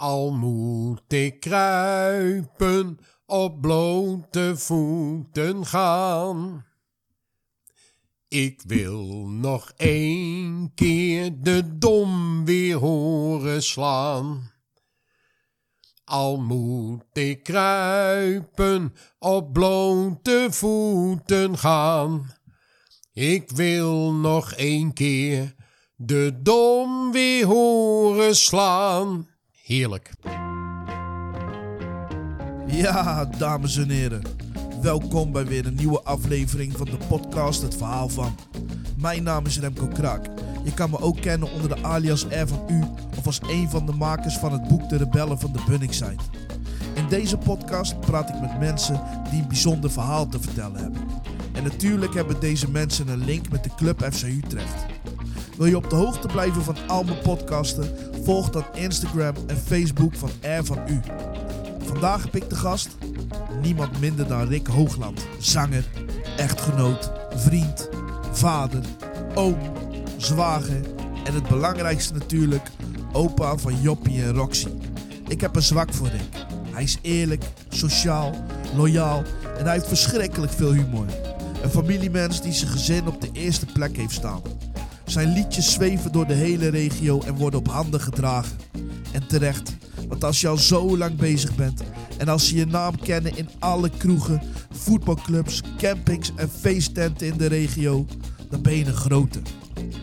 Al moet ik kruipen, op blote voeten gaan. Ik wil nog één keer de dom weer horen slaan. Al moet ik kruipen, op blote voeten gaan. Ik wil nog één keer de dom weer horen slaan. Heerlijk. Ja, dames en heren. Welkom bij weer een nieuwe aflevering van de podcast Het Verhaal van. Mijn naam is Remco Kraak. Je kan me ook kennen onder de alias R van U of als een van de makers van het boek De Rebellen van de Bunningside. In deze podcast praat ik met mensen die een bijzonder verhaal te vertellen hebben. En natuurlijk hebben deze mensen een link met de club FC Utrecht. Wil je op de hoogte blijven van al mijn podcasten? Volg dan Instagram en Facebook van R van U. Vandaag heb ik de gast niemand minder dan Rick Hoogland. Zanger, echtgenoot, vriend, vader, oom, zwager en het belangrijkste natuurlijk, opa van Joppie en Roxy. Ik heb een zwak voor Rick. Hij is eerlijk, sociaal, loyaal en hij heeft verschrikkelijk veel humor. Een familiemens die zijn gezin op de eerste plek heeft staan. Zijn liedjes zweven door de hele regio en worden op handen gedragen. En terecht, want als je al zo lang bezig bent en als ze je naam kennen in alle kroegen, voetbalclubs, campings en feesttenten in de regio, dan ben je een grote.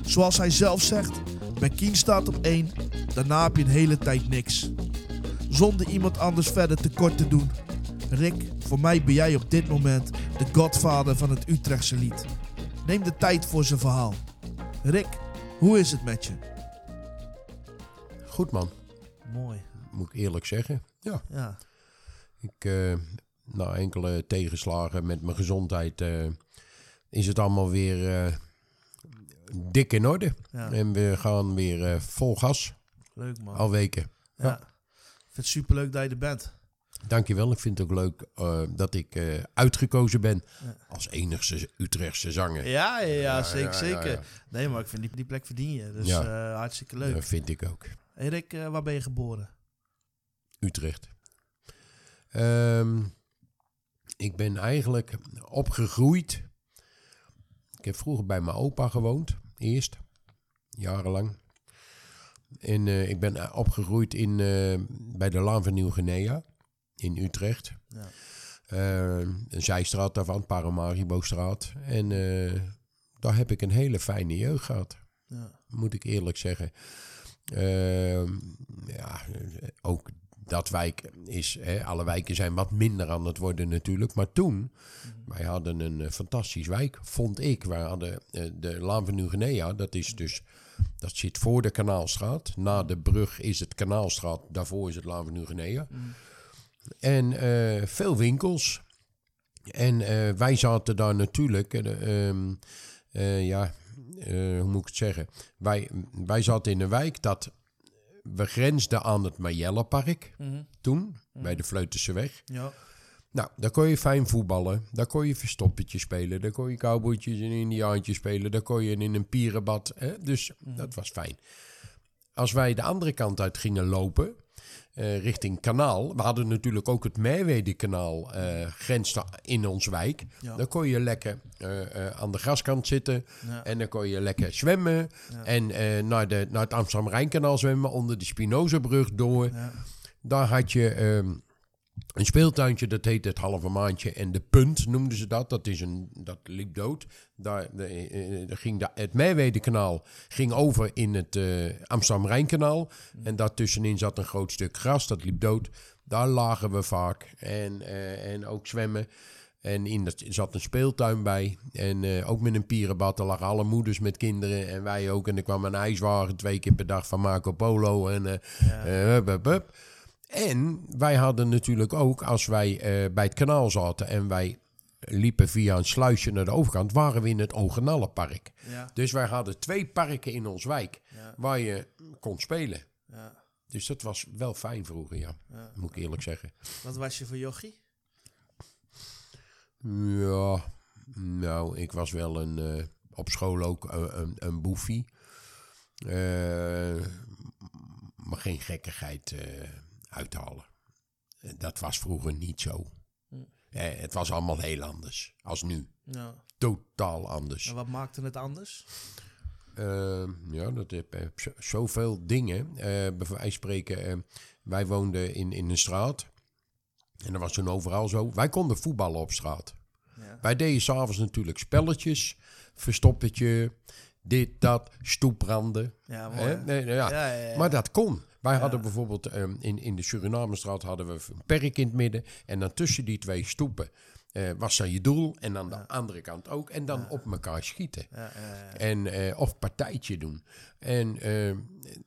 Zoals hij zelf zegt, McKean staat op één, daarna heb je een hele tijd niks. Zonder iemand anders verder tekort te doen. Rick, voor mij ben jij op dit moment de godvader van het Utrechtse lied. Neem de tijd voor zijn verhaal. Rick, hoe is het met je? Goed man, Mooi. moet ik eerlijk zeggen. Ja, Ja, ik, eh, na enkele tegenslagen met mijn gezondheid eh, is het allemaal weer eh, dik in orde. ja. En we gaan weer vol gas, leuk man. al weken. Ja. Ik vind het superleuk dat je er bent. Dankjewel, ik vind het ook leuk eh, dat ik eh, uitgekozen ben als enigste Utrechtse zanger. Ja, ja, ja, zeker, zeker. Nee, maar ik vind die, die plek verdien je. Dus Ja. eh, hartstikke leuk. Dat vind ik ook. Eh, waar ben je geboren? Utrecht. Ehm, ik ben eigenlijk opgegroeid. Ik heb vroeger bij mijn opa gewoond, eerst, jarenlang. En ik ben opgegroeid in, bij de Laan van Nieuw-Guinea in Utrecht. Ja. Eh, een zijstraat daarvan, Paramaribo-straat. En eh, daar heb ik een hele fijne jeugd gehad Ja. moet ik eerlijk zeggen. Ehm, ja, ook dat wijk is, hè, alle wijken zijn wat minder aan het worden natuurlijk. Maar toen, wij hadden een eh, fantastisch wijk, vond ik. Wij hadden eh, de Laan van Nieuw-Guinea, dat is dus, dat zit voor de Kanaalstraat. Na de brug is het Kanaalstraat, daarvoor is het Laan van Nieuw-Guinea. En eh, veel winkels. En eh, wij zaten daar natuurlijk, eh, ehm, eh, ja, hoe moet ik het zeggen? Wij, wij zaten in een wijk dat we grensden aan het Majellenpark Mhm. toen, bij de Vleutense Ja. Nou, daar kon je fijn voetballen. Daar kon je verstoppertje spelen. Daar kon je cowboytjes en indiaantjes spelen. Daar kon je in een pierenbad. Hè? Dus dat was fijn. Als wij de andere kant uit gingen lopen, eh, richting kanaal. We hadden natuurlijk ook het Merwede-kanaal eh grens in ons wijk. Ja. Dan kon je lekker eh, aan de graskant zitten. Ja. En dan kon je lekker zwemmen. Ja. En naar, de, naar het Amsterdam-Rijnkanaal zwemmen. Onder de Spinozabrug door. Daar had je ehm, een speeltuintje, dat heette het halve maandje. En de punt noemden ze dat. Dat, is een, dat liep dood. Daar, de, eh, er ging de, het Merwede-kanaal ging over in het eh, Amsterdam-Rijnkanaal. En daartussenin zat een groot stuk gras, dat liep dood. Daar lagen we vaak. En, eh, en ook zwemmen. En in dat zat een speeltuin bij. En eh, ook met een pierenbad. Er lagen alle moeders met kinderen. En wij ook. En er kwam een ijswagen twee keer per dag van Marco Polo. En eh, Ja. eh, hup, hup, hup. En wij hadden natuurlijk ook, als wij eh, bij het kanaal zaten en wij liepen via een sluisje naar de overkant, waren we in het Ogenallenpark. Ja. Dus wij hadden twee parken in ons wijk Ja. waar je kon spelen. Ja. Dus dat was wel fijn vroeger, ja. Moet ik eerlijk zeggen. Wat was je voor jochie? Ja, nou, ik was wel een, eh, op school ook eh, een, een boefie. Maar geen gekkigheid. Uithalen. En Dat was vroeger niet zo. Hm. Eh, het was allemaal heel anders als nu. Ja. Totaal anders. En wat maakte het anders? Eh, ja, dat heb eh, zo- zoveel dingen. Eh bij wijze van spreken, eh, wij woonden in, in een straat. En dat was toen overal zo. Wij konden voetballen op straat. Ja. Wij deden s'avonds natuurlijk spelletjes. Verstoppertje, dit, dat, stoepranden. Ja? Nee, ja. Maar dat kon. Wij hadden bijvoorbeeld ehm, in, in de Surinamenstraat hadden we een perk in het midden. En dan tussen die twee stoepen eh, was dan je doel. En aan de andere kant ook. En dan op elkaar schieten. En, eh, of partijtje doen. En eh,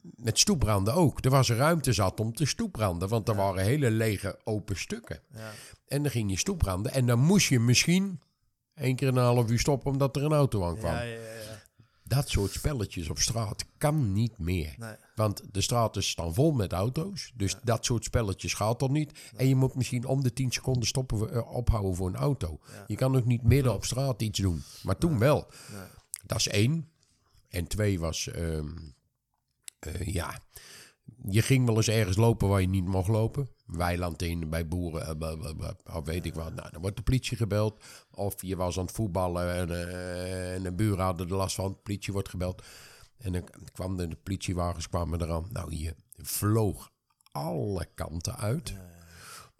met stoepranden ook. Er was ruimte zat om te stoepranden. Want er waren hele lege open stukken. Ja. En dan ging je stoepranden. En dan moest je misschien één keer een half uur stoppen omdat er een auto aankwam. Ja, ja, ja, ja. Dat soort spelletjes op straat kan niet meer. Nee. Want de straten staan vol met auto's. Dus dat soort spelletjes gaat toch niet. En je moet misschien om de 10 seconden stoppen, voor- eh, ophouden voor een auto. Je kan ook niet midden op straat iets doen. Maar toen wel. Dat is één. En twee was, ehm, eh, ja, je ging wel eens ergens lopen waar je niet mocht lopen. Weiland in, bij boeren, eh, of weet ik wat. Nou, dan wordt de politie gebeld. Of je was aan het voetballen en, eh, en de buren hadden er last van. De politie wordt gebeld. En dan kwam de, politiewagens kwamen eraan. Nou, je vloog alle kanten uit.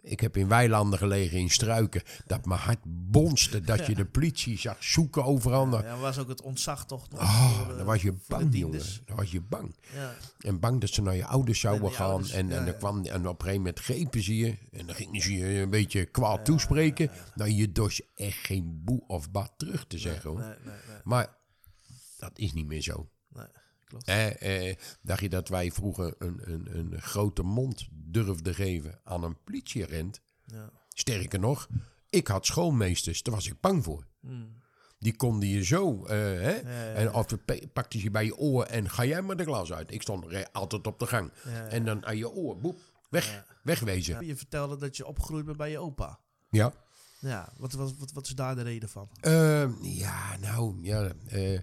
Ik heb in weilanden gelegen, in struiken, dat mijn hart bonste. Dat je de politie zag zoeken overal. Ja, was ook het ontzag toch nog Oh, de- dan was je bang, jongen. Dan was je bang. Ja. En bang dat ze naar je ouders zouden gaan. ouders, en, en, dan kwam, en op een gegeven moment grepen ze je. En dan gingen ze je een beetje kwaad toespreken. Nou, je dorst echt geen boe of bad terug te zeggen. hoor. Nee, nee, nee, Maar dat is niet meer zo. nee. Klopt. Eh, eh, dacht je dat wij vroeger een, een, een grote mond durfden geven aan een politieagent? Ja. Sterker nog, ik had schoolmeesters, daar was ik bang voor. Hmm. Die konden je zo, eh, hè? ja, ja. En of pakte ze je bij je oor en ga jij maar de glas uit. Ik stond altijd op de gang. En dan aan je oor, boep, weg, wegwezen. Je vertelde dat je opgegroeid bent bij je opa. Ja. Ja, wat, wat, wat, wat is daar de reden van? Eh, ja, nou, ja, eh,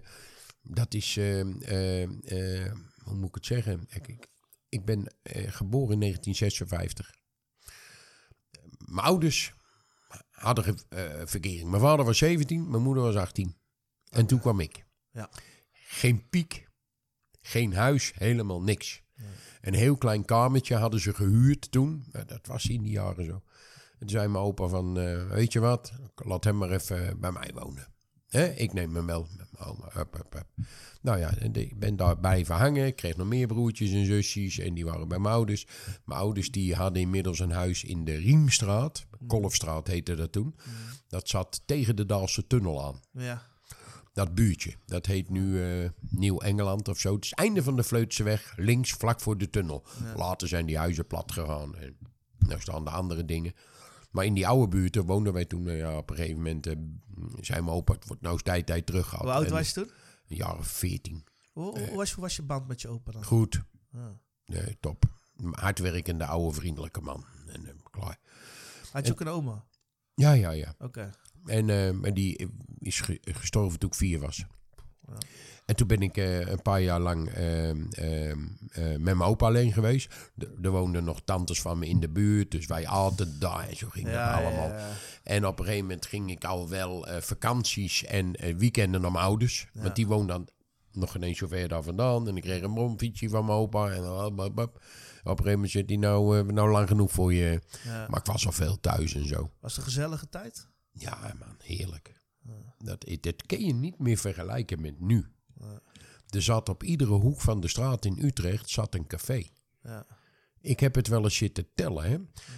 dat is, eh, eh, eh, hoe moet ik het zeggen? Ik, ik, ben geboren in 1956. Mijn ouders hadden verkering. Mijn vader was 17, mijn moeder was 18. En toen kwam ik. Ja. Geen piek, geen huis, helemaal niks. Een heel klein kamertje hadden ze gehuurd toen. Dat was in die jaren zo. En toen zei mijn opa van, weet je wat, laat hem maar even bij mij wonen. Ik neem hem wel met mijn oma. Nou ja, ik ben daar blijven hangen. Ik kreeg nog meer broertjes en zusjes en die waren bij mijn ouders. Mijn ouders die hadden inmiddels een huis in de Riemstraat. Kolfstraat heette dat toen. Dat zat tegen de Daalse Tunnel aan. Ja. Dat buurtje, dat heet nu eh, Nieuw-Engeland of zo. Het is het einde van de Vleutseweg, links vlak voor de tunnel. Later zijn die huizen plat gegaan. En nou staan de andere dingen. Maar in die oude buurten woonden wij toen. eh, ja, op een gegeven moment eh, zei mijn opa, het wordt nou eens tijd, tijd terug gehad. Hoe oud En was je toen? Een jaar of veertien. Hoe, hoe, was, hoe was je band met je opa dan? Goed, Ja. nee, top. Hardwerkende, oude, vriendelijke man. En eh, klaar. Had je ook een oma? Ja, ja, ja. Oké. En, eh, en die is ge- gestorven toen ik vier was. En toen ben ik eh, een paar jaar lang ehm, ehm, eh, met mijn opa alleen geweest. Er- woonden nog tantes van me in de buurt, dus wij altijd daar en zo ging Ja, dat allemaal. ja. En op een gegeven moment ging ik al wel eh, vakanties en weekenden naar mijn ouders. Want die woonden dan nog ineens zo ver daar vandaan. En ik kreeg een bromfietsje van mijn opa. En op een gegeven moment zit hij nou, nou lang genoeg voor je. Ja. Maar ik was al veel thuis en zo. Was het een gezellige tijd? Ja, man, heerlijk. Dat, dat kun je niet meer vergelijken met nu. Er zat op iedere hoek van de straat in Utrecht zat een café. Ja. Ik heb het wel eens zitten tellen. Hè?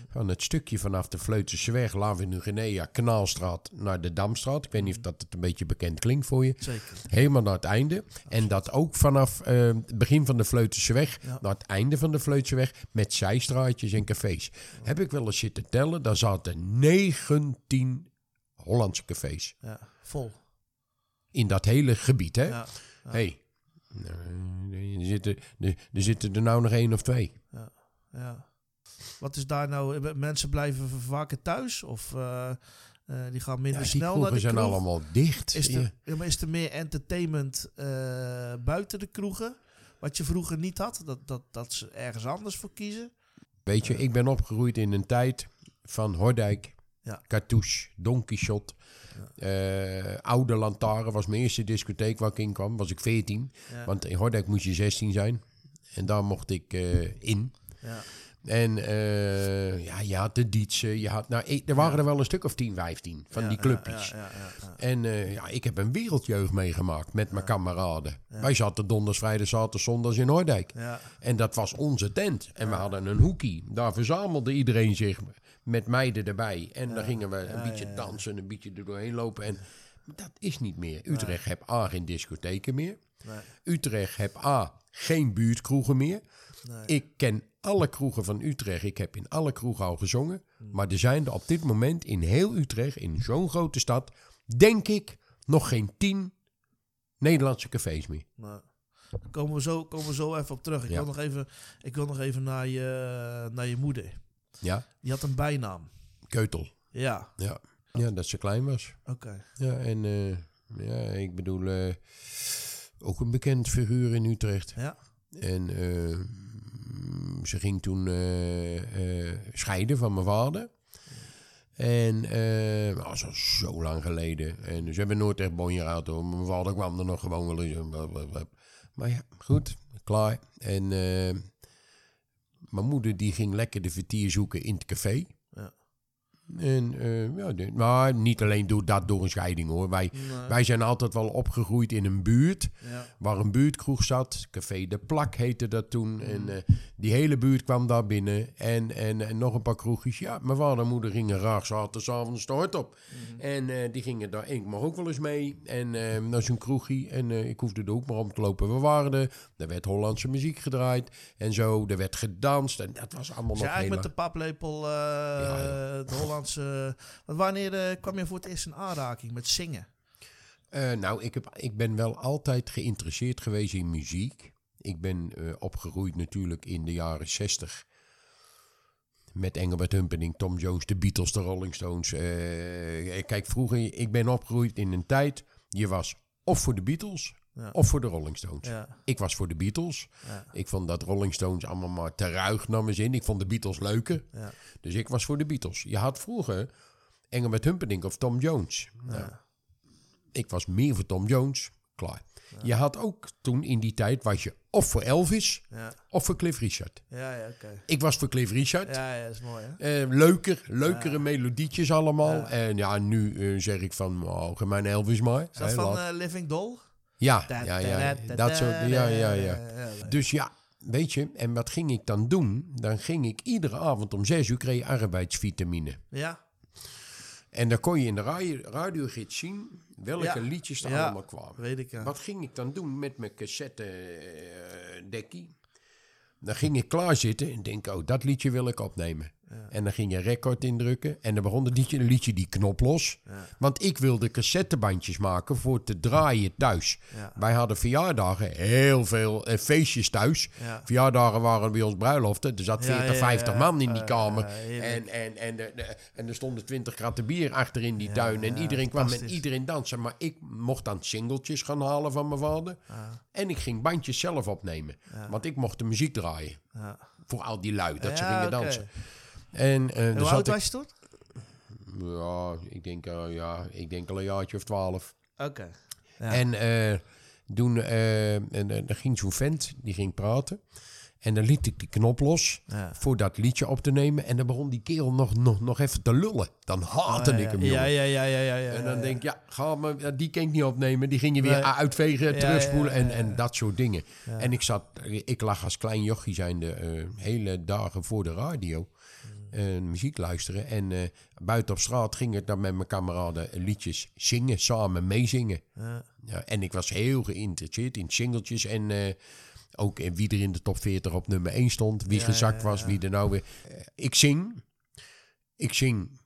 Van het stukje vanaf de Vleuterseweg, Lavenu-Guinea, Kanaalstraat naar de Damstraat. Ik weet niet of dat het een beetje bekend klinkt voor je. Zeker. Helemaal naar het einde. En dat ook vanaf eh, het begin van de Vleuterseweg Ja. naar het einde van de Vleuterseweg met zijstraatjes en cafés. Heb ik wel eens zitten tellen. Daar zaten 19 Hollandse cafés. Ja. Vol. In dat hele gebied, hè? Ja. hey, nou, er, zitten, er, er zitten er nou nog één of twee. Ja. Wat is daar nou? Mensen blijven vaker thuis? Of eh, eh, die gaan minder Ja, snel naar de kroegen zijn kroeg? allemaal dicht. Is Ja. er, ja, maar is er meer entertainment eh, buiten de kroegen? Wat je vroeger niet had? Dat, dat, dat ze ergens anders voor kiezen? Weet je, ik ben opgegroeid in een tijd van Hordijk, Ja. Cartouche, Don Quixote. Eh, Oude Lantaren was mijn eerste discotheek waar ik in kwam. Was ik 14. Ja. Want in Hordijk moest je 16 zijn. En daar mocht ik eh, in. Ja. En eh, ja, je had de Dietse. Je had, nou, er waren er wel een stuk of 10, 15 van Ja, die clubjes. Ja, ja, ja, ja. En ja, ik heb een wereldjeugd meegemaakt met mijn kameraden. Wij zaten donders, vrijdag, zaterdag, zondags in Noordijk. Ja. En dat was onze tent. En we hadden een hoekie. Daar verzamelde iedereen zich met meiden erbij. En dan gingen we een beetje dansen, een beetje er doorheen lopen. En dat is niet meer. Utrecht heeft A, geen discotheken meer. Nee. Utrecht heeft A, geen buurtkroegen meer. Nee. Ik ken alle kroegen van Utrecht. Ik heb in alle kroegen al gezongen. Hmm. Maar er zijn er op dit moment in heel Utrecht, in zo'n grote stad, denk ik, nog geen tien Nederlandse cafés meer. Daar komen we zo, komen we zo even op terug. Ik, Ja. wil, nog even, ik wil nog even naar je, naar je moeder. Ja, Die had een bijnaam. Keutel. Ja, Ja, ja dat ze klein was. oké. Ja, en eh, ja, ik bedoel, eh, ook een bekend figuur in Utrecht. Ja. En eh, ze ging toen scheiden van mijn vader. En eh, dat was al zo lang geleden. En ze hebben nooit echt bonje gehad hoor. Mijn vader kwam er nog gewoon wel eens. Maar ja, goed, klaar. En eh, mijn moeder die ging lekker de vertier zoeken in het café. En eh, ja, de- maar niet alleen door dat door een scheiding hoor. Wij, Nee. wij zijn altijd wel opgegroeid in een buurt Ja. waar een buurtkroeg zat. Café De Plak heette dat toen. Mm. En eh, die hele buurt kwam daar binnen. En, en, en nog een paar kroegjes. Ja, mijn vader en moeder gingen graag zaterdagavond de hort op. Mm. En eh, die gingen daar. Ik mag ook wel eens mee. En eh naar zo'n kroegje. En ik hoefde er ook maar om te lopen. We waren er. Er werd Hollandse muziek gedraaid. En zo. Er werd gedanst. En dat was allemaal Dus je nog eigenlijk heel met de paplepel ja. de Want wanneer eh, kwam je voor het eerst in aanraking met zingen? Eh, nou, ik, heb, ik ben wel altijd geïnteresseerd geweest in muziek. Ik ben eh, opgegroeid natuurlijk in de jaren 60. Met Engelbert Humperdinck, Tom Jones, de Beatles, de Rolling Stones. Eh, kijk, vroeger, ik ben opgegroeid in een tijd... Je was of voor de Beatles Ja. of voor de Rolling Stones. Ja. Ik was voor de Beatles. Ja. Ik vond dat Rolling Stones allemaal maar te ruig naar mijn zin. Ik vond de Beatles leuker. Ja. Dus ik was voor de Beatles. Je had vroeger Engelbert Humperdinck of Tom Jones. Nou, ik was meer voor Tom Jones. Klaar. Je had ook toen in die tijd was je of voor Elvis Ja, of voor Cliff Richard. ja, ja oké. Ik was voor Cliff Richard. Ja, dat is mooi, hè? Eh, leuker, leukere melodietjes allemaal. En ja, nu eh, zeg ik van, oh, mijn Elvis maar. Is dat van eh, Living Doll? Ja, ja, ja, dat soort, ja, ja, ja. Dus ja, weet je, en wat ging ik dan doen? Dan ging ik iedere avond om zes uur kreeg arbeidsvitamine. Ja, En dan kon je in de radio, radiogids zien welke Ja. liedjes er Ja. allemaal kwamen. weet ik, ja. Wat ging ik dan doen met mijn cassette eh, dekkie? Dan ging ik klaarzitten en denk, oh, dat liedje wil ik opnemen. En dan ging je record indrukken en dan begon liedje, liedje die knop los. Want ik wilde cassettebandjes maken voor te draaien thuis. Ja. Wij hadden verjaardagen, heel veel eh, feestjes thuis. Ja. Verjaardagen waren bij ons bruiloften. Er zat Ja, 40, ja, 50 ja. man in die Eh, kamer. en, en, en, de, de- en er stonden 20 kratten bier achter in die tuin. En iedereen kwam en iedereen dansen. Maar ik mocht dan singeltjes gaan halen van mijn vader. En ik ging bandjes zelf opnemen. Want ik mocht de muziek draaien. Voor al die lui, dat ze gingen dansen. En, En dan hoe zat oud ik, was je toen? ja, ik denk, eh, ja, ik denk al een jaartje of twaalf. Oké. Ja. En eh, toen eh, en, eh, er ging zo'n vent, die ging praten. En dan liet ik die knop los Ja. voor dat liedje op te nemen. En dan begon die kerel nog, nog, nog even te lullen. Dan haatte Oh, ik hem, Ja, ja, ja, ja, ja, ja. En dan ja. denk ik, ja, ga maar, die kan ik niet opnemen. Die ging je weer Nee. uitvegen, Ja, terugspoelen ja, ja, en, ja. en dat soort dingen. En ik zat, ik lag als klein jochie zijnde eh, hele dagen voor de radio. Muziek luisteren. En eh, buiten op straat ging ik dan met mijn kameraden liedjes zingen, samen meezingen. Ja. Ja, en ik was heel geïnteresseerd in singeltjes en eh, ook in wie er in de top 40 op nummer 1 stond. Wie Ja, gezakt was, wie er nou weer... Eh, ik zing. Ik zing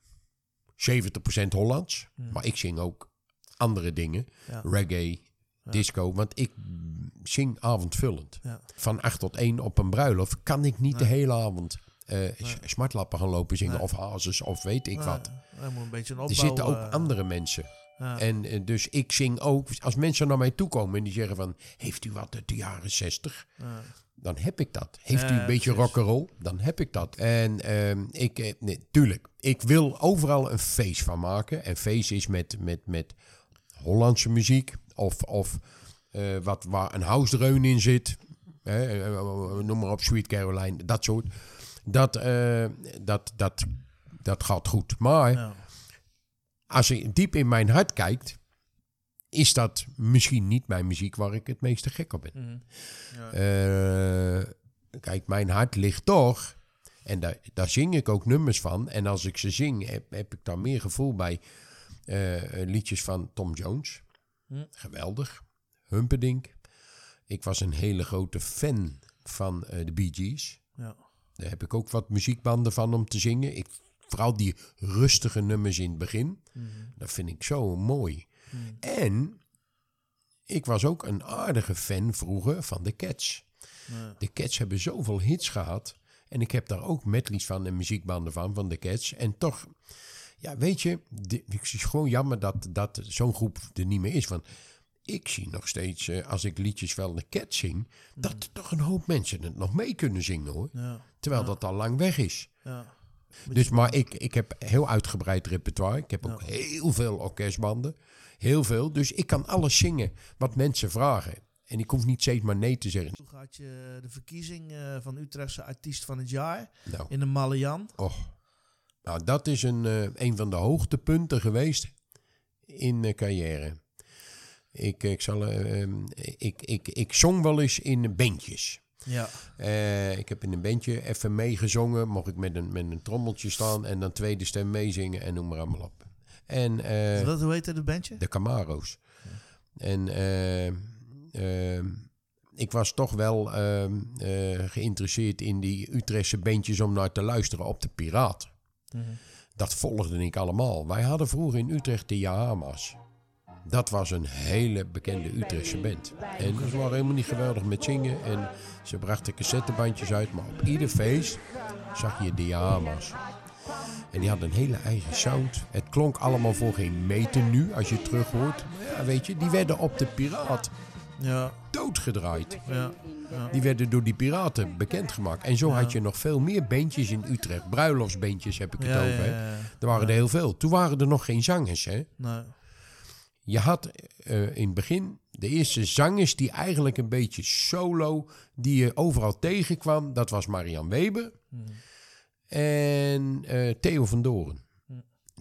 70% Hollands. Maar ik zing ook andere dingen. Reggae, disco. Want ik zing avondvullend. Van 8 tot 1 op een bruiloft kan ik niet de hele avond... s- smartlappen gaan lopen zingen of hazes of weet ik wat. Een. Er zitten ook eh, andere mensen. En eh, dus ik zing ook, als mensen naar mij toe komen en die zeggen van, heeft u wat uit de jaren 60? Ja. Dan heb ik dat. Heeft u een beetje rock'n'roll? Dan heb ik dat. En ehm, ik, nee, tuurlijk, ik wil overal een feest van maken. En feest is met, met, met Hollandse muziek of, of wat, waar een house in zit. Hè, noem maar op, Sweet Caroline, dat soort. Dat, eh, dat, dat, dat gaat goed. Maar Ja. als je diep in mijn hart kijkt, is dat misschien niet mijn muziek waar ik het meeste gek op ben. Mhm. Ja. Eh, kijk, mijn hart ligt toch. En daar, daar zing ik ook nummers van. En als ik ze zing, heb, heb ik daar meer gevoel bij. eh, liedjes van Tom Jones. Hm. Geweldig. Humperdinck. Ik was een hele grote fan van de Bee Gees. Daar heb ik ook wat muziekbanden van om te zingen. Ik, vooral die rustige nummers in het begin. Mhm. Dat vind ik zo mooi. Mhm. En ik was ook een aardige fan vroeger van de Cats. Ja. De Cats hebben zoveel hits gehad. En ik heb daar ook medleys van en muziekbanden van, van de Cats. En toch, ja, weet je, de, het is gewoon jammer dat, dat zo'n groep er niet meer is. Want ik zie nog steeds, eh, als ik liedjes van de Cats zing, dat er toch een hoop mensen het nog mee kunnen zingen hoor. Ja. Terwijl Ja. dat al lang weg is. Ja. Dus, maar ik, ik heb heel uitgebreid repertoire. Ik heb ook heel veel orkestbanden. Heel veel. Dus ik kan alles zingen wat mensen vragen. En ik hoef niet steeds maar nee te zeggen. Hoe gaat je de verkiezing eh, van Utrechtse artiest van het jaar Nou, in de Malayan? oh. nou dat is een, eh, een van de hoogtepunten geweest in mijn carrière. Ik, ik, zal, eh, ehm, ik, ik, ik zong wel eens in bandjes. Ja. Eh, ik heb in een bandje even meegezongen. Mocht ik met een, met een trommeltje staan en dan tweede stem meezingen en noem maar allemaal op. En, eh, Wat, hoe heet het bandje? De Camaro's. En eh, eh, ik was toch wel eh, eh, geïnteresseerd in die Utrechtse bandjes om naar te luisteren op de Piraat. Mhm. Dat volgde ik allemaal. Wij hadden vroeger in Utrecht de Yahama's. Dat was een hele bekende Utrechtse band. En ze waren helemaal niet geweldig met zingen. En ze brachten cassettebandjes uit. Maar op ieder feest zag je de Yahama's. En die hadden een hele eigen sound. Het klonk allemaal voor geen meter nu, als je het terug hoort. Maar ja, weet je, die werden op de Piraat Ja. doodgedraaid. Ja. Ja. Die werden door die piraten bekendgemaakt. En zo Ja. had je nog veel meer bandjes in Utrecht. Bruiloftsbandjes heb ik het over. hè. Er waren er heel veel. Toen waren er nog geen zangers. Hè? Nee. Je had eh, in het begin de eerste zangers die eigenlijk een beetje solo, die je overal tegenkwam. Dat was Marian Weber Mhm. en eh, Theo van Doren. Hm.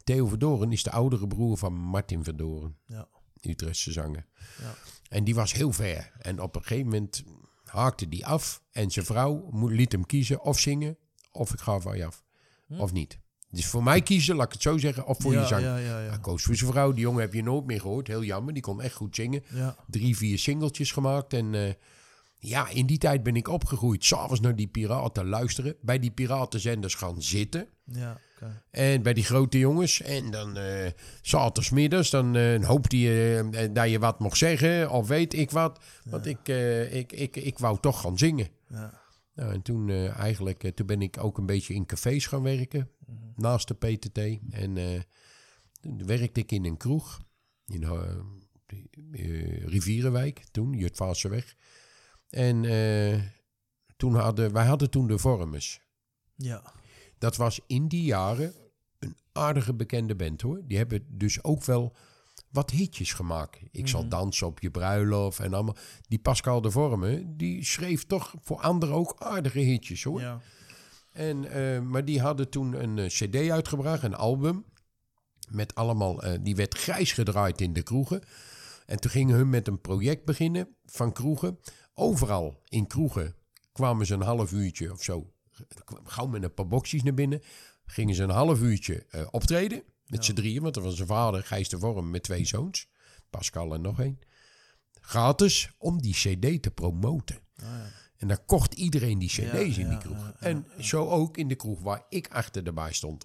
Theo van Doren is de oudere broer van Martin van Doren, Ja. Utrechtse zanger. Ja. En die was heel ver. En op een gegeven moment haakte die af. En zijn vrouw liet hem kiezen of zingen of ik ga van je af. Of niet. Dus voor mij kiezen, laat ik het zo zeggen, of voor ja, je zang. Ja, ja, Hij ja. koos voor zijn vrouw. Die jongen heb je nooit meer gehoord. Heel jammer. Die kon echt goed zingen. Ja. Drie, vier singeltjes gemaakt. En eh, ja, in die tijd ben ik opgegroeid. S'avonds naar die piraten luisteren. Bij die piratenzenders gaan zitten. Ja. En bij die grote jongens. En dan zaterdagmiddags. Dan eh hoopte je dat je wat mocht zeggen. Of weet ik wat. Want ik, ik, ik, ik wou toch gaan zingen. Ja. Nou, en toen, eh, eigenlijk, eh, toen ben ik ook een beetje in cafés gaan werken. Naast de PTT. En eh, toen werkte ik in een kroeg. In Rivierenwijk. Toen, Jutvaaseweg. En toen hadden, wij hadden toen de Vormers. Ja. Dat was in die jaren een aardige bekende band hoor. Die hebben dus ook wel wat hitjes gemaakt. Ik zal dansen op je bruiloft en allemaal. Die Pascal de Vorme, die schreef toch voor anderen ook aardige hitjes hoor. Ja. En, eh, maar die hadden toen een eh, cd uitgebracht, een album. Met allemaal, eh, die werd grijs gedraaid in de kroegen. En toen gingen hun met een project beginnen van kroegen. Overal in kroegen kwamen ze een half uurtje of zo. Gauw met een paar boxjes naar binnen. Gingen ze een half uurtje optreden. Met z'n drieën, want er was een vader, Gijs de Vorm, met twee zoons. Pascal en nog één. Gratis om die cd te promoten. Ah, ja. En dan kocht iedereen die cd's Ja, in die kroeg. ja, en zo ook in de kroeg waar ik achter de baar stond.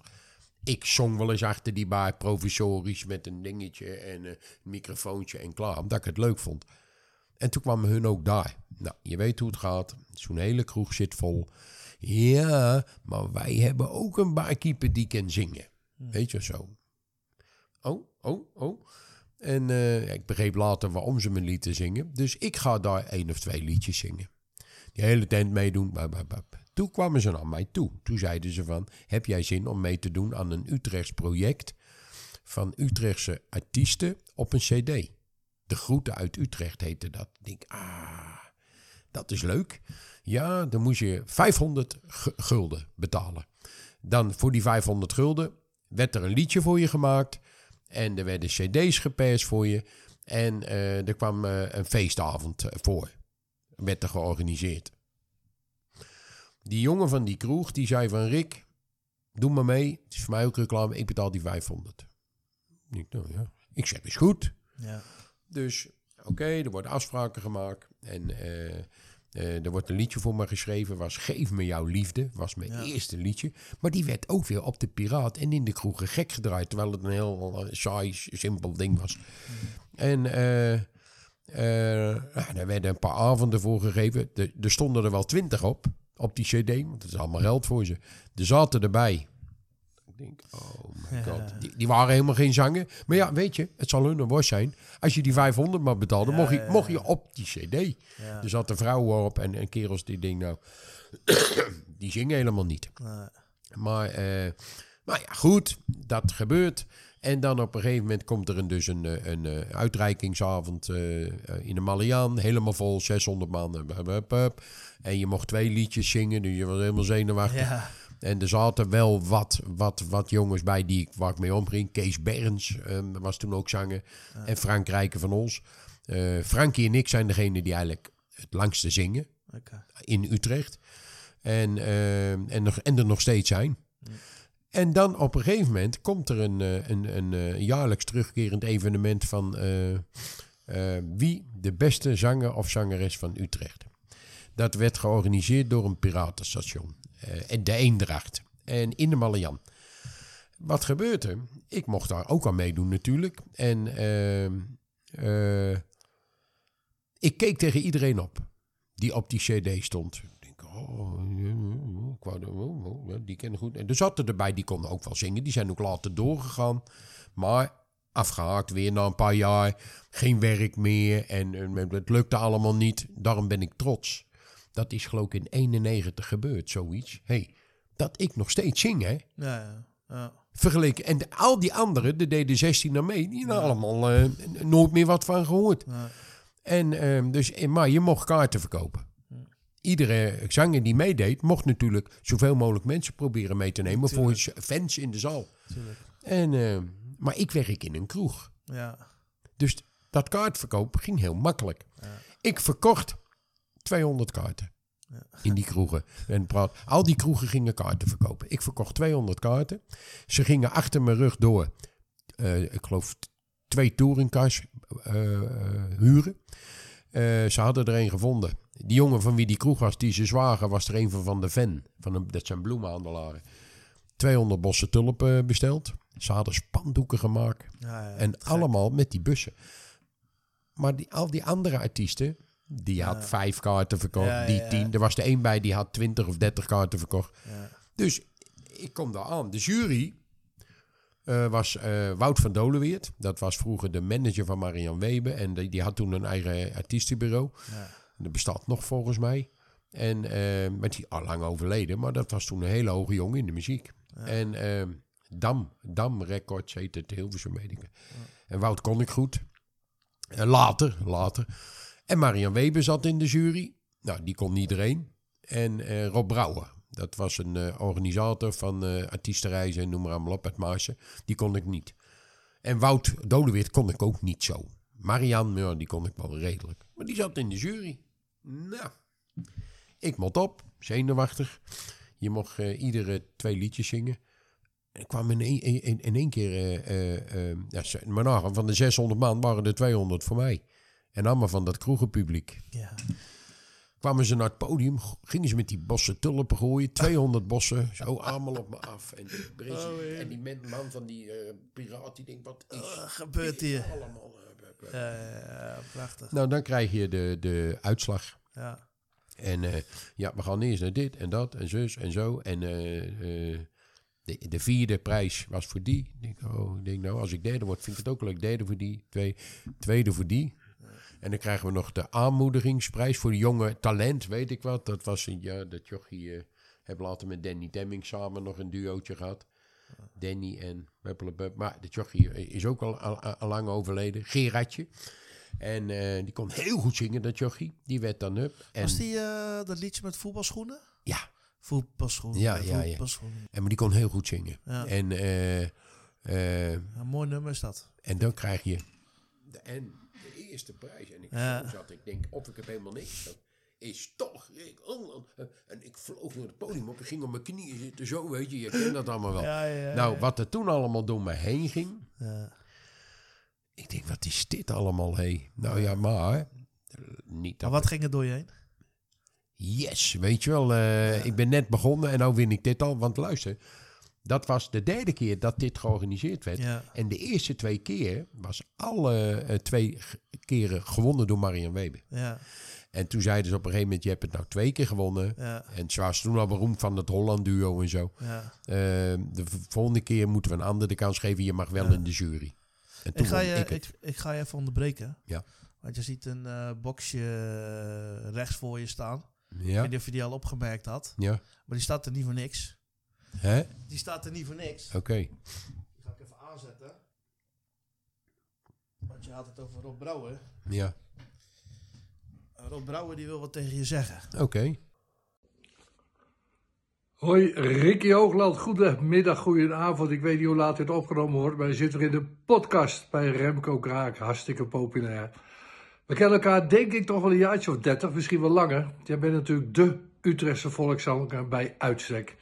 Ik zong wel eens achter die baar provisorisch met een dingetje en een microfoontje en klaar. Omdat ik het leuk vond. En toen kwamen hun ook daar. Nou, je weet hoe het gaat. Zo'n hele kroeg zit vol. Ja, maar wij hebben ook een barkeeper die kan zingen. Weet je zo. Oh, oh, oh. En eh, ik begreep later waarom ze me lieten zingen. Dus ik ga daar één of twee liedjes zingen. Die hele tent meedoen. Toen kwamen ze naar mij toe. Toen zeiden ze van, heb jij zin om mee te doen aan een Utrechts project van Utrechtse artiesten op een cd? De Groeten uit Utrecht heette dat. Ik denk, ah, dat is leuk. Ja, dan moest je 500 gu- gulden betalen. Dan voor die 500 gulden werd er een liedje voor je gemaakt. En er werden cd's geperst voor je. En eh, er kwam eh, een feestavond eh, voor. Werd er georganiseerd. Die jongen van die kroeg, die zei van... Rick, doe maar mee. Het is voor mij ook reclame. Ik betaal die 500. Ik, nou ja. ik zeg, is goed. Ja. Dus oké, er worden afspraken gemaakt. En eh, er wordt een liedje voor me geschreven. Was Geef me jouw liefde. Was mijn Ja. eerste liedje. Maar die werd ook weer op de Piraat en in de kroegen gek gedraaid. Terwijl het een heel eh, saai, simpel ding was. En eh, eh, nou, daar werden een paar avonden voor gegeven. Er- er stonden er wel twintig op. Op die cd. Want dat is allemaal geld voor ze. Er zaten erbij. Denk, oh my god. Die, die waren helemaal geen zanger. Maar ja, weet je, het zal hun een worst zijn. Als je die 500 maar betaalde, Ja, mocht, je, mocht je op die cd. Ja. Er zaten vrouwen op en, en kerels die ding nou... die zingen helemaal niet. Nee. Maar, eh, maar ja, goed, dat gebeurt. En dan op een gegeven moment komt er een, dus een, eh, een, eh, uitreikingsavond in de Maliaan. Helemaal vol, 600 man. En je mocht twee liedjes zingen, dus je was helemaal zenuwachtig. Ja. En er zaten wel wat, wat, wat jongens bij die, ik- waar ik mee omging. Kees Berns eh, was toen ook zanger. En Frank Rijken van ons. Eh, Frankie en ik zijn degene die eigenlijk het langste zingen in Utrecht. En, eh, en, nog, en er nog steeds zijn. En dan op een gegeven moment komt er een, eh, een, een, eh, jaarlijks terugkerend evenement van wie de beste zanger of zangeres van Utrecht. Dat werd georganiseerd door een piratenstation. Eh, en de Eendracht. En in de Malayan. Wat gebeurt er? Ik mocht daar ook aan meedoen natuurlijk. En ehm, eh, ik keek tegen iedereen op die op die cd stond. Ik denk, oh, die kennen goed. En er zaten erbij, die konden ook wel zingen. Die zijn ook later doorgegaan. Maar afgehaakt weer na een paar jaar. Geen werk meer. En het lukte allemaal niet. Daarom ben ik trots. Dat is geloof ik in 91 gebeurd, zoiets. hey, dat ik nog steeds zing, hè. Ja, ja. ja. Vergeleken. En de- al die anderen, er deden 16 naar mee. Die hadden allemaal eh, nooit meer wat van gehoord. Ja. En ehm, dus, eh, maar je mocht kaarten verkopen. Iedere zanger die meedeed, mocht natuurlijk zoveel mogelijk mensen proberen mee te nemen voor fans in de zaal. Tuurlijk. En, ehm, maar ik werk in een kroeg. Ja. Dus dat kaartverkoop ging heel makkelijk. Ik verkocht 200 kaarten in die kroegen. En praat, al die kroegen gingen kaarten verkopen. Ik verkocht 200 kaarten. Ze gingen achter mijn rug door, eh, ik geloof, twee touringcars eh, eh, huren. Ze hadden er een gevonden. Die jongen van wie die kroeg was, die ze zwager, was er een van Van de Ven. Van een, dat zijn bloemenhandelaren. 200 bossen tulpen besteld. Ze hadden spandoeken gemaakt. Ja, ja. En allemaal met die bussen. Maar die, al die andere artiesten, die had vijf kaarten verkocht, die tien. Er was er één bij die had twintig of dertig kaarten verkocht. Ja. Dus ik kom daar aan. De jury eh, was eh, Wout van Dolenweert. Dat was vroeger de manager van Marian Webe. En die, die had toen een eigen artiestenbureau. Ja. Dat bestaat nog volgens mij. En eh, met die al lang overleden, maar dat was toen een hele hoge jongen in de muziek. En eh, Dam, Dam Records heette het Hilversum, weet ik. En Wout kon ik goed. En later, later. En Marian Weber zat in de jury. Nou, die kon iedereen. En eh, Rob Brouwer, dat was een eh, organisator van eh artiestenreizen en noem maar op, het Maarsen. Die kon ik niet. En Wout Doleweert kon ik ook niet zo. Marian, die kon ik wel redelijk. Maar die zat in de jury. Nou, ik mot op, zenuwachtig. Je mocht iedere twee liedjes zingen. En kwam in één, in, in één keer... ja, maar nou, van de 600 man waren er 200 voor mij. En allemaal van dat kroegenpubliek. Ja. Kwamen ze naar het podium, gingen ze met die bossen tulpen gooien. 200 bossen, zo allemaal op me af. En, de president- en die man van die eh, piraat, die denkt, wat is Wat gebeurt hier? allemaal... Ja, prachtig. Nou, dan krijg je de, de uitslag. Ja. En eh, ja, we gaan eerst naar dit en dat en zus en zo. En eh, De, de vierde prijs was voor die. Ik denk, oh, ik denk, nou, als ik derde word, vind ik het ook leuk. Derde voor die, twee, tweede voor die. En dan krijgen we nog de aanmoedigingsprijs voor de jonge talent, weet ik wat. Dat was een ja, dat jochie eh hebben later met Danny Demming samen nog een duootje gehad. Danny en. Maar de jochie is ook al, al, al lang overleden. Gerardje. En eh, die kon heel goed zingen, dat jochie. Die werd dan up. En, Was die eh, dat liedje met voetbalschoenen? Ja, Voetbalschoenen. Ja, ja, ja. voetbalschoenen. en, maar die kon heel goed zingen. Ja. En, eh, eh, Een mooi nummer is dat. en dan krijg je... De, en eerste prijs. En ik Ja. zat, ik denk, of ik heb helemaal niks. Dat is toch... Ik, oh, eh, en ik vloog naar het podium op. Ik ging op mijn knieën zitten, zo weet je. Je kent dat allemaal wel. Ja, ja, ja, nou, wat er toen allemaal door me heen ging... Ja. Ik denk, wat is dit allemaal, hé? Nou ja, maar... eh, Niet dat Maar wat ging er door je heen? Yes, weet je wel. eh, Ik ben net begonnen en nou win ik dit al. Want luister, dat was de derde keer dat dit georganiseerd werd. Ja. En de eerste twee keer was alle eh, twee keren gewonnen door Marian Weber. Ja, En toen zeiden ze op een gegeven moment, je hebt het nou twee keer gewonnen. ja, En ze was toen al beroemd van het Holland duo en zo. ja. Eh, de volgende keer moeten we een ander de kans geven. Je mag wel in de jury. En toen Ik ga, je, ik ik, ik ga je even onderbreken. Ja. Want je ziet een eh, boxje eh, rechts voor je staan. Ik Ja, weet niet of je die al opgemerkt had. ja. Maar die staat er niet voor niks. Hè? Die staat er niet voor niks. Oké. Die ga ik even aanzetten. Want je had het over Rob Brouwer. Ja, Rob Brouwer die wil wat tegen je zeggen. oké. Hoi, Ricky Hoogland. Goedemiddag, goedenavond. Ik weet niet hoe laat dit opgenomen wordt, maar je zit weer in de podcast bij Remco Kraak. Hartstikke populair. We kennen elkaar denk ik toch wel een jaartje of dertig, misschien wel langer. Jij bent natuurlijk de Utrechtse volkszanger bij uitstek.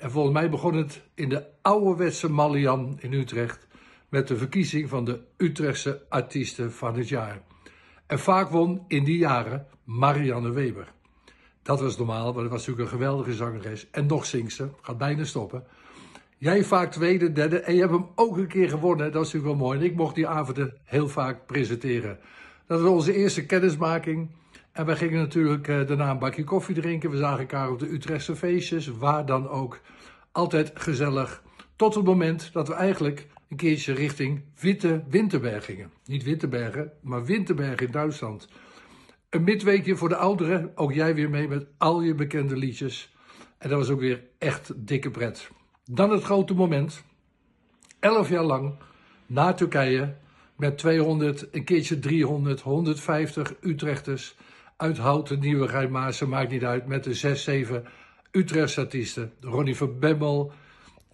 En volgens mij begon het in de ouderwetse Mallian in Utrecht met de verkiezing van de Utrechtse artiesten van het jaar. En vaak won in die jaren Marianne Weber. Dat was normaal, want het was natuurlijk een geweldige zangeres. En nog zingt ze, gaat bijna stoppen. Jij vaak tweede, derde en je hebt hem ook een keer gewonnen. Dat is natuurlijk wel mooi. En ik mocht die avonden heel vaak presenteren. Dat was onze eerste kennismaking. En wij gingen natuurlijk eh, daarna een bakje koffie drinken. We zagen elkaar op de Utrechtse feestjes, waar dan ook. Altijd gezellig. Tot het moment dat we eigenlijk een keertje richting Witte Winterberg gingen. Niet Winterbergen, maar Winterberg in Duitsland. Een midweekje voor de ouderen. Ook jij weer mee met al je bekende liedjes. En dat was ook weer echt dikke pret. Dan het grote moment. Elf jaar lang na Turkije. Met 200, een keertje 300, 150 Utrechters. Uit Houten, Nieuwegein, Maassen, maakt niet uit. Met de 6, 7 Utrechtse artiesten. Ronnie van Bemmel,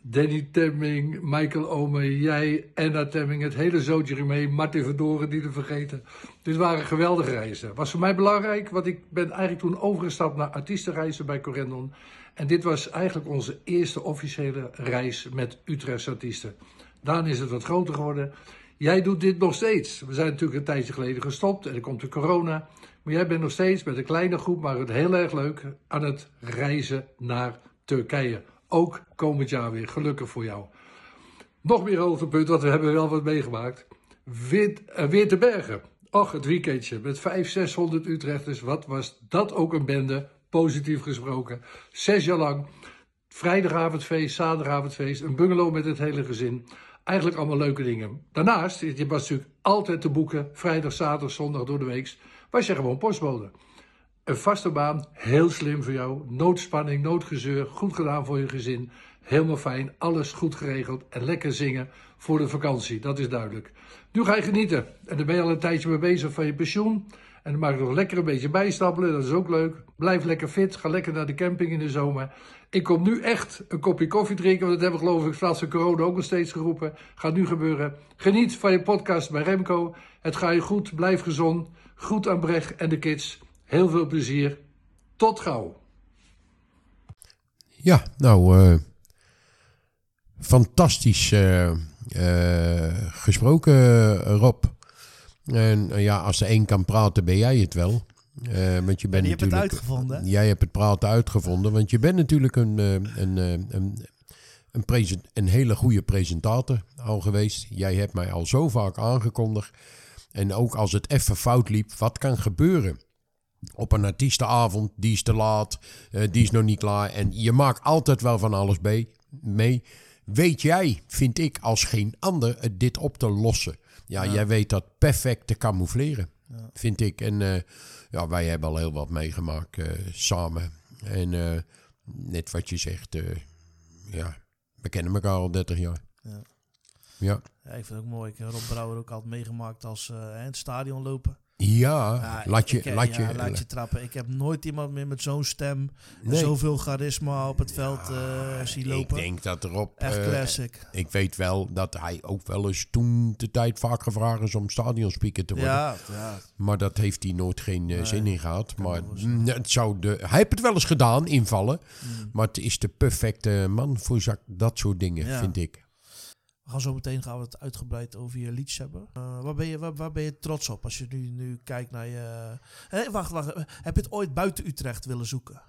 Danny Temming, Michael Ome, jij, Anna Temming, het hele zootje ermee, Martin Verdoren, niet te vergeten. Dit waren geweldige reizen. Was voor mij belangrijk, want ik ben eigenlijk toen overgestapt naar artiestenreizen bij Corendon. En dit was eigenlijk onze eerste officiële reis met Utrechtse artiesten. Daarna is het wat groter geworden. Jij doet dit nog steeds. We zijn natuurlijk een tijdje geleden gestopt en er komt de corona. Maar jij bent nog steeds met een kleine groep, maar het heel erg leuk, aan het reizen naar Turkije. Ook komend jaar weer. Gelukkig voor jou. Nog meer hoogtepunt, want we hebben wel wat meegemaakt. Wit, eh, Weertenbergen. Och, het weekendje met 500, 600 Utrechters. Wat was dat ook een bende, positief gesproken. Zes jaar lang. Vrijdagavondfeest, zaterdagavondfeest. Een bungalow met het hele gezin. Eigenlijk allemaal leuke dingen. Daarnaast, je was natuurlijk altijd te boeken. Vrijdag, zaterdag, zondag door de week. Was je gewoon postbode. Een vaste baan, heel slim voor jou. Noodspanning, noodgezeur, goed gedaan voor je gezin. Helemaal fijn, alles goed geregeld en lekker zingen voor de vakantie, dat is duidelijk. Nu ga je genieten en daar ben je al een tijdje mee bezig van je pensioen. En dan mag je nog lekker een beetje bijstappelen, dat is ook leuk. Blijf lekker fit, ga lekker naar de camping in de zomer. Ik kom nu echt een kopje koffie drinken, want dat hebben geloof ik vanaf de corona ook nog steeds geroepen. Gaat nu gebeuren. Geniet van je podcast bij Remco. Het gaat je goed, blijf gezond. Goed aan Brecht en de kids. Heel veel plezier. Tot gauw. Ja, nou, eh, fantastisch eh, eh, gesproken, Rob. En ja, als er één kan praten, ben jij het wel. Eh, want je bent je hebt het natuurlijk, uitgevonden? Jij hebt het praten uitgevonden, want je bent natuurlijk een, eh, een, eh, een, een, present, een hele goede presentator al geweest. Jij hebt mij al zo vaak aangekondigd. En ook als het even fout liep, wat kan gebeuren? op een artiestenavond, die is te laat, eh, die is nog niet klaar. En je maakt altijd wel van alles mee. Weet jij, vind ik, als geen ander het dit op te lossen. Ja, jij weet dat perfect te camoufleren, vind ik. En eh, ja, wij hebben al heel wat meegemaakt eh, samen. En eh, net wat je zegt, eh, ja, we kennen elkaar al 30 jaar. Ja. Ja. Ja, ik vind het ook mooi. Ik heb Rob Brouwer ook altijd meegemaakt als eh, in het stadion lopen. Ja, laat je, ik- laat ja, je, laat je trappen. Ik heb nooit iemand meer met zo'n stem en Nee. zoveel charisma op het veld eh zien Ik lopen. denk dat erop. Echt eh, classic. ik weet wel dat hij ook wel eens toen de tijd vaak gevraagd is om stadionspeaker te worden. Ja, ja. Maar dat heeft hij nooit geen zin in gehad. Maar mm, het zou de, hij heeft het wel eens gedaan, invallen. Mm. Maar het is de perfecte man voor dat soort dingen, vind ik. We gaan zo meteen gaan we het uitgebreid over je liedjes hebben. Eh, waar, ben je, waar, waar ben je trots op als je nu, nu kijkt naar je... Wacht, wacht. Heb je het ooit buiten Utrecht willen zoeken?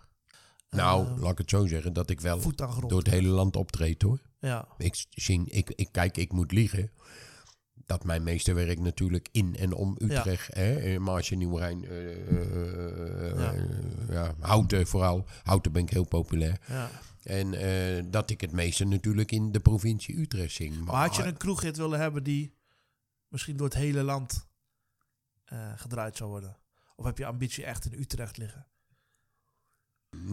Nou, Eh, laat ik het zo zeggen, dat ik wel door het hele land optreed hoor. Ja, Ik, zing, ik, ik, kijk, ik moet liegen. Dat mijn meeste werk natuurlijk in en om Utrecht, hè, eh, Maasje, Nieuwrijn, eh, eh, Ja. eh, ja, Houten vooral. Houten ben ik heel populair. ja. En eh, dat ik het meeste natuurlijk in de provincie Utrecht zing. Maar, Maar had je een kroeghit willen hebben die misschien door het hele land eh, gedraaid zou worden? Of heb je ambitie echt in Utrecht liggen?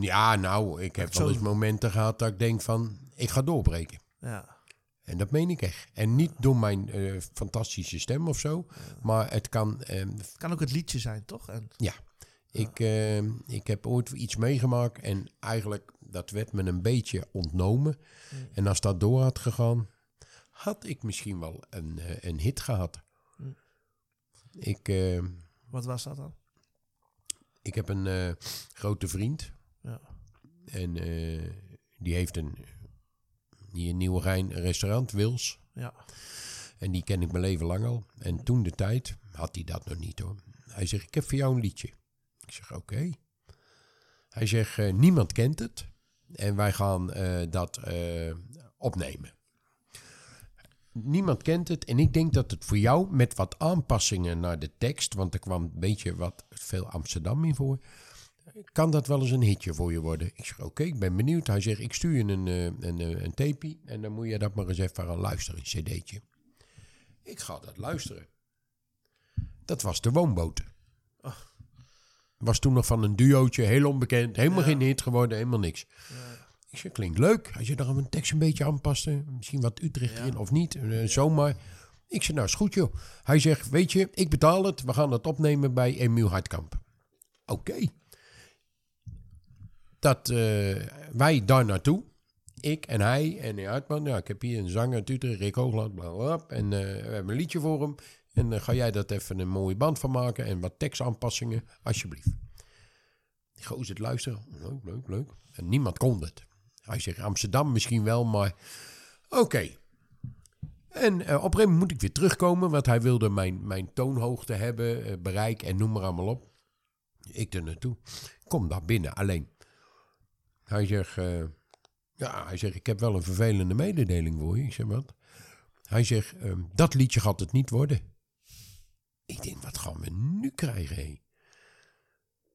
Ja, nou, ik heb wel eens momenten gehad dat ik denk van, ik ga doorbreken. Ja, En dat meen ik echt. En niet door mijn eh, fantastische stem of zo, maar het kan... ehm, het kan ook het liedje zijn, toch? En, ik, ehm, ik heb ooit iets meegemaakt en eigenlijk, dat werd me een beetje ontnomen. Mm. En als dat door had gegaan, had ik misschien wel een, eh, een hit gehad. Mm. Ik, ehm, wat was dat dan? ik heb een eh, grote vriend. Ja. En eh, die heeft een, hier in Nieuwegein een restaurant, Wils. Ja. En die ken ik mijn leven lang al. En toen de tijd had hij dat nog niet hoor. Hij zegt, ik heb voor jou een liedje. Ik zeg, oké. Hij zegt, eh, niemand kent het. En wij gaan eh, dat eh, opnemen. Niemand kent het. En ik denk dat het voor jou met wat aanpassingen naar de tekst... want er kwam een beetje wat veel Amsterdam in voor... kan dat wel eens een hitje voor je worden? Ik zeg, oké, ik ben benieuwd. Hij zegt, ik stuur je een, een, een tapie... en dan moet je dat maar eens even aan luisteren, een cd'tje. Ik ga dat luisteren. Dat was de woonboot. Was toen nog van een duootje, heel onbekend. Helemaal Ja. geen hit geworden, helemaal niks. Ik zeg, klinkt leuk. Als je dan een tekst een beetje aanpassen. Misschien wat Utrecht Ja. erin of niet. eh, zomaar. Ik zeg, nou is goed joh. Hij zegt, weet je, ik betaal het. We gaan het opnemen bij Emiel Hartkamp. Oké. Dat eh, wij daar naartoe. Ik en hij en de Hartman. Ja, ik heb hier een zanger uit Utrecht, Rick Hoogland. Bla, bla, bla. En eh, we hebben een liedje voor hem. En dan ga jij dat even een mooie band van maken. En wat tekstaanpassingen, alsjeblieft. Die gozer het luisteren. Leuk, leuk, leuk. En niemand kon het. Hij zegt Amsterdam misschien wel, maar oké. En eh, op een gegeven moment moet ik weer terugkomen, want hij wilde mijn, mijn toonhoogte hebben, eh, bereik en noem maar allemaal op. Ik er naartoe. Kom daar binnen, alleen. Hij zegt, eh, ja, hij zegt, ik heb wel een vervelende mededeling voor je. Ik zeg, wat? Hij zegt, ehm, dat liedje gaat het niet worden. Ik denk, wat gaan we nu krijgen, hé?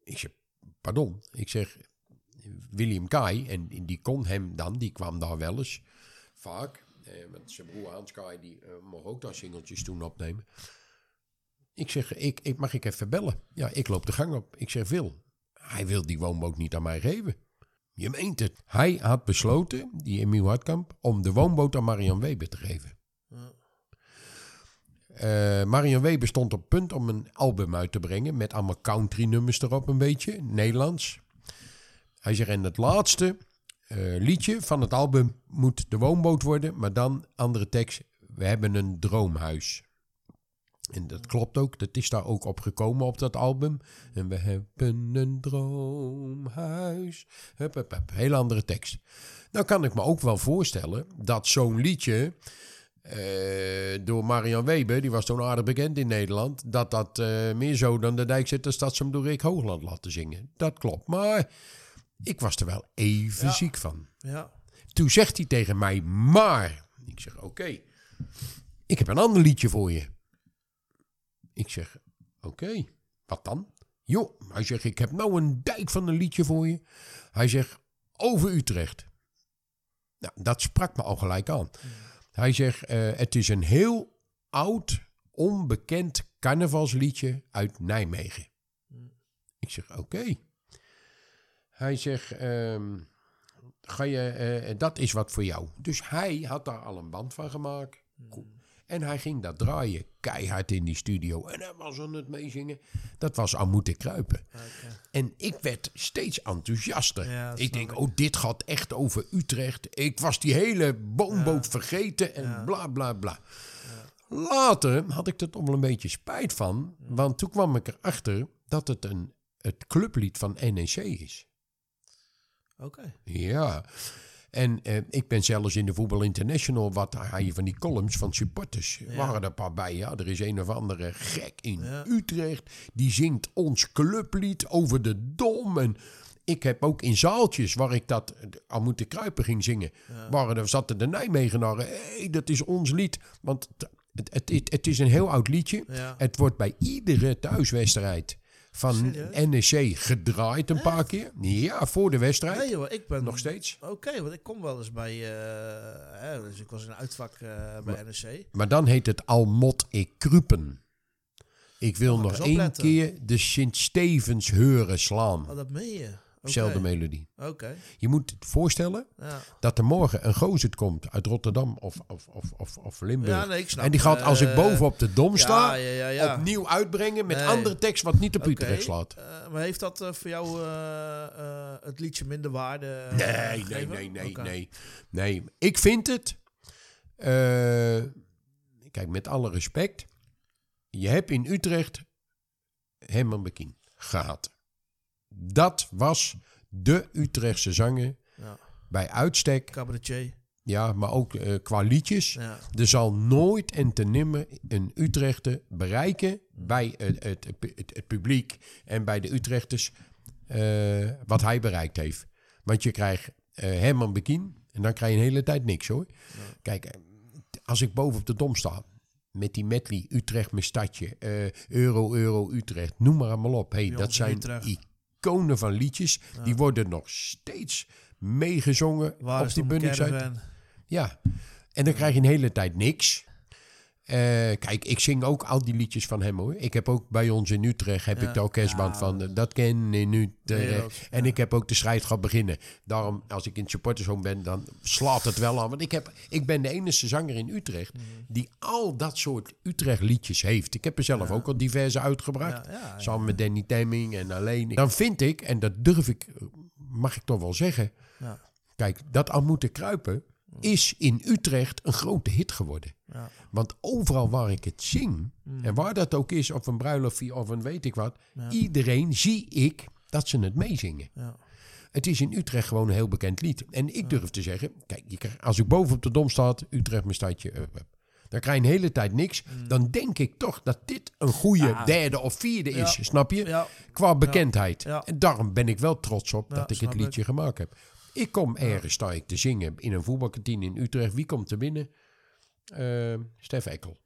Ik zeg, pardon. Ik zeg, William Kai, en die kon hem dan, die kwam daar wel eens vaak. Eh, zijn broer Hans Kai, die eh, mocht ook daar singeltjes toen opnemen. Ik zeg, ik, ik, mag ik even bellen? Ja, ik loop de gang op. Ik zeg, Wil, hij wil die woonboot niet aan mij geven. Je meent het. Hij had besloten, die Emiel Hartkamp, om de woonboot aan Marian Weber te geven. Eh, Marian Weber stond op punt om een album uit te brengen met allemaal country nummers erop een beetje, Nederlands. Hij zegt, en het laatste eh, liedje van het album moet de woonboot worden, maar dan andere tekst, we hebben een droomhuis. En dat klopt ook, dat is daar ook op gekomen op dat album. En we hebben een droomhuis. Hup, hup, hup. Hele andere tekst. Nou kan ik me ook wel voorstellen dat zo'n liedje door Marian Weber, die was toen aardig bekend in Nederland, dat dat eh, meer zo dan de dijkzitters dat ze hem door Rick Hoogland laten zingen. Dat klopt, maar ik was er wel even Ja. ziek van. Ja. Toen zegt hij tegen mij, maar. Ik zeg, oké, ik heb een ander liedje voor je. Ik zeg, oké, wat dan? Joh, hij zegt, ik heb nou een dijk van een liedje voor je. Hij zegt, over Utrecht. Nou, dat sprak me al gelijk aan. Hij zegt, eh, het is een heel oud, onbekend carnavalsliedje uit Nijmegen. Ik zeg, oké. Hij zegt, ehm, ga je, eh, dat is wat voor jou. Dus hij had daar al een band van gemaakt. En hij ging dat draaien, keihard in die studio. En hij was aan het meezingen. Dat was aan moeten kruipen. En ik werd steeds enthousiaster. Ja, ik denk, ik. oh, dit gaat echt over Utrecht. Ik was die hele boomboot vergeten en bla bla bla. Later had ik er toch wel een beetje spijt van. Want toen kwam ik erachter dat het een, het clublied van NEC is. Oké. Ja. En eh, ik ben zelfs in de Voetbal International, wat had je van die columns van supporters. Waren er een paar bij, ja. Er is een of andere gek in Ja. Utrecht. Die zingt ons clublied over de dom. En ik heb ook in zaaltjes waar ik dat eh, al moeten kruipen ging zingen. Waren er, zaten de Nijmegenaren. Hé, hey, dat is ons lied. Want het, het, het, het is een heel oud liedje. Ja. Het wordt bij iedere thuiswedstrijd van? NEC gedraaid een paar keer. Ja, voor de wedstrijd. Nee joh, ik ben... Nog steeds. Oké, want ik kom wel eens bij... eh, hè, dus ik was in een uitvak eh, bij NEC. Maar dan heet het Almot ik krupen. Ik wil Oh, nog één opletten. keer de Sint-Stevens heuren slaan. Oh, dat meen je? Zelfde melodie. Oké, Je moet het voorstellen ja. dat er morgen een gozer komt uit Rotterdam of, of, of, of, of Limburg. Ja, nee, ik snap en die gaat als ik eh, boven op de dom sta, ja, opnieuw uitbrengen met Nee. andere tekst wat niet op Utrecht slaat. eh, maar heeft dat eh, voor jou het liedje minder waarde Nee, nee, nee, nee, nee. Nee, ik vind het... kijk, met alle respect. Je hebt in Utrecht Herman Bekien gehad. Dat was de Utrechtse zanger Ja. bij uitstek. Cabaretier. Ja, maar ook eh, qua liedjes. Ja. Er zal nooit en te nimmer een Utrechter bereiken bij het, het, het, het publiek en bij de Utrechters eh, wat hij bereikt heeft. Want je krijgt eh, Herman Bekien en dan krijg je een hele tijd niks hoor. Kijk, eh, als ik boven op de dom sta met die medley Utrecht mijn stadje, eh, Euro, Euro, Utrecht, noem maar allemaal op. Hey, dat zijn. Iconen van liedjes. Die worden nog steeds meegezongen Waar op die caravan? Ja, en dan krijg je een hele tijd niks. Eh, kijk, ik zing ook al die liedjes van hem hoor. Ik heb ook bij ons in Utrecht heb Ja. ik de orkestband Ja. van eh, Dat ken in Utrecht. Wereld, En ik heb ook de strijd gaat beginnen. Daarom, als ik in het supportershome ben, dan slaat het wel aan. Want ik, heb, ik ben de enige zanger in Utrecht Mhm. die al dat soort Utrecht liedjes heeft. Ik heb er zelf ook al diverse uitgebracht. Samen met Danny Temming en alleen. Dan vind ik, en dat durf ik, mag ik toch wel zeggen. Kijk, dat al moeten kruipen is in Utrecht een grote hit geworden. Ja. Want overal waar ik het zing, en waar dat ook is, of een bruiloft of een weet ik wat, iedereen zie ik dat ze het meezingen. Ja. Het is in Utrecht gewoon een heel bekend lied. En ik durf te zeggen, kijk, je als ik boven op de dom staat, Utrecht mijn stadje, dan krijg je een hele tijd niks. Dan denk ik toch dat dit een goede derde of vierde is, snap je? Qua bekendheid. En daarom ben ik wel trots op dat ik het liedje gemaakt heb. Ik kom ergens, sta ik te zingen in een voetbalkantine in Utrecht. Wie komt er binnen? Eh, Stef Ekkel.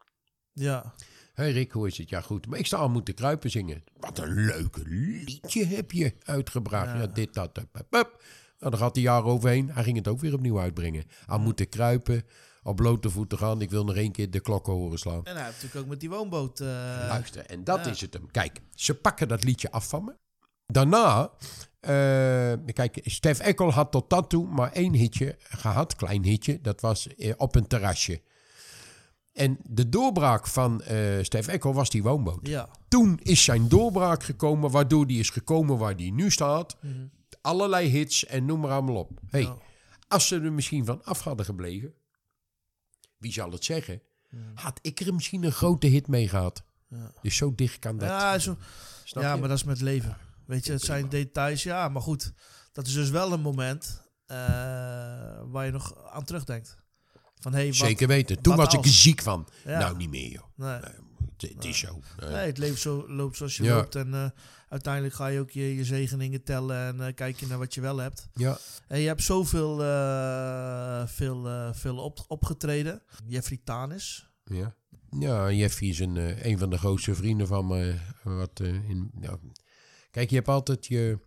Ja. Hé Rick, hoe is het? Ja goed, maar ik sta al moeten kruipen zingen. Wat een leuke liedje heb je uitgebracht. Ja, dit, dat, up, up, up. Nou, daar gaat hij jaar overheen. Hij ging het ook weer opnieuw uitbrengen. Al moeten kruipen, op blote voeten gaan. Ik wil nog één keer de klokken horen slaan. En hij heeft natuurlijk ook met die woonboot... eh, Luister, en dat ja. is het hem. Kijk, ze pakken dat liedje af van me. Daarna, kijk, Stef Ekkel had tot dat toe maar één hitje gehad, klein hitje. Dat was eh, op een terrasje. En de doorbraak van eh Stef Ekkel was die woonboot. Ja. Toen is zijn doorbraak gekomen, waardoor die is gekomen waar die nu staat. Allerlei hits en noem maar allemaal op. Hey, Ja. Als ze er misschien van af hadden gebleven, wie zal het zeggen, had ik er misschien een grote hit mee gehad. Dus zo dicht kan dat. Ja, zo, maar dat is met leven. Weet je, het zijn details. Ja, maar goed. Dat is dus wel een moment eh, waar je nog aan terugdenkt. Van, hey, wat, Zeker weten. Toen was ik er ziek van. Ja. Nou, niet meer joh. Nee, Het, het is zo. Nee. nee, het leven zo, loopt zoals je Ja. loopt. En eh, uiteindelijk ga je ook je, je zegeningen tellen en eh, kijk je naar wat je wel hebt. Ja. En je hebt zoveel veel, veel op, opgetreden. Jeffrey Tanis. Ja. Ja, Jeffy is een, een van de grootste vrienden van me. Wat, in, kijk, je hebt altijd je,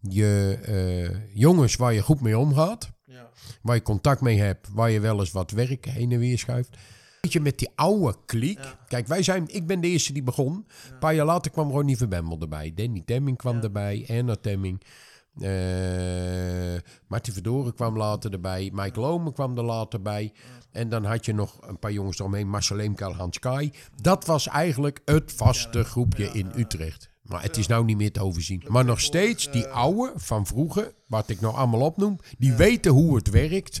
je eh, jongens waar je goed mee omgaat. Ja. Waar je contact mee hebt. Waar je wel eens wat werk heen en weer schuift. Weet je, met die oude kliek. Ja. Kijk, wij zijn, ik ben de eerste die begon. Een paar jaar later kwam Ronnie Verbemmel erbij. Danny Temming kwam erbij. Erna Temming. eh Martin Verdoren kwam later erbij. Mike Lomen kwam er later bij. En dan had je nog een paar jongens eromheen. Marcel Eemkel, Hans Kai. Dat was eigenlijk het vaste groepje in Utrecht. Maar het is nou niet meer te overzien. Maar nog steeds, die oude van vroeger, wat ik nou allemaal opnoem, die weten hoe het werkt.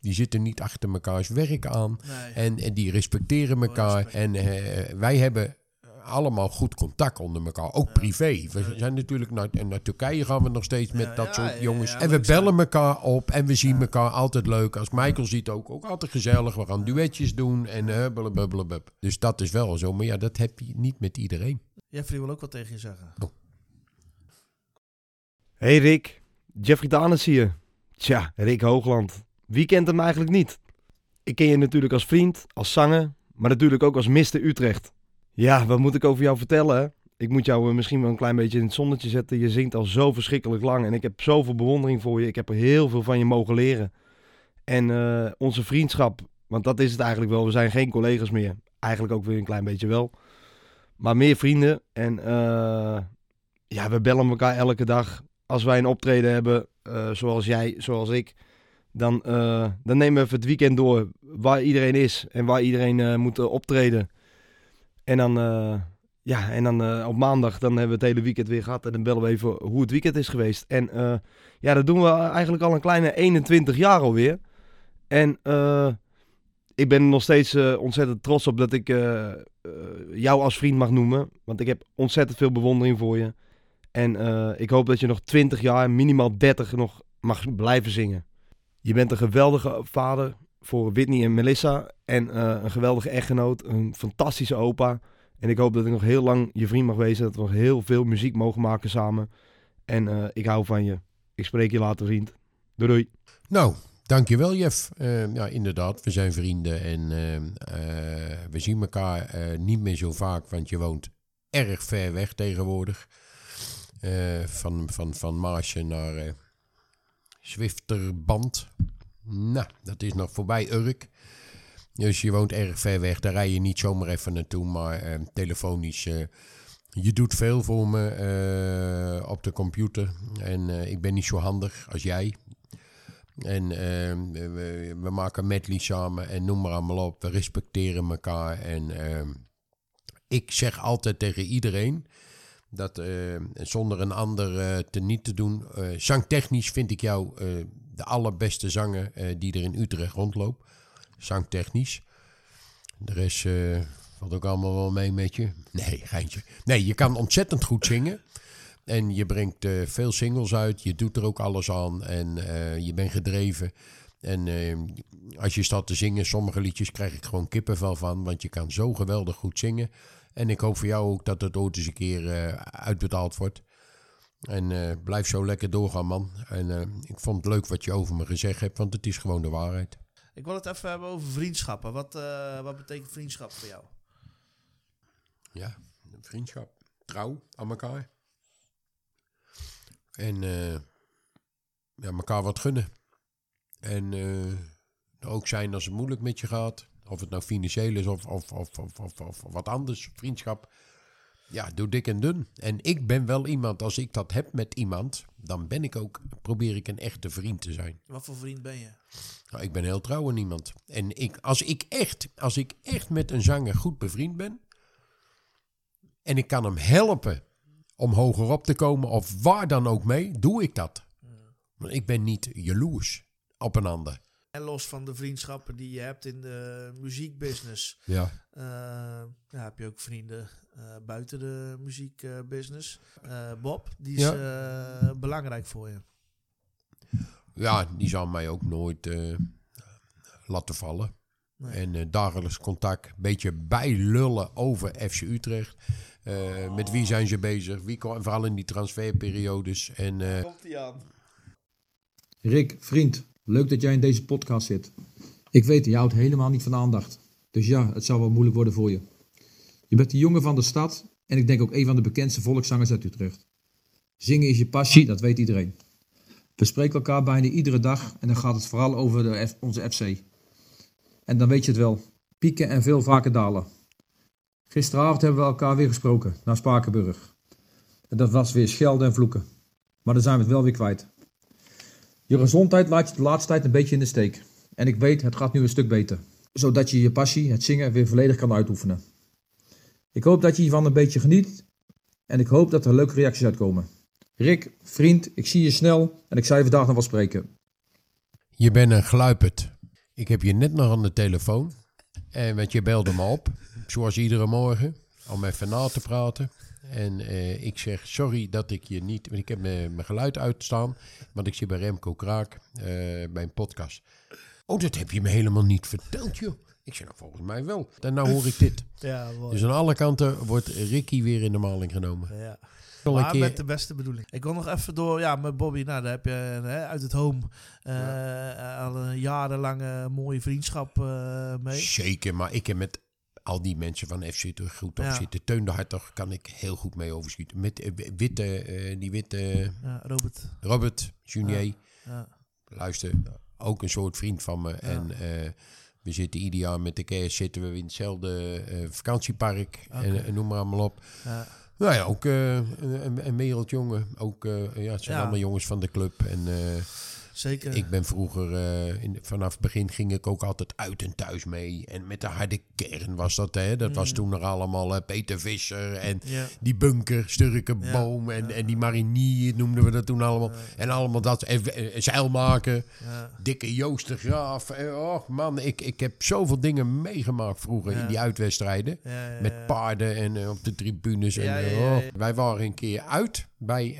Die zitten niet achter mekaars werk aan. En, en die respecteren elkaar. En eh, wij hebben allemaal goed contact onder elkaar. Ook privé. We zijn natuurlijk naar, en naar Turkije gaan we nog steeds met Ja, dat ja, soort jongens. ja, en we bellen elkaar op. En we zien elkaar altijd leuk. Als Michael ziet ook, ook altijd gezellig. We gaan duetjes doen. En uh, blablabla. Dus dat is wel zo. Maar ja, dat heb je niet met iedereen. Jeffrey wil ook wat tegen je zeggen. Hey Rick, Jeffrey Danes hier. Tja, Rick Hoogland. Wie kent hem eigenlijk niet? Ik ken je natuurlijk als vriend, als zanger, maar natuurlijk ook als Mr. Utrecht. Ja, wat moet ik over jou vertellen? Ik moet jou eh, misschien wel een klein beetje in het zonnetje zetten. Je zingt al zo verschrikkelijk lang en ik heb zoveel bewondering voor je. Ik heb er heel veel van je mogen leren. En eh, onze vriendschap, want dat is het eigenlijk wel. We zijn geen collega's meer. Eigenlijk ook weer een klein beetje wel. Maar meer vrienden. En eh, ja, we bellen elkaar elke dag als wij een optreden hebben, eh, zoals jij, zoals ik, dan, eh, dan nemen we even het weekend door waar iedereen is en waar iedereen moet optreden. En dan, ja, en dan op maandag dan hebben we het hele weekend weer gehad en dan bellen we even hoe het weekend is geweest. En ja, dat doen we eigenlijk al een kleine 21 jaar alweer. En ik ben nog steeds eh, ontzettend trots op dat ik eh, eh, jou als vriend mag noemen, want ik heb ontzettend veel bewondering voor je. En ik hoop dat je nog 20 jaar, minimaal 30 nog mag blijven zingen. Je bent een geweldige vader voor Whitney en Melissa. En een geweldige echtgenoot, een fantastische opa. En ik hoop dat ik nog heel lang je vriend mag wezen. Dat we nog heel veel muziek mogen maken samen. En ik hou van je. Ik spreek je later, vriend. Doei doei. Nou, dankjewel Jeff. Eh, ja, inderdaad, we zijn vrienden en eh, eh, we zien elkaar eh, niet meer zo vaak, want je woont erg ver weg tegenwoordig. Eh, van, van, van Maasje naar Zwifterband. Nou, dat is nog voorbij Urk. Dus je woont erg ver weg, daar rij je niet zomaar even naartoe, maar eh, telefonisch... je doet veel voor me op de computer. En ik ben niet zo handig als jij. En eh, we, we maken medley samen en noem maar op. We respecteren elkaar. En eh, ik zeg altijd tegen iedereen dat eh, zonder een ander eh, te niet te doen. eh, zangtechnisch vind ik jou eh, de allerbeste zanger die er in Utrecht rondloopt. Zangtechnisch. De rest valt ook allemaal wel mee met je. Nee, geintje. Nee, je kan ontzettend goed zingen. En je brengt eh, veel singles uit. Je doet er ook alles aan. En eh, je bent gedreven. En eh, als je staat te zingen, sommige liedjes krijg ik gewoon kippenvel van. Want je kan zo geweldig goed zingen. En ik hoop voor jou ook dat het ooit eens een keer uitbetaald wordt. En blijf zo lekker doorgaan, man. En ik vond het leuk wat je over me gezegd hebt, want het is gewoon de waarheid. Ik wil het even hebben over vriendschappen. Wat, wat betekent vriendschap voor jou? Ja, vriendschap. Trouw aan elkaar. En eh, ja, elkaar wat gunnen. En eh, ook zijn als het moeilijk met je gaat. Of het nou financieel is of, of, of, of, of, of wat anders. Vriendschap. Ja, doe dik en dun. En ik ben wel iemand, als ik dat heb met iemand, dan ben ik ook, probeer ik een echte vriend te zijn. Wat voor vriend ben je? Nou, ik ben heel trouw aan iemand. En ik, als, ik echt, als ik echt met een zanger goed bevriend ben. en ik kan hem helpen om hoger op te komen. of waar dan ook mee, doe ik dat. Want ik ben niet jaloers op een ander. En los van de vriendschappen die je hebt in de muziekbusiness, Ja. eh, ja, heb je ook vrienden eh, buiten de muziekbusiness. Eh, Bob, die is belangrijk voor je. ja, die zal mij ook nooit laten vallen. Nee. En dagelijks contact, een beetje bijlullen over FC Utrecht. Eh, Met wie zijn ze bezig? Wie, vooral in die transferperiodes. En eh, Komt hij aan? Rick, vriend, leuk dat jij in deze podcast zit. Ik weet, je houdt helemaal niet van aandacht. Dus ja, het zal wel moeilijk worden voor je. Je bent de jongen van de stad en ik denk ook een van de bekendste volkszangers uit Utrecht. Zingen is je passie, dat weet iedereen. We spreken elkaar bijna iedere dag en dan gaat het vooral over de F- onze FC. En dan weet je het wel. Pieken en veel vaker dalen. Gisteravond hebben we elkaar weer gesproken, naar Spakenburg. En dat was weer schelden en vloeken. Maar dan zijn we het wel weer kwijt. Je gezondheid laat je de laatste tijd een beetje in de steek. En ik weet, het gaat nu een stuk beter. Zodat je je passie, het zingen, weer volledig kan uitoefenen. Ik hoop dat je hiervan een beetje geniet. En ik hoop dat er leuke reacties uitkomen. Rick, vriend, ik zie je snel en ik zal je vandaag nog wel spreken. Je bent een gluiperd. Ik heb je net nog aan de telefoon. En want je belde me op, zoals iedere morgen, om even na te praten. En eh, ik zeg sorry dat ik je niet... Want ik heb mijn mijn geluid uitstaan, want ik zit bij Remco Kraak eh, bij een podcast. Oh, dat heb je me helemaal niet verteld, joh. Ik zeg, nou, volgens mij wel. En nou hoor ik dit. Ja, mooi. Dus aan alle kanten wordt Ricky weer in de maling genomen. ja. Maar met de beste bedoeling. Ik wil nog even door, ja, met Bobby. Nou, daar heb je hè, uit het home eh, al een jarenlange mooie vriendschap eh, mee. Zeker, maar ik heb met al die mensen van FC Utrecht goed op Ja. zitten. Teun de Hartog kan ik heel goed mee overschieten. Met eh, witte, eh, die witte Ja, Robert. Robert Junier. Ja. Luister, ook een soort vriend van me. En eh, we zitten ieder jaar met de kerst zitten we in hetzelfde vakantiepark. En, en noem maar allemaal op. Ja. Nou ja, ook een, een wereldjongen. Ook, ja, het zijn allemaal jongens van de club. En Zeker. ik ben vroeger, eh, in, vanaf het begin ging ik ook altijd uit en thuis mee. En met de harde kern was dat, hè. Dat was toen nog allemaal eh, Peter Visser en Mm. Ja. die bunker, Sturkenboom en, en die marinier noemden we dat toen allemaal. En allemaal dat, en, en zeilmaken, Ja. dikke Joost de Graaf. En, oh man, ik, ik heb zoveel dingen meegemaakt vroeger in die uitwedstrijden. Ja, ja, Met ja. paarden en eh, op de tribunes. En, Ja, ja, ja, oh. ja. Wij waren een keer uit bij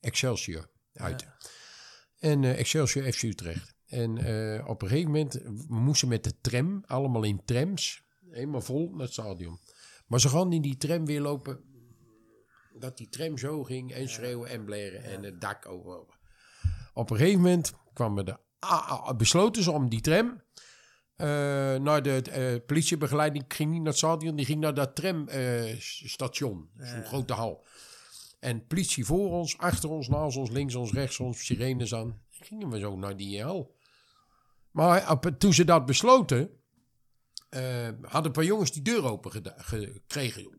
Excelsior. Uit. En eh, Excelsior FC Utrecht. En eh, op een gegeven moment, moesten met de tram, allemaal in trams, helemaal vol naar het stadion. Maar ze gaan in die tram weer lopen, dat die tram zo ging en schreeuwen en bleren en het dak over. Op een gegeven moment kwamen de, besloten ze om die tram eh, naar de eh, politiebegeleiding, ging niet naar het stadion, die ging naar dat tramstation, zo'n grote hal. En politie voor ons, achter ons, naast ons, links ons, rechts ons, sirenes aan. Gingen we zo naar die hal. Maar op, toen ze dat besloten, eh, hadden een paar jongens die deur open gekregen.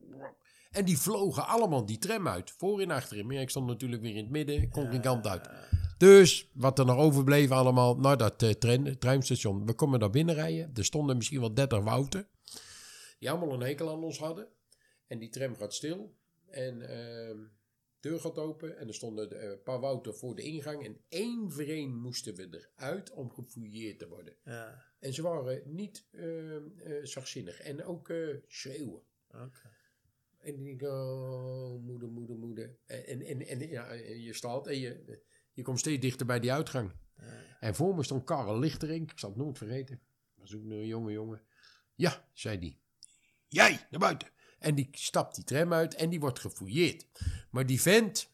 En die vlogen allemaal die tram uit, voor en achterin. Maar ik stond natuurlijk weer in het midden, kon geen kant uit. Dus wat er nog overbleef allemaal naar dat eh, tren, treinstation. We konden daar binnenrijden. Er stonden misschien wel 30 wouten. Die allemaal een hekel aan ons hadden. En die tram gaat stil. En ehm deur gaat open. En er stonden een paar wouten voor de ingang. En één voor één moesten we eruit om gefouilleerd te worden. Ja. En ze waren niet eh, zachtzinnig. En ook eh, schreeuwen. Oké. En ik denk, oh, moeder, moeder, moeder. En, en, en ja, je staat en je, je komt steeds dichter bij die uitgang. En voor me stond Karel Lichterink. Ik zal het nooit vergeten. Was ook een jonge jongen. Ja, zei die. Jij, naar buiten. En die stapt die tram uit en die wordt gefouilleerd. Maar die vent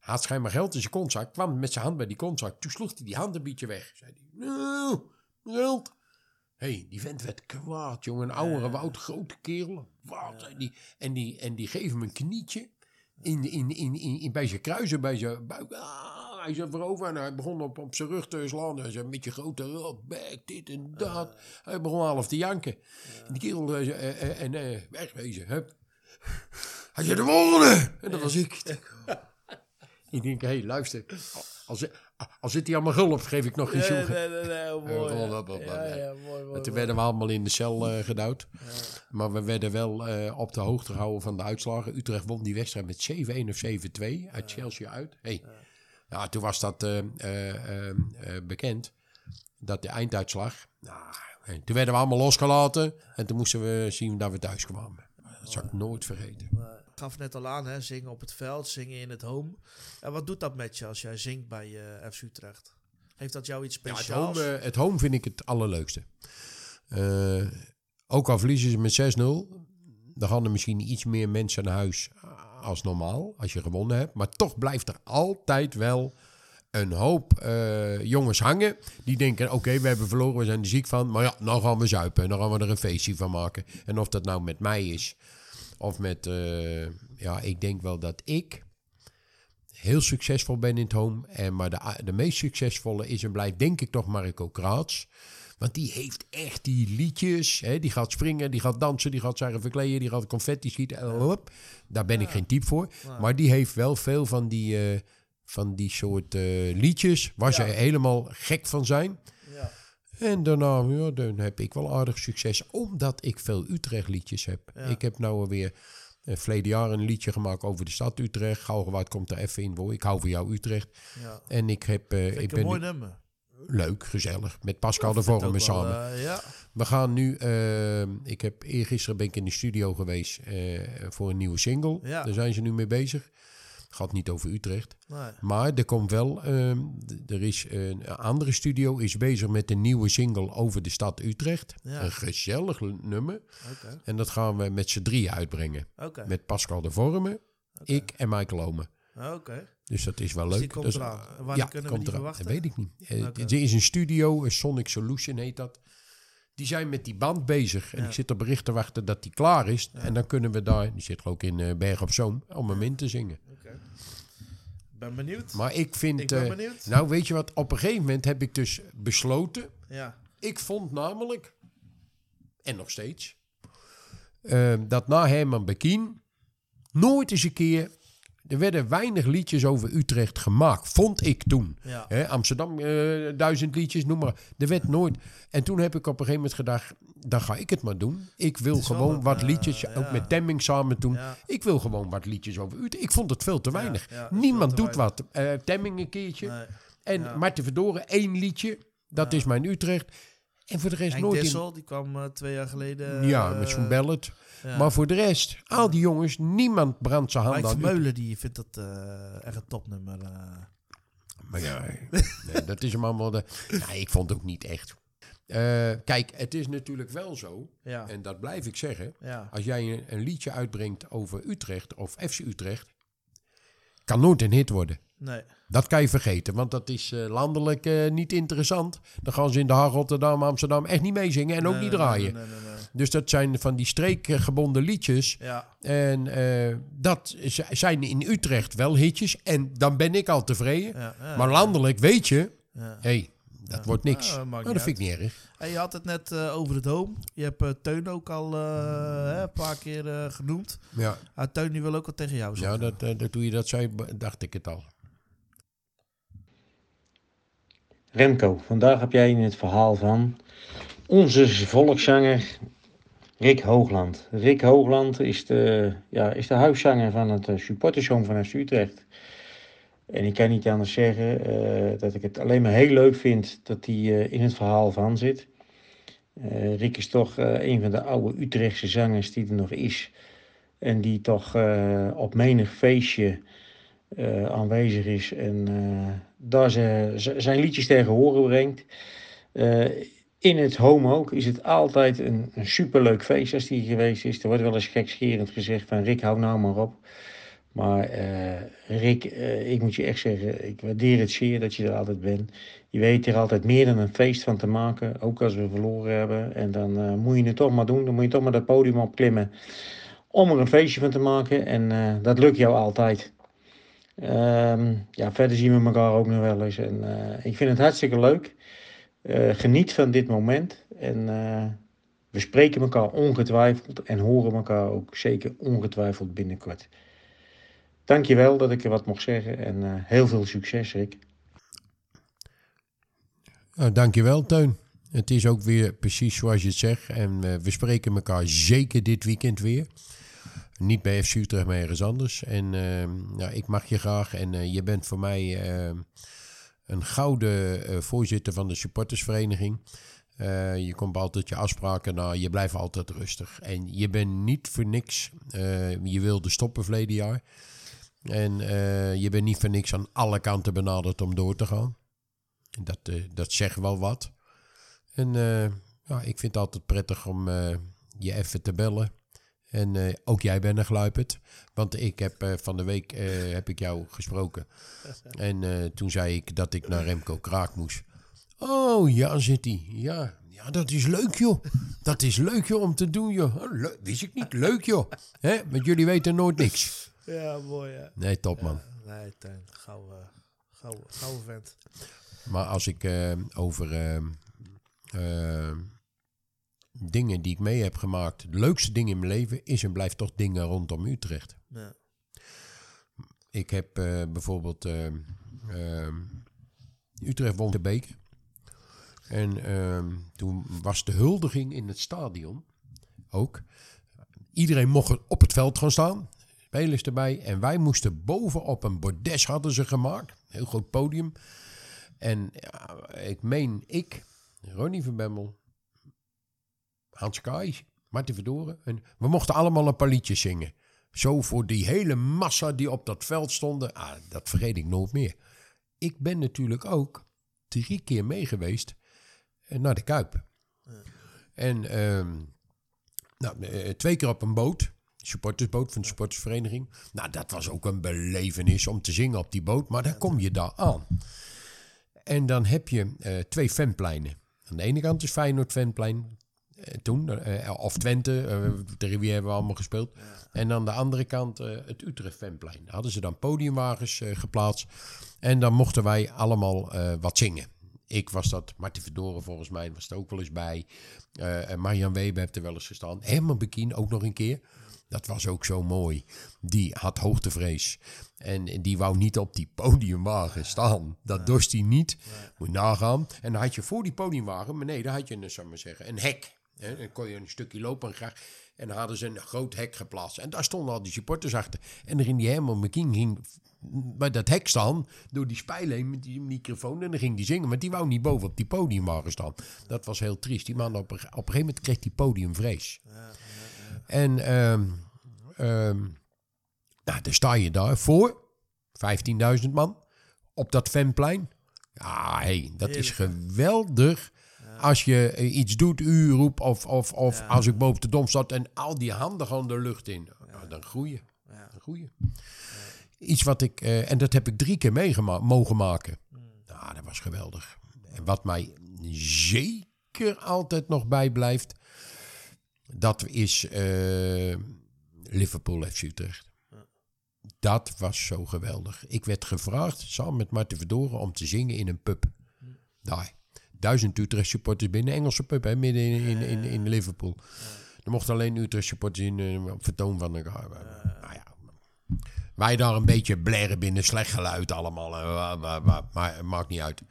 had schijnbaar geld in zijn kontzak. Kwam met zijn hand bij die kontzak. Toen sloeg hij die hand een beetje weg. Zei hij, nou, geld. Hé, hey, die vent werd kwaad, jongen. Een oudere, woud, grote kerel. Wat, zei die. En die, en die geeft hem een knietje in, in, in, in, in, bij zijn kruisen, bij zijn buik. Ah, hij zat voorover en hij begon op, op zijn rug te slaan. Hij zei, met je grote rotbek, dit en dat. Hij begon half te janken. En die kerel, eh, eh, eh, en eh, wegwezen, hup. Hij zei, de volgende! En dat was ik. ik denk, hé, hey, luister. Als, als zit hij aan mijn gulp, geef ik nog geen zoeken. nee, nee, nee, mooi. Ja. mooi, mooi, En toen werden we allemaal in de cel eh, gedouwd. Maar we werden wel op de hoogte gehouden van de uitslagen. Utrecht won die wedstrijd met 7-1 of 7-2 uit Chelsea uit. Hey. Ja, toen was dat eh, eh, eh, bekend, dat de einduitslag. Nou, en toen werden we allemaal losgelaten en toen moesten we zien dat we thuis kwamen. Dat zal ik nooit vergeten. Ik gaf net al aan, hè, zingen op het veld, zingen in het home. En wat doet dat met je als jij zingt bij eh FC Utrecht? Heeft dat jou iets Ja, het, speciaals? home, eh, het home vind ik het allerleukste. Ook al verliezen ze met 6-0, dan gaan er misschien iets meer mensen naar huis als normaal, als je gewonnen hebt. Maar toch blijft er altijd wel een hoop eh, jongens hangen. Die denken, oké, we hebben verloren, we zijn er ziek van. Maar ja, nou gaan we zuipen en dan gaan we er een feestje van maken. En of dat nou met mij is, of met... eh, ja, ik denk wel dat ik heel succesvol ben in het home. En, maar de, de meest succesvolle is en blijft denk ik toch Marco Kraats. Want die heeft echt die liedjes. Hè, die gaat springen, die gaat dansen, die gaat zeggen verkleden, die gaat confetti schieten. en. Daar ben ik geen type voor. Maar die heeft wel veel van die, eh, van die soort eh, liedjes waar ze helemaal gek van zijn. En daarna ja, dan heb ik wel aardig succes, omdat ik veel Utrecht liedjes heb. Ik heb nou weer uh, verleden jaar een liedje gemaakt over de stad Utrecht. Gauwgewaard komt er even in, hoor. Ik hou van jou Utrecht. Ja. En ik heb... eh, ik ik ben een mooi nummer. Leuk, gezellig, met Pascal de Vormen wel, samen. eh, ja. We gaan nu, eh, ik heb eergisteren ben ik in de studio geweest eh, voor een nieuwe single. Ja. Daar zijn ze nu mee bezig. Gaat niet over Utrecht. Nee. Maar er komt wel, ehm, er is een andere studio is bezig met een nieuwe single over de stad Utrecht. Ja. Een gezellig nummer. En dat gaan we met z'n drieën uitbrengen. Met Pascal de Vormen, ik en Michael Ome. Oké. Dus dat is wel Dus leuk. die komt is- eraan. Wanneer ja, kunnen we die eraan. verwachten? Dat weet ik niet. Eh, Oké. Er is een studio, Sonic Solution heet dat. Die zijn met die band bezig. En Ja. ik zit op bericht te wachten dat die klaar is. En dan kunnen we daar, die zit ook in eh, Berg op Zoom, om hem in te zingen. Oké. Ben benieuwd. Maar ik vind... Ik ben eh, benieuwd. nou, weet je wat? Op een gegeven moment heb ik dus besloten... Ja. Ik vond namelijk, en nog steeds, eh, dat na Herman Bekien nooit eens een keer... Er werden weinig liedjes over Utrecht gemaakt, vond ik toen. Ja. Amsterdam, eh, duizend liedjes, noem maar. Er werd nooit. En toen heb ik op een gegeven moment gedacht, dan ga ik het maar doen. Ik wil gewoon een, wat eh, liedjes, ook ja. met Temming samen toen. Ja. Ik wil gewoon wat liedjes over Utrecht. Ik vond het veel te weinig. Niemand te doet wat. Eh Temming een keertje. Nee. En. Marten Verdoren, één liedje. Dat is mijn Utrecht. En voor de rest Henk nooit in... Dissel, die kwam eh, twee jaar geleden. Ja, eh, met zo'n ballet. ja. Maar voor de rest, al die jongens, niemand brandt zijn hand Mike aan. Vermeulen, die vindt dat eh, echt een topnummer. eh. Maar ja, nee, dat is hem allemaal... De... Ja, ik vond het ook niet echt. Eh, kijk, het is natuurlijk wel zo, ja. en dat blijf ik zeggen... ja. Als jij een, een liedje uitbrengt over Utrecht of FC Utrecht... kan nooit een hit worden. Nee. Dat kan je vergeten, want dat is eh, landelijk eh, niet interessant. Dan gaan ze in de Haag, Rotterdam, Amsterdam echt niet meezingen en ook niet draaien. Nee, nee. Dus dat zijn van die streekgebonden liedjes. Ja. En eh, dat zijn in Utrecht wel hitjes. En dan ben ik al tevreden. Ja, ja, maar landelijk weet je, ja. hé, hey, dat wordt niks. Ja, dat Nou, dat vind ik niet erg. En je had het net over het home. Je hebt Teun ook al hè, een paar keer genoemd. Ja, Ah, Teun die wil ook wat tegen jou ja zeggen. dat, eh, dat, toen je dat zei, dacht ik het al. Remco, vandaag heb jij in het verhaal van onze volkszanger Rick Hoogland. Rick Hoogland is de, ja, is de huiszanger van het eh, supportershome van Utrecht. En ik kan niet anders zeggen eh, dat ik het alleen maar heel leuk vind dat hij eh, in het verhaal van zit. Rick is toch een van de oude Utrechtse zangers die er nog is. En die toch op menig feestje aanwezig is en daar ze, z- zijn liedjes tegen horen brengt. Eh, in het home ook is het altijd een, superleuk feest als die geweest is. Er wordt wel eens gekscherend gezegd van Rick, hou nou maar op. Maar eh, Rick, eh, ik moet je echt zeggen, ik waardeer het zeer dat je er altijd bent. Je weet er altijd meer dan een feest van te maken, ook als we verloren hebben. En dan moet je het toch maar doen, dan moet je toch maar dat podium opklimmen om er een feestje van te maken. En dat lukt jou altijd. Ehm, ja, verder zien we elkaar ook nog wel eens. En eh, ik vind het hartstikke leuk. Eh, geniet van dit moment. En eh, we spreken elkaar ongetwijfeld en horen elkaar ook zeker ongetwijfeld binnenkort. Dankjewel dat ik er wat mocht zeggen en heel veel succes, Rick. Nou, dankjewel, Teun. Het is ook weer precies zoals je het zegt. En we spreken elkaar zeker dit weekend weer. Niet bij FC Utrecht, maar ergens anders. En eh, ja, ik mag je graag. En eh, je bent voor mij eh, een gouden eh, voorzitter van de supportersvereniging. Eh, je komt altijd je afspraken na. Je blijft altijd rustig. En je bent niet voor niks. je wilde stoppen verleden jaar. En je bent niet voor niks aan alle kanten benaderd om door te gaan. Dat, dat zegt wel wat. En ja, ik vind het altijd prettig om je even te bellen. En eh, ook jij bent een gluiperd. Want ik heb eh, van de week eh, heb ik jou gesproken. En toen zei ik dat ik naar Remco Kraak moest. Oh, ja, zit hij. Ja, ja, dat is leuk, joh. Dat is leuk, joh, om te doen, joh. Oh, leuk. Wist ik niet. Leuk, joh. Hè? Want jullie weten nooit niks. Ja, mooi hè. Nee, top man. Nee, Teun. Gauw, gauw, gauw vent. Maar als ik over dingen die ik mee heb gemaakt, de leukste dingen in mijn leven is en blijft toch dingen rondom Utrecht. Ja. Ik heb eh, bijvoorbeeld eh, eh, Utrecht won de beker. En eh, toen was de huldiging in het stadion ook. Iedereen mocht op het veld gaan staan. Spelers erbij. En wij moesten boven op een bordes hadden ze gemaakt. Heel groot podium. En ja, ik meen ik, Ronnie van Bemmel, Hans Kaai, Martin Verdoren. En we mochten allemaal een paar liedjes zingen. Zo voor die hele massa die op dat veld stonden. Ah, dat vergeet ik nooit meer. Ik ben natuurlijk ook drie keer mee geweest eh, naar de Kuip. En ehm, nou, eh, twee keer op een boot. Supportersboot van de supportersvereniging. Nou, dat was ook een belevenis om te zingen op die boot. Maar dan kom je daar aan. En dan heb je eh, twee fanpleinen. Aan de ene kant is Feyenoord fanplein. Eh, toen, eh, of Twente, eh, tegen wie hebben we allemaal gespeeld. En aan de andere kant eh, het Utrecht fanplein. Daar hadden ze dan podiumwagens eh, geplaatst. En dan mochten wij allemaal eh, wat zingen. Ik was dat, Martin Verdoren volgens mij was er ook wel eens bij. Eh, en Marian Weber heeft er wel eens gestaan. Herman Bekien ook nog een keer. Dat was ook zo mooi. Die had hoogtevrees. En die wou niet op die podiumwagen staan. Dat dorst hij niet. Moet nagaan. En dan had je voor die podiumwagen, beneden had je een, zou maar zeggen, een hek. Hè, Dan kon je een stukje lopen en graag. En dan hadden ze een groot hek geplaatst. En daar stonden al die supporters achter. En er ging die Herman McKean ging bij dat hek staan. Door die spijlen heen met die microfoon. En dan ging die zingen. Maar die wou niet boven op die podiumwagen staan. Dat was heel triest. Die man op, een- op een gegeven moment kreeg die podiumvrees. En ehm nou, dan sta je daar voor. 15.000 man. Op dat fanplein. Ja, hey, dat is geweldig. Als je eh, iets doet, u roept of, of, of als ik boven de dom zat en al die handen gaan de lucht in. Nou, dan groeien. Dan groeien. Iets wat ik, eh, en dat heb ik drie keer meegemaakt, mogen maken. Nou, dat was geweldig. En wat mij zeker altijd nog bijblijft, dat is eh, Liverpool FC Utrecht. Dat was zo geweldig. Ik werd gevraagd, samen met Marten Verdoren, om te zingen in een pub. Daar. Duizend Utrecht supporters binnen, Engelse pub, hè, midden in, in, in, in Liverpool. Er mochten alleen Utrecht supporters in eh, vertoon van de... nou ja, wij daar een beetje blaren binnen, slecht geluid allemaal. eh, maar, maar, maar het maakt niet uit.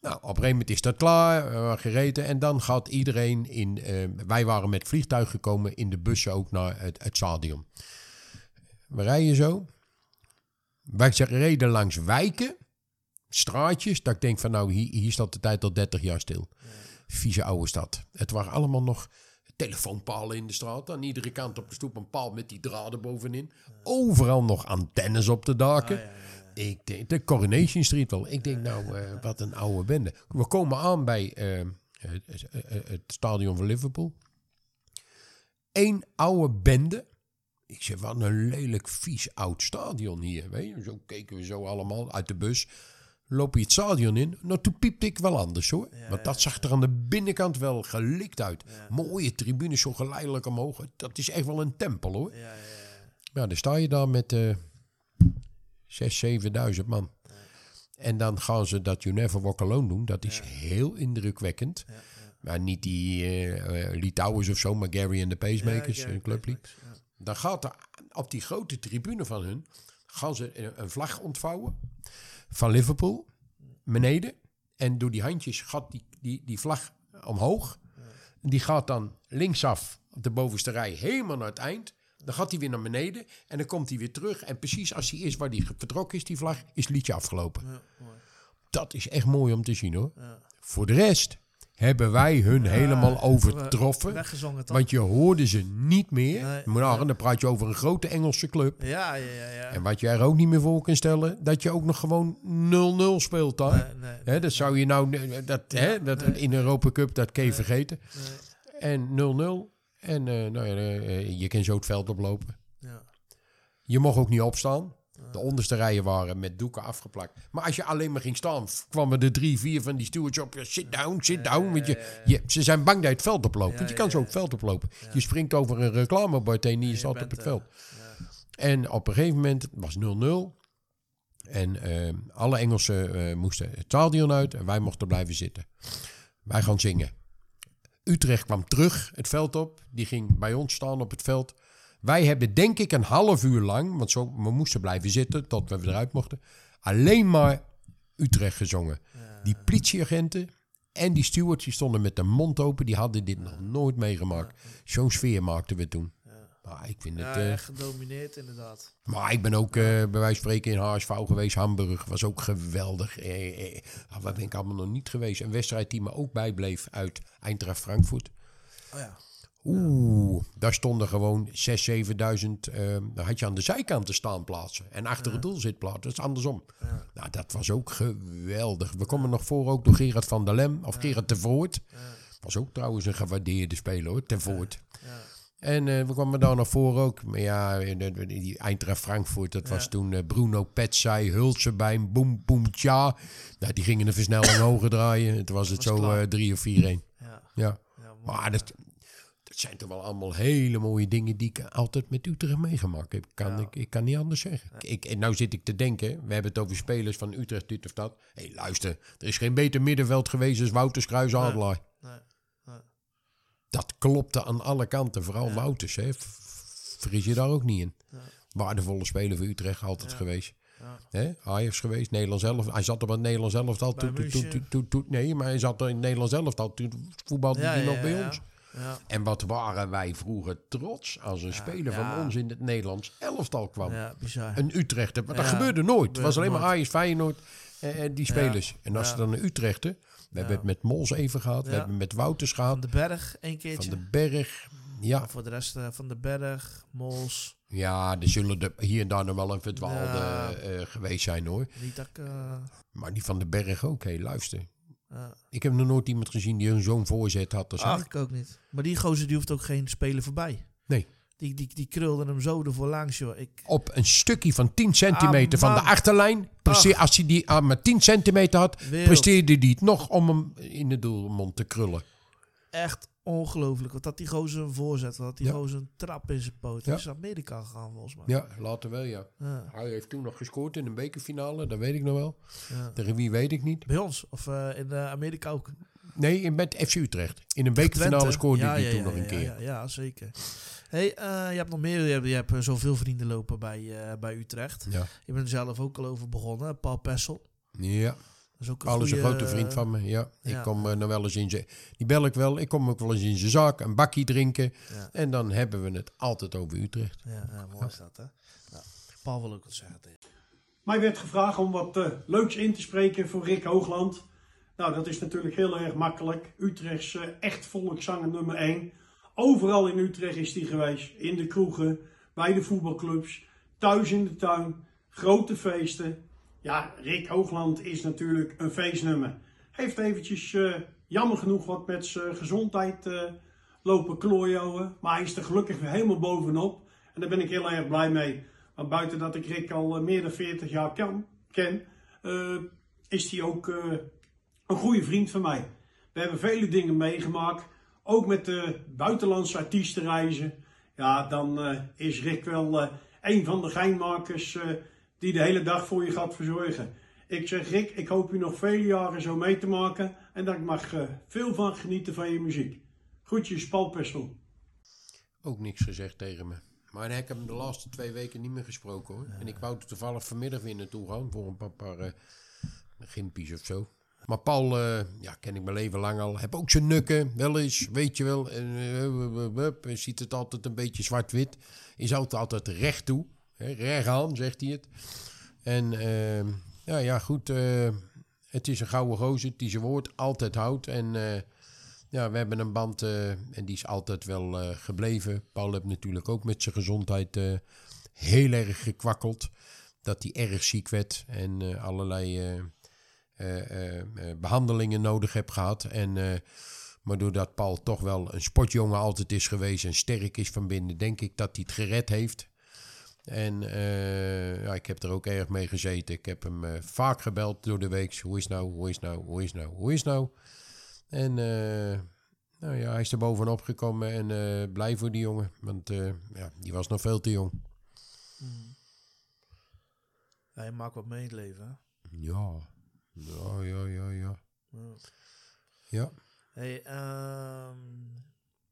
Nou, op een gegeven moment is dat klaar, eh, gereden. En dan gaat iedereen in... eh, wij waren met vliegtuig gekomen in de bussen ook naar het, het stadion. We rijden zo. Wij reden langs wijken, straatjes. Dat ik denk van nou, hier, hier staat de tijd al 30 jaar stil. Vieze oude stad. Het waren allemaal nog telefoonpalen in de straat. Aan iedere kant op de stoep een paal met die draden bovenin. Overal nog antennes op de daken. Ik denk, de Coronation Street wel. Ik denk nou, eh, wat een oude bende. We komen aan bij eh, het, het- het stadion van Liverpool. Eén oude bende. Ik zeg, wat een lelijk vies oud stadion hier. Weet je? Zo keken we zo allemaal uit de bus. Loop je het stadion in? Nou, toen piepte ik wel anders hoor. Want dat zag er aan de binnenkant wel gelikt uit. Mooie tribunes zo geleidelijk omhoog. Dat is echt wel een tempel hoor. Ja, dan sta je daar met eh 6.000, 7.000 man. En dan gaan ze dat You Never Walk Alone doen. Dat is heel indrukwekkend. Maar niet die eh eh, Lee Towers of zo, maar Gary en de Pacemakers, Ja, een Gary clublied. Dan gaat er op die grote tribune van hun, gaan ze een vlag ontvouwen van Liverpool, beneden. En door die handjes gaat die, die, die vlag omhoog. Die gaat dan linksaf op de bovenste rij helemaal naar het eind. Dan gaat hij weer naar beneden en dan komt hij weer terug. En precies als hij is waar hij vertrokken is, die vlag, is het liedje afgelopen. Dat is echt mooi om te zien hoor. Voor de rest hebben wij hun helemaal overtroffen. Weggezongen toch? Want je hoorde ze niet meer. Nee, maar nou, dan praat je over een grote Engelse club. Ja, ja, ja. ja. En wat je er ook niet meer voor kan stellen, dat je ook nog gewoon 0-0 speelt. Nee, nee, Hè, dat zou je nou, dat, hè, dat in de Europa Cup, dat kun je vergeten. En 0-0. En eh, nou ja, eh, je kan zo het veld oplopen. Ja. Je mocht ook niet opstaan. De onderste rijen waren met doeken afgeplakt. Maar als je alleen maar ging staan, kwamen er drie, vier van die stewards op. Sit down, sit down. Want je, je, ze zijn bang dat je het veld oploopt. want je kan zo het veld oplopen. Je springt over een reclamebord heen en je staat op het veld. En op een gegeven moment het was 0-0. En eh, alle Engelsen eh, moesten het stadion uit en wij mochten blijven zitten. Wij gaan zingen. Utrecht kwam terug het veld op. Die ging bij ons staan op het veld. Wij hebben denk ik een half uur lang, want zo, we moesten blijven zitten tot we eruit mochten, alleen maar Utrecht gezongen. Die politieagenten en die stewards die stonden met de mond open. Die hadden dit nog nooit meegemaakt. Zo'n sfeer maakten we toen. Maar ik vind het... Ja, eh, echt gedomineerd inderdaad. maar ik ben ook eh, bij wijze van spreken in HSV geweest. Hamburg was ook geweldig. Eh, eh, ah, waar ben ik allemaal nog niet geweest. Een wedstrijd die me ook bijbleef uit Eintracht Frankfurt. Oh ja. Oeh, daar stonden gewoon 6.000, 7.000. eh daar had je aan de zijkant te staan plaatsen. En achter het doel zit plaatsen. Dat is andersom. Nou, dat was ook geweldig. We komen nog voor ook door Gerard van der Lem. Of Gerard de Voort. Was ook trouwens een gewaardeerde speler hoor, de Voort. En eh, we kwamen daar naar voren ook. Maar ja, die Eintracht Frankfurt, dat was toen eh, Bruno Petzai, Hulsebijn, Boem Boem Tja. Nou, die gingen de versnelling hoger draaien. Het was het Was zo klaar. eh, drie of vier één. Ja. Ja. Ja, mooi. Maar dat zijn toch wel allemaal hele mooie dingen die ik altijd met Utrecht meegemaakt heb. Kan, ik, ik kan niet anders zeggen. Ik, en nou zit ik te denken, we hebben het over spelers van Utrecht, dit of dat. Hé, hey, luister, er is geen beter middenveld geweest als Wouters Kruis Adelaar. Nee, nee. Dat klopte aan alle kanten, vooral Wouters. Hè. Vergis je daar ook niet in. Waardevolle speler voor Utrecht altijd geweest. Hè? Ajax geweest, Nederlands elf. Hij zat op het Nederlands Toen, toen, toen, toen, toen- nee, maar hij zat er in het Nederlands elftal. Toen voetbalde Ja, hij nog ja, bij ja. ons. Ja. En wat waren wij vroeger trots als een speler ja. van ons in het Nederlands elftal kwam. bizar. Een Utrechter. Maar dat gebeurde nooit. Het was alleen maar. Ajax, Feyenoord, eh, eh, die spelers. En als ze dan een Utrechter... We hebben het met Mols even gehad. We hebben het met Wouters Van gehad. de Berg één Van keertje. de Berg. Ja, Voor de rest eh, van de Berg, Mols. ja, er zullen er hier en daar nog wel een verdwaalde Ja. geweest zijn hoor. Niet dat ik... Maar die van de Berg ook. Hé, luister. Ja. Ik heb nog nooit iemand gezien die een zo'n voorzet had als. Ach, ik ook niet. Maar die gozer die hoeft ook geen speler voorbij. Nee. Die, die, die krulde hem zo ervoor langs, joh. Ik, Op een stukje van 10 centimeter Ah, van de achterlijn. presteer- als hij die ah, maar 10 centimeter had, Wereld. presteerde hij het nog om hem in de doelmond te krullen. echt ongelooflijk. Wat dat die gozer een voorzet. Wat dat die Ja. gozer een trap in zijn poot. Ja. Is naar Amerika gegaan, volgens mij. Ja, later wel, ja. Ja, Hij heeft toen nog gescoord in een bekerfinale, dat weet ik nog wel. Tegen wie weet ik niet. Bij ons. Of eh, in eh, Amerika ook. Nee, in- met FC Utrecht. In een bekerfinale scoorde hij ja, toen ja, nog een ja, keer. Ja, ja, zeker. Hey, eh, je hebt nog meer. Je hebt, je hebt zoveel vrienden lopen bij, bij Utrecht. Ja. Je bent er zelf ook al over begonnen. Paul Pessel. Ja, is ook een Paul is een grote vriend van me. Ja, ik kom eh, nog wel eens in zijn... Die bel ik wel. Ik kom ook wel eens in zijn zaak, een bakje drinken. Ja. En dan hebben we het altijd over Utrecht. Ja, ja, mooi is dat, hè? Nou, Paul wil ook wat zeggen tegen. Mij werd gevraagd om wat eh, leuks in te spreken voor Rick Hoogland. Nou, dat is natuurlijk heel erg makkelijk. Utrechts eh, echt volkszanger nummer 1. Overal in Utrecht is hij geweest. In de kroegen, bij de voetbalclubs, thuis in de tuin, grote feesten. Ja, Rick Hoogland is natuurlijk een feestnummer. Heeft eventjes, eh, jammer genoeg, wat met zijn gezondheid eh, lopen klooien. Maar hij is er gelukkig weer helemaal bovenop. En daar ben ik heel erg blij mee. Want buiten dat ik Rick al eh, meer dan 40 jaar kan, ken, is hij ook een goede vriend van mij. We hebben vele dingen meegemaakt. Ook met de buitenlandse artiestenreizen. Ja, dan is Rick wel een van de geinmakers die de hele dag voor je gaat verzorgen. Ik zeg Rick, ik hoop u nog vele jaren zo mee te maken. En dat ik mag eh, veel van genieten van je muziek. Groetjes, Paul Pessel. Ook niks gezegd tegen me. Maar ik heb hem de laatste twee weken niet meer gesproken hoor. En ik wou er toevallig vanmiddag weer naartoe gaan voor een paar, paar eh, gimpies of zo. Maar Paul, eh, ja, ken ik mijn leven lang al. Heb ook zijn nukken, wel eens, weet je wel. En, ziet het altijd een beetje zwart-wit. Is altijd, altijd recht toe. Recht aan, zegt hij het. En eh, ja, ja, goed. eh, het is een gouden gozer die zijn woord altijd houdt. En eh, ja, we hebben een band eh, en die is altijd wel gebleven. Paul heeft natuurlijk ook met zijn gezondheid heel erg gekwakkeld. Dat hij erg ziek werd en allerlei eh, eh, eh, eh, behandelingen nodig heeft gehad. En, maar doordat Paul toch wel een sportjongen altijd is geweest en sterk is van binnen, denk ik dat hij het gered heeft. En eh, ja, ik heb er ook erg mee gezeten. Ik heb hem eh, vaak gebeld door de week. Hoe is nou, hoe is nou, hoe is nou, hoe is nou? En eh, nou ja, hij is er bovenop gekomen en blij voor die jongen. Want ja, die was nog veel te jong. Ja, je maakt wat mee in het leven, hè? Ja. Ja, ja, ja, ja. Ja. Ja. Hey, ehm,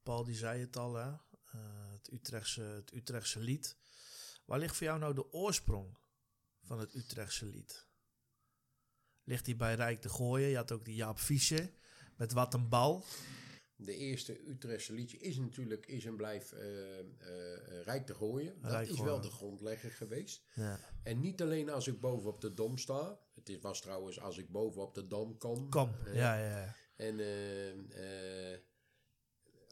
Paul die zei het al, hè? Eh, het, Utrechtse, het Utrechtse lied. Waar ligt voor jou nou de oorsprong van het Utrechtse lied? Ligt die bij Rijk de Gooien? Je had ook die Jaap Fischer met Wat een Bal. De eerste Utrechtse liedje is natuurlijk is en blijft eh, eh, Rijk te gooien. Dat Rijk is gooien. wel de grondlegger geweest. Ja. En niet alleen als ik boven op de dom sta. Het is- was trouwens als ik boven op de dom kom. Kom, Eh, ja, ja. En,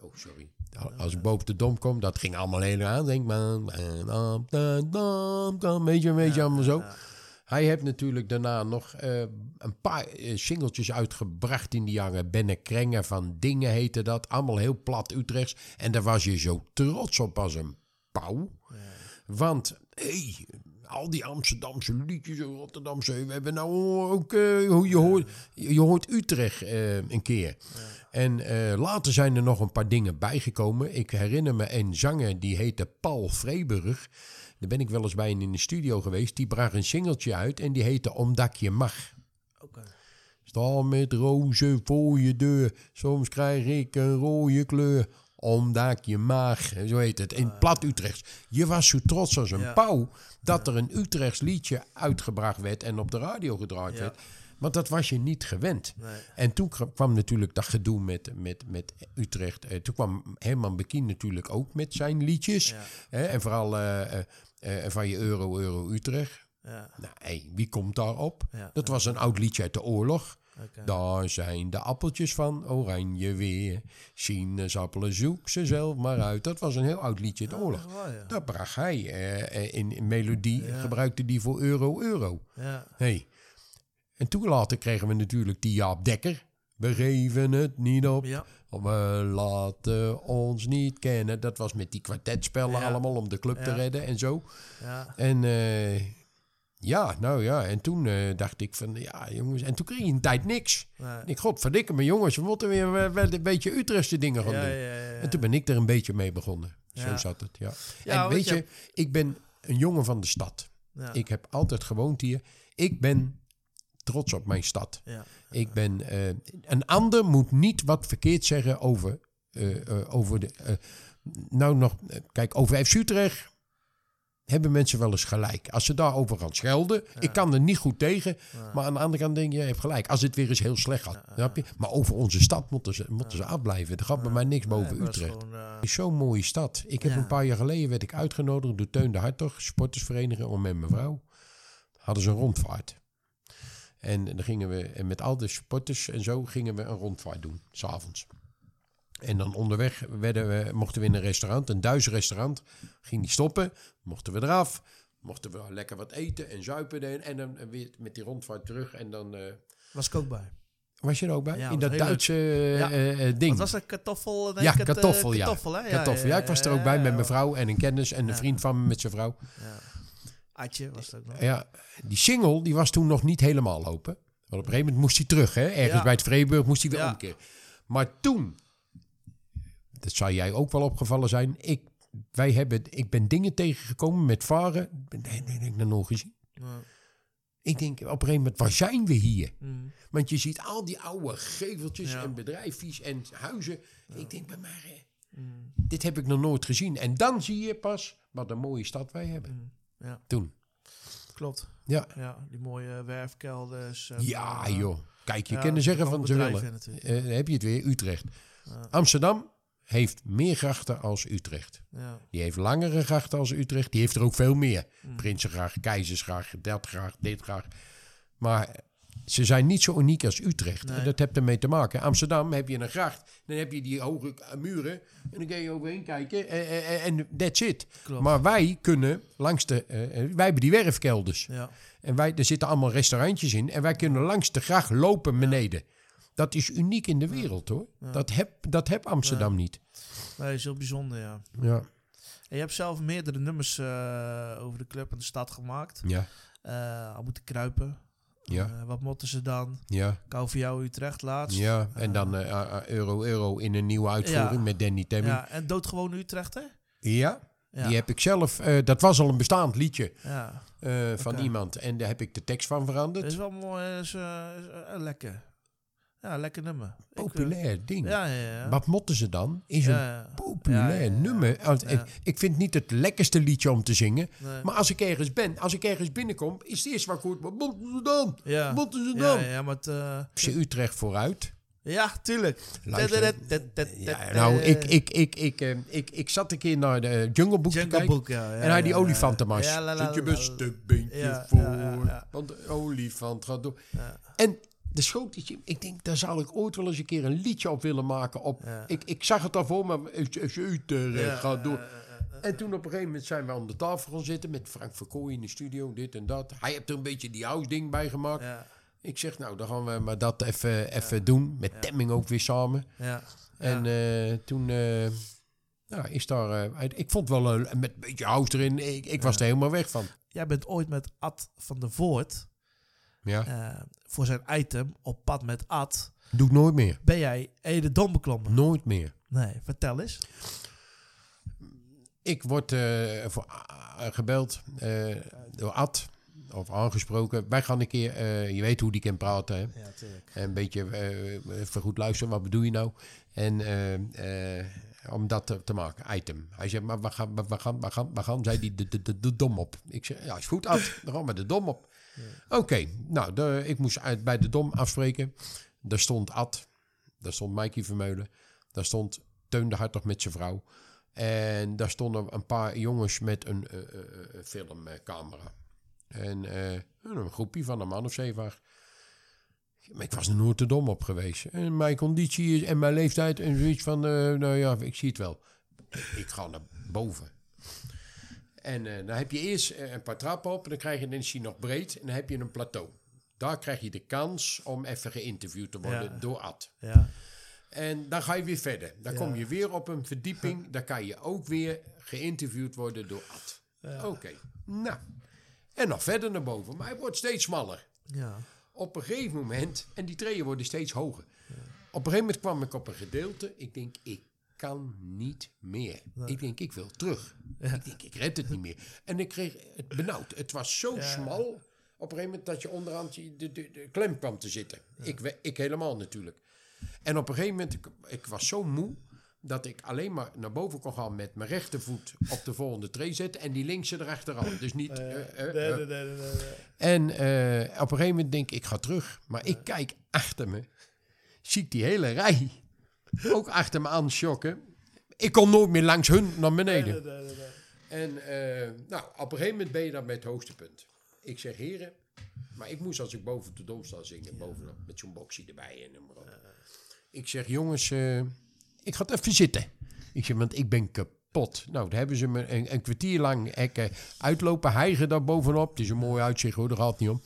oh, sorry. Als ik boven de dom kom, dat ging allemaal heel aan. Denk maar, en op de dom kom, weet je, weet je, allemaal zo. Hij heeft natuurlijk daarna nog eh, een paar eh, singeltjes uitgebracht in die jaren. Benne Krenger van Dingen heette dat. Allemaal heel plat Utrechts. En daar was je zo trots op als een pauw. Want, hé, hey, al die Amsterdamse liedjes Rotterdamse... We hebben nou ook... eh, je, hoort, je hoort Utrecht eh, een keer. En eh, later zijn er nog een paar dingen bijgekomen. Ik herinner me een zanger die heette Paul Vreeburg. Daar ben ik wel eens bij in de studio geweest. Die bracht een singeltje uit en die heette Omdat je mag. Oké. Sta met rozen voor je deur. Soms krijg ik een rode kleur. Omdat je mag. Zo heet het. In plat Utrechts. Je was zo trots als een Ja. pauw. Dat er een Utrechts liedje uitgebracht werd. En op de radio gedraaid werd. Want dat was je niet gewend. Nee. En toen kwam natuurlijk dat gedoe met, met, met Utrecht. Eh, toen kwam Herman Bekien natuurlijk ook met zijn liedjes. Ja. En vooral eh, eh, van je Euro, Euro Utrecht. Ja, Nou, hey, wie komt daarop? Ja. Dat was een oud liedje uit de oorlog. Daar zijn de appeltjes van oranje weer. Sinaasappelen, zoek ze zelf maar uit. Dat was een heel oud liedje uit de oorlog. Ja. Dat bracht hij eh, eh, in, in melodie, gebruikte die voor euro, euro. Ja, Hey. En toen later kregen we natuurlijk die Jaap Dekker. We geven het niet op. We laten ons niet kennen. Dat was met die kwartetspellen allemaal om de club te redden en zo. ja. En eh, ja, nou ja. En toen eh, dacht ik van, ja jongens. En toen kreeg je een tijd niks. Nee. Ik, godverdikke me jongens, we moeten weer een beetje Utrechtse dingen gaan Ja, doen. ja, ja, ja. En toen ben ik er een beetje mee begonnen. Zo zat het, ja. En weet je- je, ik ben een jongen van de stad. Ja. Ik heb altijd gewoond hier. Ik ben trots op mijn stad. Ja. Ik ben, eh, een ander moet niet wat verkeerd zeggen over, eh, over de. nou, nog, kijk, over FC Utrecht hebben mensen wel eens gelijk. Als ze daarover gaan schelden, ik kan er niet goed tegen. Maar aan de andere kant denk je, je hebt gelijk. Als het weer eens heel slecht gaat. snap je? Maar over onze stad moeten ze, moeten ze afblijven. Er gaat bij mij niks boven Nee, Utrecht. gewoon, eh, Het is zo'n mooie stad. Ik heb Ja. een paar jaar geleden werd ik uitgenodigd door Teun de Hartog, sportersvereniging, om met mijn vrouw. Hadden ze een rondvaart. En dan gingen we en met al de sporters en zo gingen we een rondvaart doen, s'avonds. En dan onderweg werden we, mochten we in een restaurant, een Duits restaurant. Ging die stoppen, mochten we eraf. Mochten we lekker wat eten en zuipen. En, en dan weer met die rondvaart terug. En dan eh, was ik ook bij. was je er ook bij? Ja, in dat. Duitse eh, Ja. eh, ding. Wat was dat? Kartoffel? Nee, Ja, eh, kartoffel, ja. Hè? Kartoffel, ja, ik was er ook bij met mijn ja. vrouw en een kennis en een Ja. vriend van me met zijn vrouw. Atje was het ook nog. Ja, die single die was toen nog niet helemaal open. Want op een gegeven moment moest hij terug, hè? Ergens Ja. bij het Vreeburg moest hij weer Ja. omkeren. Maar toen, dat zou jij ook wel opgevallen zijn, ik, wij hebben, ik ben dingen tegengekomen met varen, nee, nee, nee, ik nog nooit gezien. Ja. Ik denk op een gegeven moment, waar zijn we hier? Mm. Want je ziet al die oude geveltjes Ja. en bedrijfjes en huizen. Ik denk bij mij, Mm. dit heb ik nog nooit gezien. En dan zie je pas wat een mooie stad wij hebben. Mm. Ja. Toen. Klopt. Ja. Ja, die mooie werfkelders. en, Ja, eh, joh. Kijk, je kan er zeggen van ze willen. Eh, heb je het weer, Utrecht. Amsterdam heeft meer grachten als Utrecht. Ja. Die heeft langere grachten als Utrecht. Die heeft er ook veel meer. Mm. Prinsengracht, Keizersgracht, dat gracht, dit gracht. Maar ze zijn niet zo uniek als Utrecht. Nee. En dat heeft ermee te maken. Amsterdam heb je een gracht. Dan heb je die hoge muren. En dan kun je overheen kijken. En, that's it. Klopt. Maar wij kunnen langs de... eh, eh, wij hebben die werfkelders. Ja. En wij, er zitten allemaal restaurantjes in. En wij kunnen langs de gracht lopen beneden. Dat is uniek in de wereld hoor. Dat heb, dat heb Amsterdam niet. Nee, is heel bijzonder, ja. Ja. En je hebt zelf meerdere nummers eh, over de club en de stad gemaakt. Ja. Eh, al moeten kruipen. Ja. Eh, wat motten ze dan? Ja. Kou voor jou Utrecht laatst. Ja. En dan Euro Euro in een nieuwe uitvoering Ja. met Danny Temmy. Ja. En doodgewoon Utrecht, hè? Ja. Ja. Die heb ik zelf, dat was al een bestaand liedje Ja, van iemand. En daar heb ik de tekst van veranderd. dat is wel mooi. Is, lekker. Ja, lekker nummer. Ik, eh, Populair ding. ja, ja, ja. Wat motten ze dan? Is een populair nummer. Ik, ik vind niet het lekkerste liedje om te zingen. Nee. Maar als ik ergens ben, als ik ergens binnenkom, is het eerst wat hoor. Wat moeten ze dan? Ja. Wat moeten ze dan? ja, maar het, eh, FC Utrecht vooruit. ja, tuurlijk. Luister. Tudu- Ja, nou, ik, ik, ik, ik, eh, ik, ik zat een keer naar de Jungle Book te Jungle kijken. Book, ja. ja, en hij die olifantenmars. Zet je beste beentje voor. Want de olifant gaat door. En de schoot is, ik denk, daar zou ik ooit wel eens een keer een liedje op willen maken. Op, Ja. ik, ik zag het al voor me. FC Utrecht Ja, gaat door. En toen op een gegeven moment zijn we aan de tafel gaan zitten met Frank Verkooy in de studio, dit en dat. Hij heeft er een beetje die house ding bij gemaakt. Ja, Ik zeg, nou, dan gaan we maar dat even, even doen. Met Temming ook weer samen. ja. En eh, toen eh, nou, is daar... eh, ik vond wel een, met een beetje house erin. Ik, ik was er helemaal weg van. Jij bent ooit met Ad van der Voort Ja, eh, voor zijn item op pad met Ad. doe ik nooit meer. Ben jij Ede Dom beklommen? Nooit meer. Nee, vertel eens. Ik word eh, voor, ah, gebeld eh, door Ad. Of aangesproken. Wij gaan een keer... eh, je weet hoe die kan praten, hè? Ja, tuurlijk. Een beetje eh, even goed luisteren, wat bedoel je nou? En eh, eh, om dat te, te maken, item. Hij zegt, maar we gaan, we, gaan, we gaan, we gaan, zei die de, de, de, de dom op. Ik zeg, ja, is goed, Ad, dan gaan we de dom op. Oké, nou, de, ik moest uit, bij de dom afspreken. Daar stond Ad, daar stond Mikey Vermeulen, daar stond Teun de Hartog met zijn vrouw. En daar stonden een paar jongens met een eh, eh, eh, filmcamera. En een groepje van een man of zeven. Maar ik was er nooit te dom op geweest. En mijn conditie is, en mijn leeftijd en zoiets van, nou ja, ik zie het wel. Ik ga naar boven. En eh, dan heb je eerst eh, een paar trappen op en dan krijg je, hij nog breed en dan heb je een plateau. Daar krijg je de kans om even geïnterviewd te worden Ja. door Ad. Ja. En dan ga je weer verder. Dan Ja. kom je weer op een verdieping. Dan kan je ook weer geïnterviewd worden door Ad. Oké, nou. En nog verder naar boven. Maar hij wordt steeds smaller. Ja. Op een gegeven moment, en die treden worden steeds hoger. Op een gegeven moment kwam ik op een gedeelte. Ik denk, ik kan niet meer. Ik denk, ik wil terug. Ik denk, ik red het niet meer. En ik kreeg het benauwd. Het was zo smal op een gegeven moment dat je onderaan de, de, de klem kwam te zitten. Ik, ik helemaal natuurlijk. En op een gegeven moment, ik, ik was zo moe dat ik alleen maar naar boven kon gaan met mijn rechtervoet op de volgende tree zetten en die linkse erachteraan. Dus niet... eh, eh. En op een gegeven moment denk ik, ik ga terug. Maar ik kijk achter me, zie ik die hele rij ook achter me aan schokken. Ik kon nooit meer langs hun naar beneden. En eh, nou, op een gegeven moment ben je dan met het hoogste punt. Ik zeg, heren, maar ik moest als ik boven de dom sta zingen, bovenop, met zo'n boxie erbij en noem maar op. Ik zeg, jongens, eh, ik ga het even zitten. Ik zeg, want ik ben kapot. Nou, daar hebben ze me een, een kwartier lang hekken uitlopen, hijgen daar bovenop. Het is een mooi uitzicht hoor, daar gaat het niet om.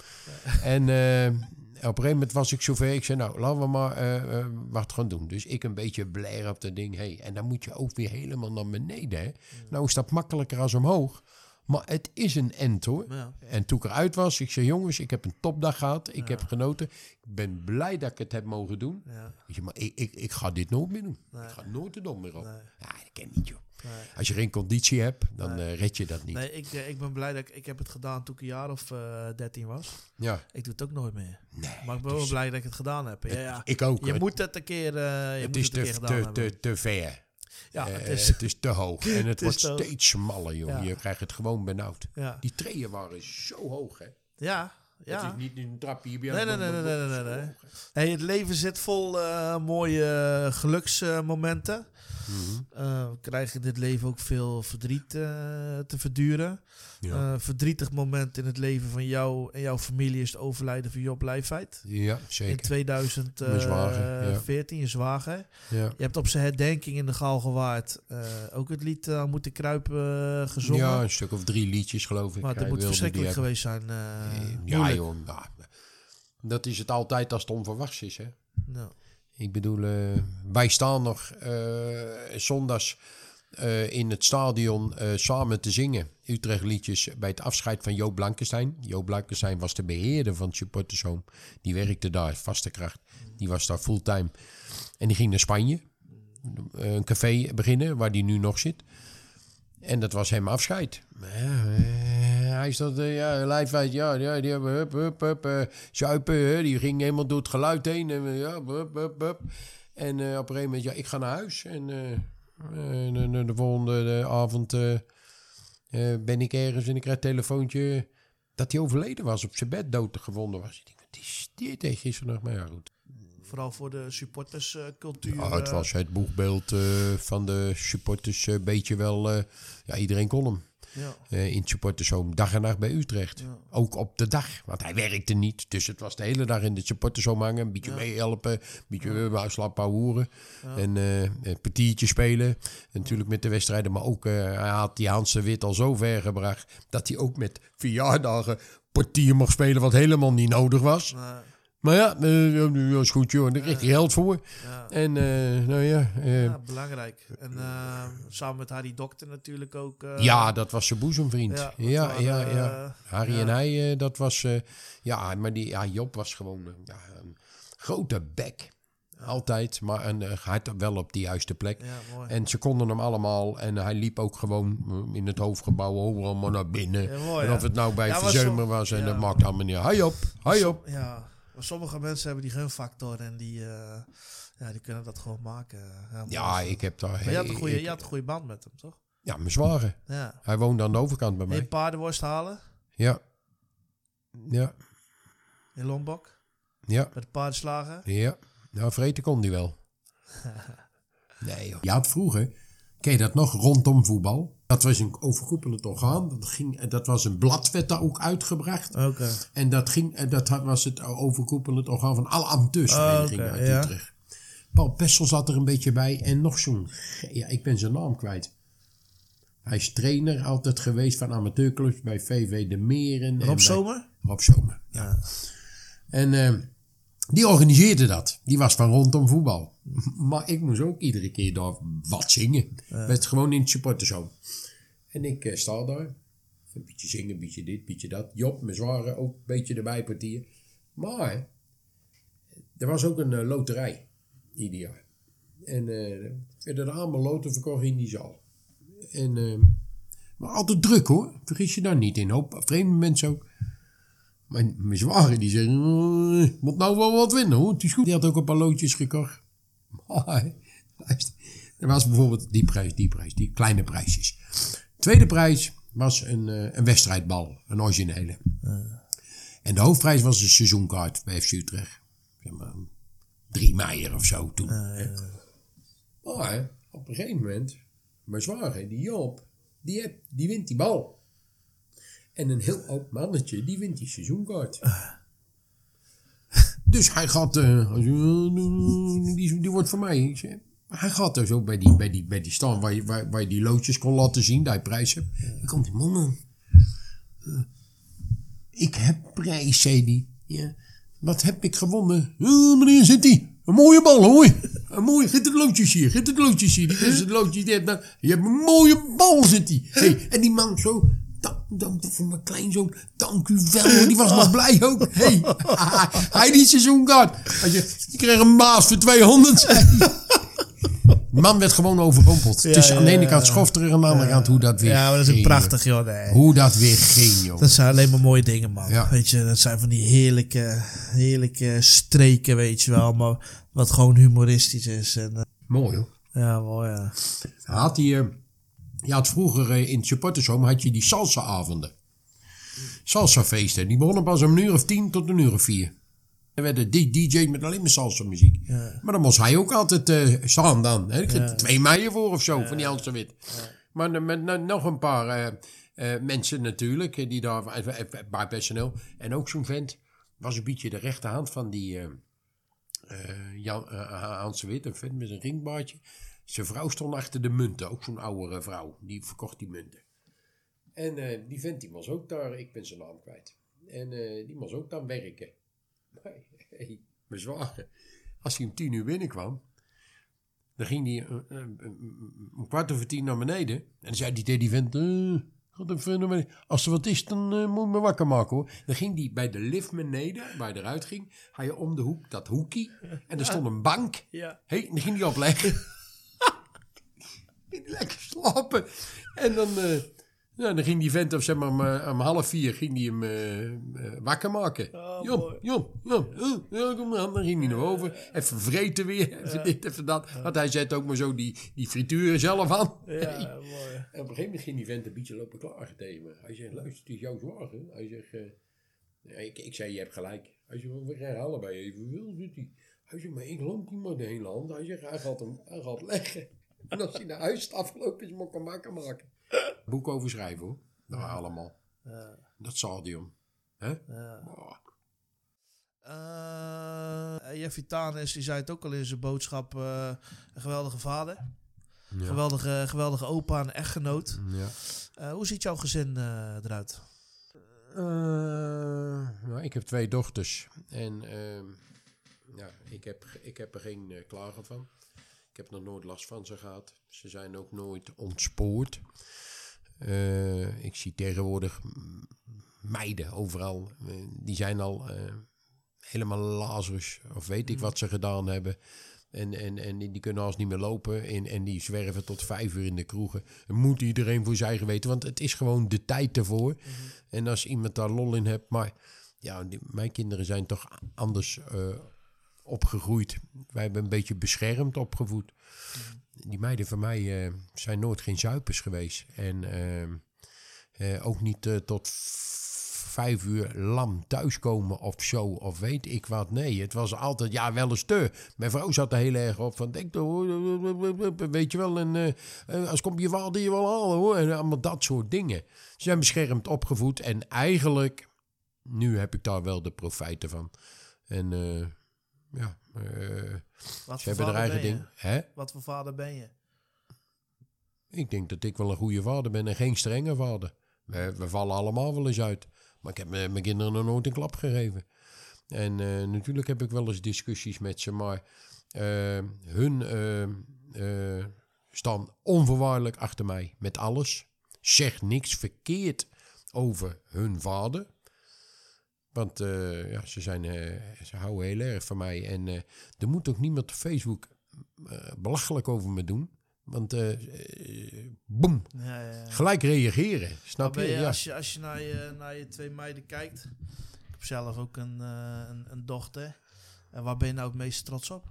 En eh, op een gegeven moment was ik zover. Ik zei, nou, laten we maar eh, eh, wat gaan doen. Dus ik een beetje blair op dat ding. Hey, en dan moet je ook weer helemaal naar beneden. Hè? Nou is dat makkelijker als omhoog. Maar het is een end hoor. Ja. En toen ik eruit was, ik zei, jongens, ik heb een topdag gehad. Ik heb genoten. Ik ben blij dat ik het heb mogen doen. Ja. Maar ik, ik, ik ga dit nooit meer doen. Ik ga nooit de dom meer op. Ja, dat ken niet, joh. Als je geen conditie hebt, dan eh, red je dat niet. Nee, ik, eh, ik ben blij dat ik, ik heb het gedaan toen ik een jaar of eh 13 was. Ja, Ik doe het ook nooit meer. nee. Maar ik ben wel blij dat ik het gedaan heb. Ja, ja. Ik ook. Je Het- moet het een keer, eh je het moet is het een keer te, gedaan te, hebben. te, te ver. Ja, Eh, het is, het is te hoog. En het, wordt steeds smaller, joh. Ja. Je krijgt het gewoon benauwd. Die treden waren zo hoog, hè. ja, Het ja. is niet een trapje hier bij Nee, nee, nee, nee, nee, nee. Hey, het leven zit vol eh, mooie eh, geluksmomenten. Mhm. Eh, we krijgen in dit leven ook veel verdriet eh, te verduren. Ja. Eh, verdrietig moment in het leven van jou en jouw familie is het overlijden van Job Leifheid. ja, In zeker.2014, zwager, ja. je zwager. Ja. Je hebt op zijn herdenking in de Galgenwaard ook het lied aan moeten kruipen gezongen. ja, een stuk of drie liedjes, geloof ik. maar dat moet verschrikkelijk geweest zijn. Ja, moeilijk. joh. nou, dat is het altijd als het onverwachts is, hè. Nou, Ik bedoel, eh, wij staan nog eh, zondags eh, in het stadion samen te zingen. Utrecht liedjes bij het afscheid van Joop Blankenstein. Joop Blankenstein was de beheerder van het. Die werkte daar, vaste kracht. Die was daar fulltime. En die ging naar Spanje. een café beginnen, waar die nu nog zit. En dat was hem afscheid. Eh, hij is dat, eh, ja, lijfwijd, ja, ja, die hebben hup, hup, hup, eh, zuipen, die ging helemaal door het geluid heen. En, ja, hup, hup, hup. En op een gegeven moment, ja, ik ga naar huis. En de, de, de volgende avond ben ik ergens en ik krijg een telefoontje dat hij overleden was, op zijn bed dood gevonden was. Ik denk, wat is dit? Gisteren nog, maar ja, goed. Vooral voor de supporterscultuur. Ja, het eh, was het boegbeeld eh, van de supporters een beetje wel... eh, ja, iedereen kon hem. ja. eh, in het supportershome dag en nacht bij Utrecht. Ja. Ook op de dag, want hij werkte niet. Dus het was de hele dag in de supportershome hangen. Een beetje meehelpen, een beetje ja. slappen hoeren. En eh, een partiertje spelen. En natuurlijk met de wedstrijden. Maar ook, eh, hij had die Hans de Wit al zo ver gebracht... dat hij ook met verjaardagen partier mocht spelen... wat helemaal niet nodig was. Maar ja, eh, dat is goed joh. Daar kreeg hij geld voor. ja. En eh, nou ja... eh, Ja, belangrijk. En eh, samen met Harry Dokter natuurlijk ook. eh, ja, dat was zijn boezemvriend. ja, Ja, ja, ja. eh, Harry en hij, eh, dat was... eh, ja, maar die, ja, Job was gewoon eh, ja, een grote bek. Altijd, maar eh, hij had wel op de juiste plek. En ze konden hem allemaal. En hij liep ook gewoon eh, in het hoofdgebouw overal maar naar binnen. Mooi, en of het nou bij Verzeumer was. En dat maakt allemaal niet. Hi op, hi op. Ja, maar sommige mensen hebben die gunfactor en die, eh, ja, die kunnen dat gewoon maken. Ja, ik heb daar... Maar je had, een goede, ik- je had een goede band met hem, toch? Ja, mijn zware. Ja. Hij woonde aan de overkant bij mij. paardenworst halen Ja. Ja, in Lombok. ja. Met de paardenslagen. Ja, nou vreten kon die wel. nee joh. Je had vroeger, ken je dat nog, rondom voetbal? Dat was een overkoepelend orgaan. Dat, ging, dat was een blad, werd daar ook uitgebracht. Oké. En dat, ging, en dat was het overkoepelend orgaan van alle amateursverenigingen Oh, oké, uit ja. Utrecht. Paul Pessel zat er een beetje bij. En nog zo'n... Ja, ik ben zijn naam kwijt. Hij is trainer altijd geweest van amateurclubs bij VV De Meren. en Rob bij- Zomer? Rob Zomer, ja. En eh, die organiseerde dat. Die was van rondom voetbal. Maar ik moest ook iedere keer daar wat zingen. Met gewoon in het supportershome. En ik eh, sta daar. Een beetje zingen, een beetje dit, een beetje dat. Job, mijn zware, ook een beetje erbij partier. Maar er was ook een eh, loterij ieder jaar. En eh, er werden er allemaal loten verkocht in die zaal. En, maar altijd druk hoor. Vergis je daar niet in. Hoop vreemde mensen ook. Mijn, mijn zware die zeggen, "Eh, moet nou wel wat winnen hoor. Het is goed. Die had ook een paar loodjes gekocht. Maar, er was bijvoorbeeld die prijs, die prijs, die kleine prijsjes. Tweede prijs was een, eh, een wedstrijdbal, een originele. En de hoofdprijs was een seizoenkaart bij FC Utrecht. Zeg maar, drie meijer of zo toen. Maar op een gegeven moment, mijn zware, die Joop, die, heb, die wint die bal. En een heel oud mannetje, die wint die seizoenkaart. Dus hij gaat, eh, die, die wordt voor mij. Hij gaat er zo bij die, bij die, bij die stand waar je, waar, waar je die loodjes kon laten zien, dat je prijs hebt. Dan komt die man aan. Eh, ik heb prijs, zei die. Ja. Wat heb ik gewonnen? Uh, meneer, zit die? Een mooie bal, hoor. Een mooie, zit het loodjes hier, zit het loodjes hier. Die is het loodjes, die heeft je hebt een mooie bal, zit die. Hey, en die man zo, dank, dank voor mijn kleinzoon, dank u wel. Die was nog blij ook. Hey, hij die. Hij zegt, je kreeg een baas voor 200, zei hij. De man werd gewoon overrompeld. het is aan de ene kant schofterig en aan de andere kant hoe dat weer Ja, maar dat is ging, prachtig, joh. Nee. Hoe dat weer ging, joh. Dat zijn alleen maar mooie dingen, man. Ja. Weet je, dat zijn van die heerlijke, heerlijke streken, weet je wel. Maar wat gewoon humoristisch is. En, eh, Mooi, hoor. ja, mooi, ja. Had hij, je had vroeger eh, in het supportershome had je die salsa-avonden. Salsa-feesten. Die begonnen pas om een uur of tien tot een uur of vier. Er werden die DJ's met alleen maar salsa-muziek. Maar dan moest hij ook altijd eh, staan dan. Hè? Ik er twee meijen voor of zo, van die Hans de Wit. Maar dan met no- nog een paar eh, mensen natuurlijk, die daar, bij personeel. En ook zo'n vent was een beetje de rechterhand van die Jan, Hans de Wit. Een vent met een ringbaardje. Zijn vrouw stond achter de munten, ook zo'n oudere vrouw. Die verkocht die munten. En eh, die vent die was ook daar, ik ben zijn naam kwijt. En eh, die was ook dan werken. Maar, hey, mijn zwager, als hij om tien uur binnenkwam, dan ging hij eh, eh, een kwart over tien naar beneden. En dan zei hij tegen die vent, even beneden. als er wat is, dan moet je me wakker maken hoor. Dan ging hij bij de lift beneden, waar hij eruit ging, ga je om de hoek, dat hoekie. En er stond een bank. Ja. Hey, dan ging hij opleggen. Ging lekker slapen. En dan, eh, ja, dan ging die vent om, zeg maar, om, eh, om half vier ging die hem eh, wakker maken. Oh. Jon, Jon, eh, ja, kom aan. Dan ging hij naar boven. Even vreten weer, even dit, even dat. Want hij zet ook maar zo die, die frituur zelf aan. Ja, mooi. En op een gegeven moment ging die vent een beetje lopen klagen tegen me. Hij zegt, luister, het is jouw zwager. Hij zegt, ik, ik zei, je hebt gelijk. Hij zegt, we gaan allebei even wil, zit hij. Hij zegt, maar ik loop niet maar de hele hand. Hij zegt, hij gaat hem hij gaat leggen. En als hij naar huis is afgelopen is, moet ik hem wakker maken. Boek over schrijven hoor. Nou, allemaal. Dat stadion. Hè? Oh. Eh Jeffy Tanis, die zei het ook al in zijn boodschap. eh, een geweldige vader. Ja. Geweldige, geweldige opa en echtgenoot. Ja. Eh, hoe ziet jouw gezin eh, eruit? Eh, nou, ik heb twee dochters. En ehm, ja, ik, heb, ik heb er geen eh, klagen van. Heb nog nooit last van ze gehad. Ze zijn ook nooit ontspoord. Eh, ik zie tegenwoordig mm, meiden overal. eh, die zijn al eh, helemaal Lazarus. Of weet ik wat ze gedaan hebben. En, en, en die kunnen als niet meer lopen. En, en die zwerven tot vijf uur in de kroegen. Moet iedereen voor zijn eigen weten. Want het is gewoon de tijd ervoor. En als iemand daar lol in hebt. Maar ja, die- mijn kinderen zijn toch anders opgegroeid. Wij hebben een beetje beschermd opgevoed. Die meiden van mij eh, zijn nooit geen zuipers geweest. En ehm, eh, ook niet eh, tot vijf uur lam thuiskomen of zo. Of weet ik wat. Nee, het was altijd, ja, wel eens te. Mijn vrouw zat er heel erg op van, denk toch, weet je wel. En eh, eh, als komt je vader je wel halen hoor. En allemaal dat soort dingen. Ze zijn beschermd opgevoed. En eigenlijk, nu heb ik daar wel de profijten van. En eh, ja, eh, Wat ze hebben er eigen ding. Hè? Wat voor vader ben je? Ik denk dat ik wel een goede vader ben en geen strenge vader. We, we vallen allemaal wel eens uit. Maar ik heb mijn kinderen nog nooit een klap gegeven. En eh, natuurlijk heb ik wel eens discussies met ze, maar eh, hun staan onvoorwaardelijk achter mij met alles. Zeg niks verkeerd over hun vader. Want eh, ja, ze, zijn, eh, ze houden heel erg van mij. En eh, er moet ook niemand op Facebook belachelijk over me doen. Want boem, Ja, ja, gelijk reageren. Snap je? je, Ja. als je, als je naar, je naar je twee meiden kijkt. Ik heb zelf ook een, een, een dochter. En waar ben je nou het meest trots op?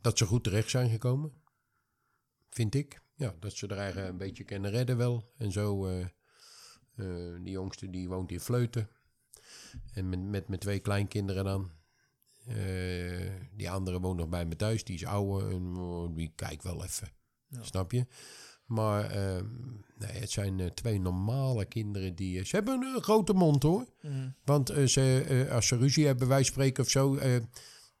Dat ze goed terecht zijn gekomen. Vind ik. Ja, dat ze er eigenlijk een beetje kunnen redden wel. En zo, eh, die jongste die woont in Vleuten. En met, met mijn twee kleinkinderen dan. Eh, die andere woont nog bij me thuis. Die is ouder en oh, die kijkt wel even. Snap je? Maar eh, nee, het zijn eh, twee normale kinderen die... ze hebben een grote mond hoor. Want eh, ze, als ze ruzie hebben, wij spreken of zo...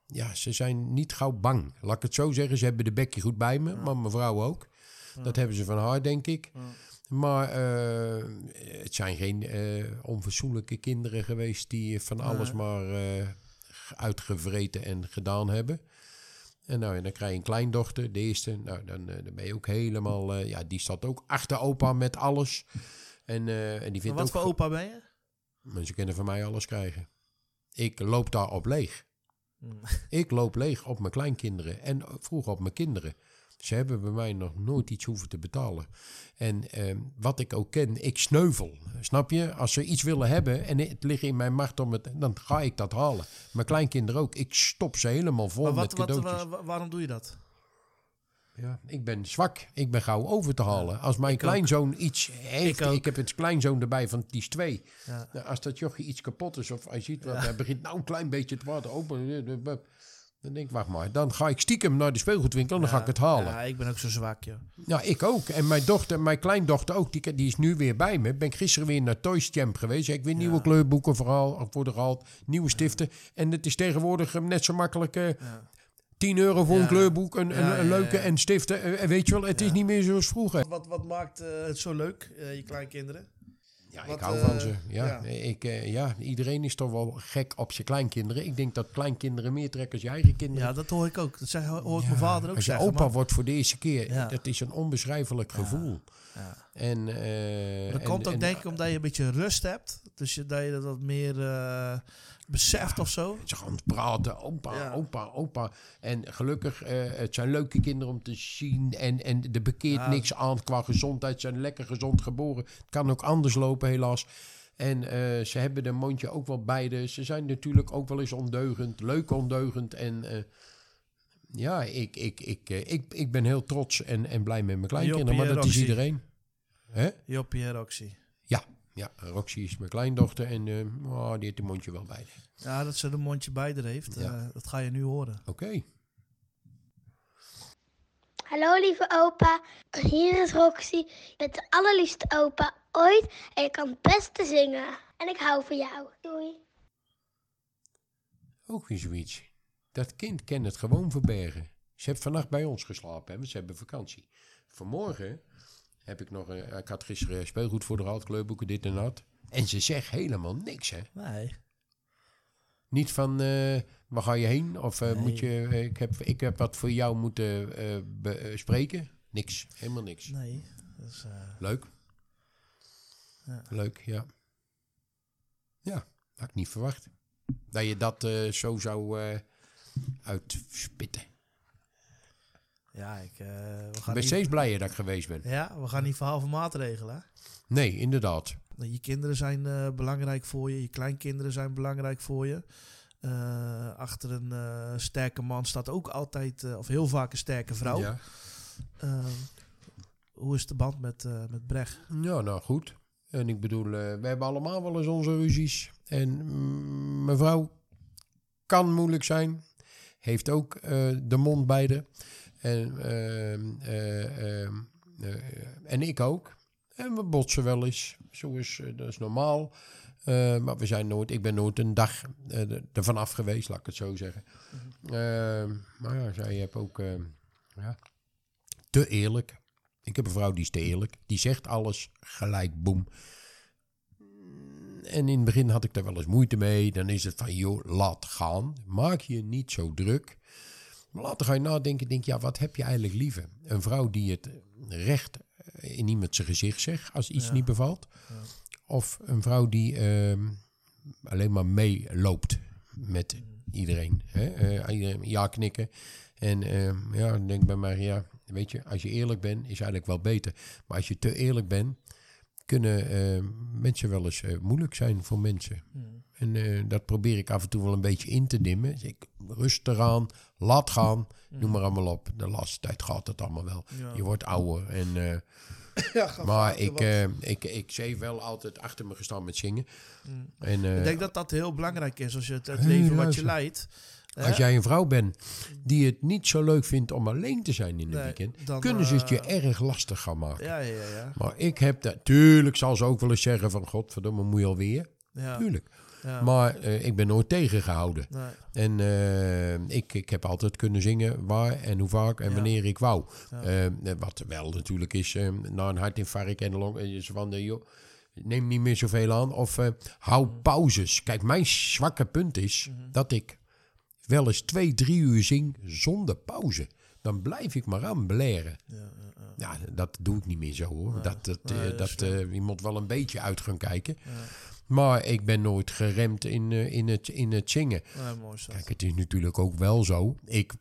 ja, ze zijn niet gauw bang. Laat ik het zo zeggen. Ze hebben de bekje goed bij me, maar mijn vrouw ook. Dat hebben ze van haar, denk ik. Maar eh, het zijn geen eh, onverzoenlijke kinderen geweest die van alles maar eh, uitgevreten en gedaan hebben. En nou, ja, dan krijg je een kleindochter, de eerste. Nou, dan, dan ben je ook helemaal... ja, die staat ook achter opa met alles. En, en die Maar vindt wat ook... voor opa ben je? Mensen kunnen van mij alles krijgen. Ik loop daar op leeg. Hmm. Ik loop leeg op mijn kleinkinderen en vroeger op mijn kinderen. Ze hebben bij mij nog nooit iets hoeven te betalen. En ehm, wat ik ook ken, ik sneuvel. Snap je? Als ze iets willen hebben en het ligt in mijn macht om het, dan ga ik dat halen. Mijn kleinkinderen ook. Ik stop ze helemaal vol Maar wat, met wat, cadeautjes. wa- wa- waarom doe je dat? Ja, ik ben zwak. Ik ben gauw over te halen. Als mijn ook. kleinzoon iets heeft... Ik heb het kleinzoon erbij van die is twee. Ja. Nou, als dat jochie iets kapot is of hij ziet wat... Hij begint nou een klein beetje te water open. Dan denk ik, wacht maar. Dan ga ik stiekem naar de speelgoedwinkel en dan ga ik het halen. Ja, ik ben ook zo zwak, joh. Nou, ik ook. En mijn dochter, mijn kleindochter ook, die, die is nu weer bij me. Ben ik gisteren weer naar Toys Champ geweest. Heb ik weer nieuwe kleurboeken vooral voor de gehaald. Nieuwe stiften. En het is tegenwoordig eh, net zo makkelijk... eh 10 euro voor Ja. een kleurboek, een, een, Ja, een ja, leuke ja. en stiften. Eh, weet je wel, het is niet meer zoals vroeger. Wat, wat maakt het zo leuk, eh, je kleinkinderen? Ja, Wat, ik hou eh, van ze. Ja, ja. Ik, eh, ja, iedereen is toch wel gek op zijn kleinkinderen. Ik denk dat kleinkinderen meer trekken als je eigen kinderen. Ja, dat hoor ik ook. Dat zeg, hoor ik mijn vader ook Als je zeggen. opa wordt voor de eerste keer, Ja. dat is een onbeschrijfelijk gevoel. Ja. En, eh, Dat en- komt ook en- denk ik omdat je een beetje rust hebt. Dus je, dat je dat wat meer... eh, beseft of zo. Ze gaan praten, opa, Ja. opa, opa. En gelukkig, eh, het zijn leuke kinderen om te zien. En, en er bekeert Ja. niks aan qua gezondheid. Ze zijn lekker gezond geboren. Het kan ook anders lopen, helaas. En eh, ze hebben de mondje ook wel beide. Ze zijn natuurlijk ook wel eens ondeugend. Leuk ondeugend. En eh, ja, ik, ik, ik, ik, ik ben heel trots en, en blij met mijn kleinkinderen. Maar dat is iedereen. Hè? Joppie Roxy. Ja, Roxy is mijn kleindochter. En eh, oh, die heeft de mondje wel bij. Ja, dat ze een mondje bij haar heeft. Ja. eh, dat ga je nu horen. Oké. Hallo lieve opa, hier is Roxy. Je bent de allerliefste opa ooit en je kan het beste zingen. En ik hou van jou. Doei. Ook weer zoiets. Dat kind kan het gewoon verbergen. Ze heeft vannacht bij ons geslapen, hè, want ze hebben vakantie. Vanmorgen heb ik nog... een- ik had gisteren speelgoed voor de hand, kleurboeken, dit en dat. En ze zegt helemaal niks, hè. Nee. Niet van, eh, waar ga je heen? Of eh, Nee. moet je... eh, ik, heb, ik heb wat voor jou moeten eh, bespreken. Niks, helemaal niks. Nee. Dus, eh, Leuk. Ja. Leuk, ja. Ja, had ik niet verwacht. Dat je dat eh, zo zou eh, uitspitten. Ja, ik, eh, we gaan ben niet, steeds blijer dat ik geweest ben. ja, we gaan niet verhaal van maat regelen. Nee, inderdaad. Je kinderen zijn eh, belangrijk voor je. Je kleinkinderen zijn belangrijk voor je. Eh, achter een sterke man staat ook altijd, of heel vaak een sterke vrouw. Ja. Eh, hoe is de band met, met Brecht? ja, nou goed. En ik bedoel, we hebben allemaal wel eens onze ruzies. En mm, mevrouw kan moeilijk zijn. Heeft ook de mond bij de. En, ehm, eh, ehm, eh, en ik ook. En we botsen wel eens. Zo is, eh, dat is normaal. Maar we zijn nooit, ik ben nooit een dag er- ervan af geweest, laat ik het zo zeggen. Ehm, maar ja, zij heeft ook ja, te eerlijk. Ik heb een vrouw die is te eerlijk. Die zegt alles gelijk, boem. En in het begin had ik daar wel eens moeite mee. Dan is het van, joh, laat gaan. Maak je niet zo druk. Maar later ga je nadenken, denk je, ja, wat heb je eigenlijk liever? Een vrouw die het recht in iemand zijn gezicht zegt als iets Ja. niet bevalt. Of een vrouw die ehm, alleen maar meeloopt met iedereen. Hè? Eh, ja knikken. En ehm, ja, denk bij ja, weet je, als je eerlijk bent, is eigenlijk wel beter. Maar als je te eerlijk bent, kunnen ehm, mensen wel eens eh, moeilijk zijn voor mensen. En eh, dat probeer ik af en toe wel een beetje in te dimmen. Dus ik, rustig aan, laat gaan, noem maar allemaal op. De laatste tijd gaat het allemaal wel. Ja. Je wordt ouder. En, eh, Ja, maar vaker ik, eh, ik, ik zeef wel altijd achter me gestaan met zingen. En, eh, Ik denk dat dat heel belangrijk is als je het, het leven wat je leidt. als jij een vrouw bent die het niet zo leuk vindt om alleen te zijn in een Nee, weekend, dan, kunnen ze het je eh, erg lastig gaan maken. Ja, ja, ja. ja. Maar ik heb dat. Tuurlijk zal ze ook wel eens zeggen van godverdomme, moet je alweer. ja, Tuurlijk. Ja. Maar eh, ik ben nooit tegengehouden. Nee, En eh, ik, ik heb altijd kunnen zingen waar en hoe vaak en Ja. wanneer ik wou. Ja. Eh, wat wel natuurlijk is, na een hartinfarct en long... is van, eh, joh, neem niet meer zoveel aan. Of eh, hou Mm. pauzes. Kijk, mijn zwakke punt is Mhm. dat ik wel eens twee, drie uur zing zonder pauze. Dan blijf ik maar aan blaren. ja, ja, ja. Ja, dat doe ik niet meer zo hoor. dat, dat, Nee, dat je moet wel een beetje uit gaan kijken. Maar ik ben nooit geremd in, eh, in, het, in het zingen. Nee, mooi is dat. Kijk, het is natuurlijk ook wel zo. Ik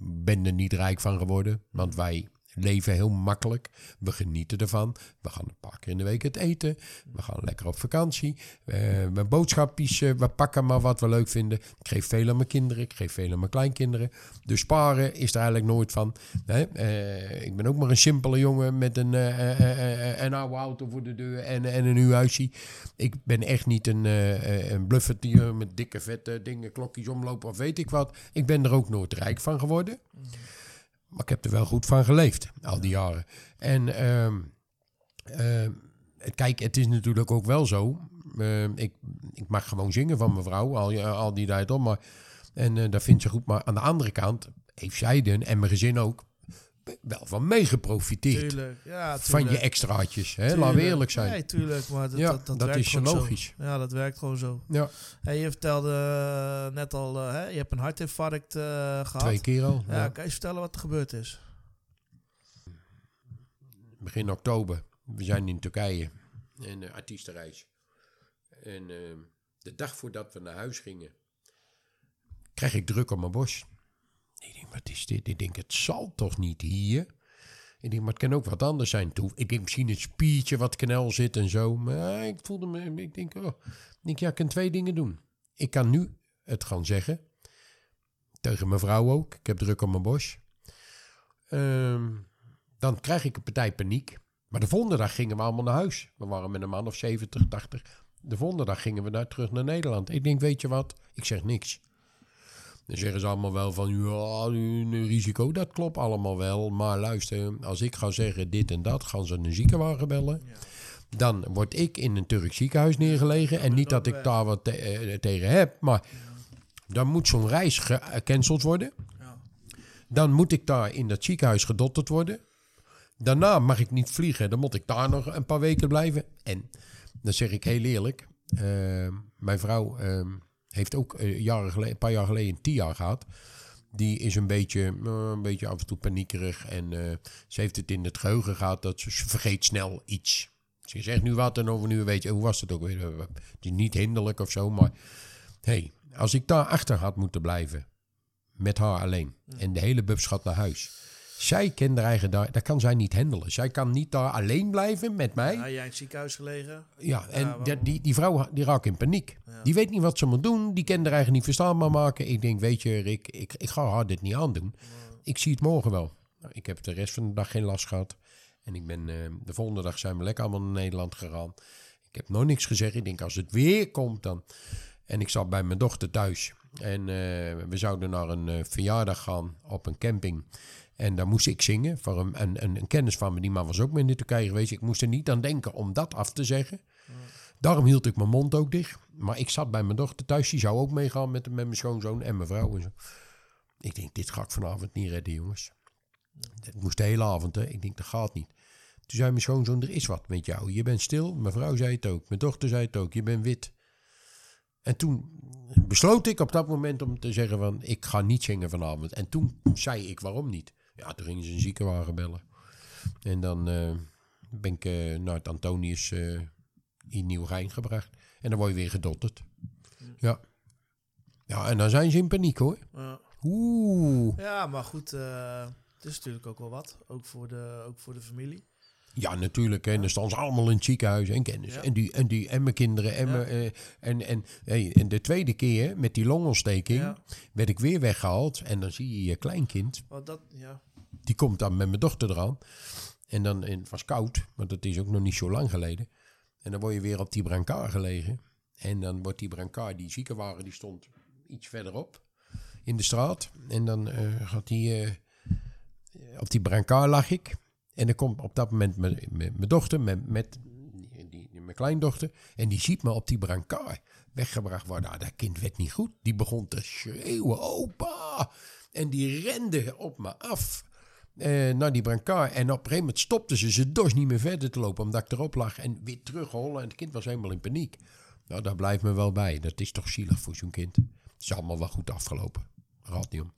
ben er niet rijk van geworden, want wij leven heel makkelijk. We genieten ervan. We gaan een paar keer in de week het eten. We gaan lekker op vakantie. Eh mijn boodschapjes, eh, we pakken maar wat we leuk vinden. Ik geef veel aan mijn kinderen, ik geef veel aan mijn kleinkinderen. Dus sparen is er eigenlijk nooit van. Eh, ik ben ook maar een simpele jongen met een, oude auto voor de deur en, en een nieuw huisje. Ik ben echt niet een, een met dikke vette dingen, klokjes omlopen of weet ik wat. Ik ben er ook nooit rijk van geworden. Maar ik heb er wel goed van geleefd, al die jaren. En ehm, ehm, kijk, het is natuurlijk ook wel zo. ehm, ik, ik mag gewoon zingen van mijn vrouw, al, al die tijd om. Maar, en eh, dat vindt ze goed. Maar aan de andere kant heeft zij er, en mijn gezin ook, wel van meegeprofiteerd. Tuurlijk, ja, Van je extraatjes, hè? Laten we eerlijk zijn. Nee, tuurlijk, maar dat, Ja, dat, dat, dat werkt is gewoon logisch. Zo. Ja, dat werkt gewoon zo. Ja, Hey, je vertelde eh, net al, eh, hè, je hebt een hartinfarct eh, gehad. twee keer al. Ja, ja. kan je vertellen wat er gebeurd is? begin oktober. We zijn in Turkije. En uh, artiestenreis. En uh, de dag voordat we naar huis gingen, krijg ik druk op mijn borst. Wat is dit? Ik denk, het zal toch niet hier? Ik denk, maar het kan ook wat anders zijn. Ik denk misschien een spiertje wat knel zit en zo. Maar ik voelde me, ik denk, oh. Ik ja, ik kan twee dingen doen. Ik kan nu het gaan zeggen. Tegen mijn vrouw ook. Ik heb druk op mijn borst. Ehm, dan krijg ik een partij paniek. Maar de volgende dag gingen we allemaal naar huis. We waren met een man of 70, 80. De volgende dag gingen we naar, terug naar Nederland. Ik denk, weet je wat? Ik zeg niks. Dan zeggen ze allemaal wel van, ja, een risico, dat klopt allemaal wel. Maar luister, als ik ga zeggen dit en dat, gaan ze een ziekenwagen bellen. Dan word ik in een Turks ziekenhuis neergelegen. En niet dat ik daar wat te- eh, tegen heb, maar dan moet zo'n reis gecanceld worden. Dan moet ik daar in dat ziekenhuis gedotterd worden. Daarna mag ik niet vliegen. Dan moet ik daar nog een paar weken blijven. En dan zeg ik heel eerlijk. eh, mijn vrouw eh, heeft ook eh, jaren geleden, een paar jaar geleden een TIA gehad. Die is een beetje, eh, een beetje af en toe paniekerig. En eh, ze heeft het in het geheugen gehad dat ze, ze vergeet snel iets. Ze zegt nu wat en over nu weet je, hoe was het ook weer? Het is niet hinderlijk of zo, maar hey, als ik daar achter had moeten blijven, met haar alleen, en de hele bubs gaat naar huis. Zij kent haar eigen daar, dat kan zij niet handelen. Zij kan niet daar alleen blijven met mij. Ja, jij in het ziekenhuis gelegen. Ja, en die, die, die vrouw die raakt in paniek. Die weet niet wat ze moet doen. Die kan er eigenlijk niet verstaanbaar maken. Ik denk, weet je, Rick, ik, ik ga haar dit niet aandoen. Ik zie het morgen wel. Nou, ik heb de rest van de dag geen last gehad. En ik ben, eh, de volgende dag zijn we lekker allemaal naar Nederland gegaan. Ik heb nog niks gezegd. Ik denk, als het weer komt dan... En ik zat bij mijn dochter thuis. En eh, we zouden naar een eh, verjaardag gaan op een camping. En daar moest ik zingen voor een, een, een, een kennis van me. Die man was ook mee in de Turkije geweest. Ik moest er niet aan denken om dat af te zeggen. Daarom hield ik mijn mond ook dicht. Maar ik zat bij mijn dochter thuis. Die zou ook meegaan met, met mijn schoonzoon en mijn vrouw. En zo. Ik denk, dit ga ik vanavond niet redden, jongens. Het moest de hele avond, hè. Ik denk, dat gaat niet. Toen zei mijn schoonzoon, er is wat met jou. Je bent stil. Mijn vrouw zei het ook. Mijn dochter zei het ook. Je bent wit. En toen besloot ik op dat moment om te zeggen van... ik ga niet zingen vanavond. En toen zei ik waarom niet. Ja, toen gingen ze een ziekenwagen bellen. En dan eh, ben ik eh, naar het Antonius eh, in Nieuwegein gebracht. En dan word je weer gedotterd. Ja. Ja, en dan zijn ze in paniek hoor. Ja. Oeh. Ja, maar goed, het is natuurlijk ook wel wat. Ook voor de, ook voor de familie. Ja, natuurlijk. hè. En dan staan ze allemaal in het ziekenhuis en kennis. Ja. En, die, en, die, en mijn kinderen. En, mijn, eh, en, en, hey, en de tweede keer met die longontsteking werd ik weer weggehaald. En dan zie je je kleinkind. Want dat, ja. Die komt dan met mijn dochter eraan. En dan, het was koud, want dat is ook nog niet zo lang geleden. En dan word je weer op die brancard gelegen. En dan wordt die brancard, die ziekenwagen, die stond iets verderop in de straat. En dan eh, gaat die, eh, op die brancard lag ik. En dan komt op dat moment mijn, dochter met, met die, mijn kleindochter. En die ziet me op die brancard weggebracht worden. Nou, dat kind werd niet goed. Die begon te schreeuwen, opa. En die rende op me af eh, naar die brancard. En op een gegeven moment stopte ze. Ze dorst niet meer verder te lopen omdat ik erop lag. En weer terughollen. En het kind was helemaal in paniek. Nou, daar blijft me wel bij. Dat is toch zielig voor zo'n kind. Het is allemaal wel goed afgelopen. Het niet om.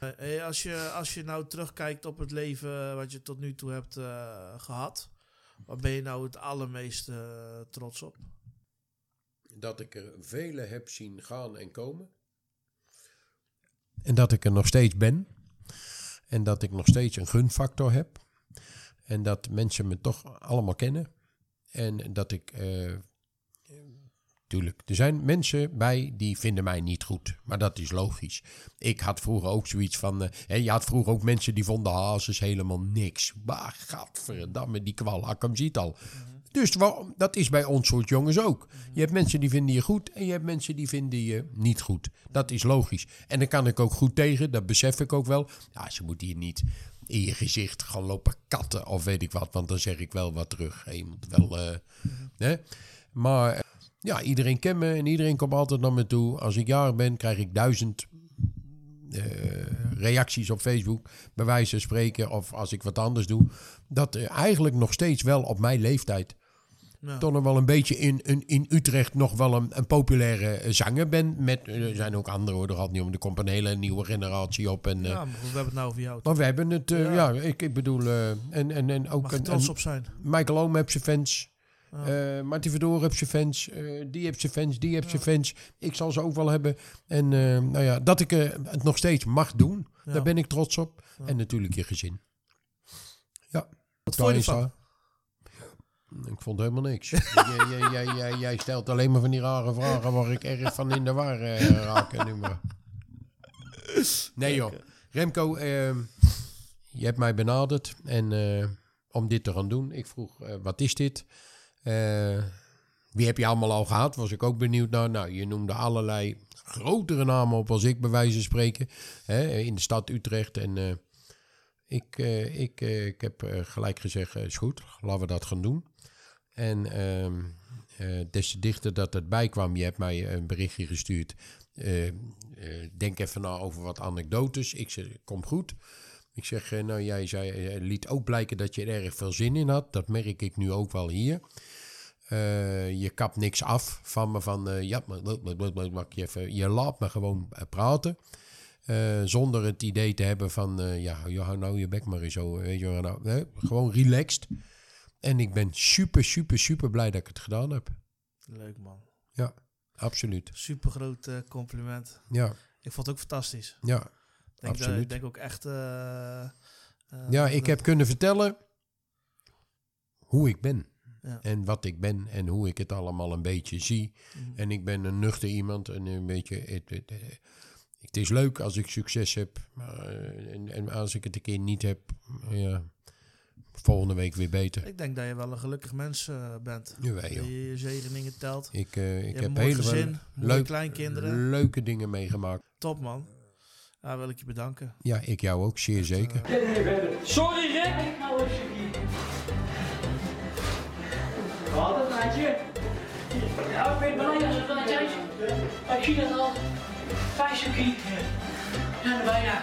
Eh, hey, als, je, als je nou terugkijkt op het leven wat je tot nu toe hebt eh, gehad, waar ben je nou het allermeest eh, trots op? dat ik er vele heb zien gaan en komen. En dat ik er nog steeds ben. En dat ik nog steeds een gunfactor heb. En dat mensen me toch allemaal kennen. En dat ik. eh, tuurlijk, er zijn mensen bij die vinden mij niet goed. Maar dat is logisch. Ik had vroeger ook zoiets van. eh, hè, je had vroeger ook mensen die vonden hazes helemaal niks. Maar gadverdamme, die kwal, ik hem ziet al. Dus dat is bij ons soort jongens ook. Je hebt mensen die vinden je goed en je hebt mensen die vinden je niet goed. Dat is logisch. En daar kan ik ook goed tegen, dat besef ik ook wel. Ja, ze moeten hier niet in je gezicht gaan lopen katten of weet ik wat, want dan zeg ik wel wat terug. Je moet wel, eh, hè? Maar eh, ja, iedereen kent me en iedereen komt altijd naar me toe. Als ik jarig ben, krijg ik duizend eh, reacties op Facebook, bij wijze van spreken, of als ik wat anders doe, dat eigenlijk nog steeds wel op mijn leeftijd Ja. toch nog wel een beetje in, in, in Utrecht nog wel een, een populaire eh, zanger ben. Met, eh, er zijn ook andere hoor, er gaat niet om. Er komt een hele nieuwe generatie op. En, eh, ja, maar goed, we hebben het nou over jou. maar we hebben het, eh, Ja. ja, ik, ik bedoel, eh, en, en, en ook Mag een, trots op zijn. Michael Oom heeft zijn fans. Eh Martin Verdoor heeft zijn fans. eh, die heeft zijn fans. Die heeft zijn fans. Ik zal ze ook wel hebben. En eh, nou ja, dat ik eh, het nog steeds mag doen. Ja. Daar ben ik trots op. En natuurlijk je gezin. Ja. Wat vond je Daar is ervan? Ik vond helemaal niks. jij, jij, jij, jij, stelt alleen maar van die rare vragen waar ik erg van in de war eh, raak. nu maar. Nee joh. Remco, ehm, je hebt mij benaderd en, eh, om dit te gaan doen. Ik vroeg, eh, wat is dit? Eh, wie heb je allemaal al gehad? Was ik ook benieuwd naar. Nou, je noemde allerlei grotere namen op als ik bij wijze van spreken. Hè, in de stad Utrecht. En eh, ik, eh, ik, eh, ik heb eh, gelijk gezegd, eh, is goed, laten we dat gaan doen. En ehm, eh, des te dichter dat het bijkwam, je hebt mij een berichtje gestuurd. Eh, eh, denk even na over wat anekdotes. Ik zeg, kom goed. Ik zeg, nou jij zei, liet ook blijken dat je er erg veel zin in had. Dat merk ik nu ook wel hier. Je kapt niks af van me van, ja, maar, je, even, je laat me gewoon praten. Zonder het idee te hebben van, eh, ja, hou nou je bek maar eens zo. Weet je, nou, gewoon relaxed. En ik ben super, super, super blij dat ik het gedaan heb. Leuk man. Ja, absoluut. Super groot compliment. Ja, Ik vond het ook fantastisch. ja, Ik denk, dat- absoluut. ik denk ook echt... eh, eh, Ja, ik heb kunnen vertellen hoe ik ben. Ja. En wat ik ben en hoe ik het allemaal een beetje zie. Mhm. En ik ben een nuchter iemand en een beetje... Het, het, is leuk als ik succes heb. Maar, eh, en, en als ik het een keer niet heb, ja, volgende week weer beter. Ik denk dat je wel een gelukkig mens eh, bent. Jawel, Dat joh. je je zegeningen telt. Ik, eh, ik heb een mooi hele gezin, mooie leuk, kleinkinderen. leuke dingen meegemaakt. Top man. Ja, wil ik je bedanken. Ja, ik jou ook, zeer zeker. Sorry Rick! Wat een maatje? Ja, ik ben blij als het wel thuis. Ik zie dat al. Vijf stukje. Ja, bijna.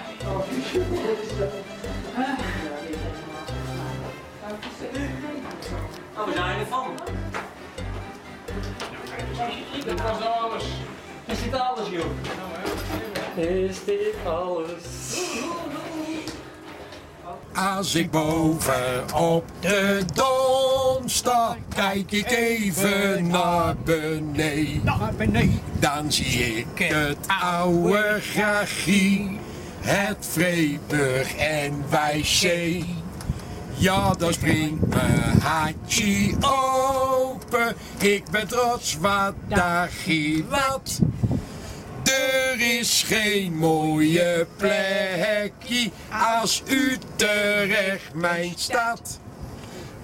Oh, we zijn ervan. Dit was alles. Is dit alles, joh? Is dit alles? Als ik boven op de dom sta, kijk ik even naar beneden. Dan zie ik het oude gragie, het Vreeburg en Wijzee. Ja, dan springt mijn hartje open. Ik ben trots, wat daar wat. Er is geen mooie plekje als Utrecht mijn stad.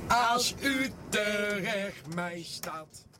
Als Utrecht mijn stad.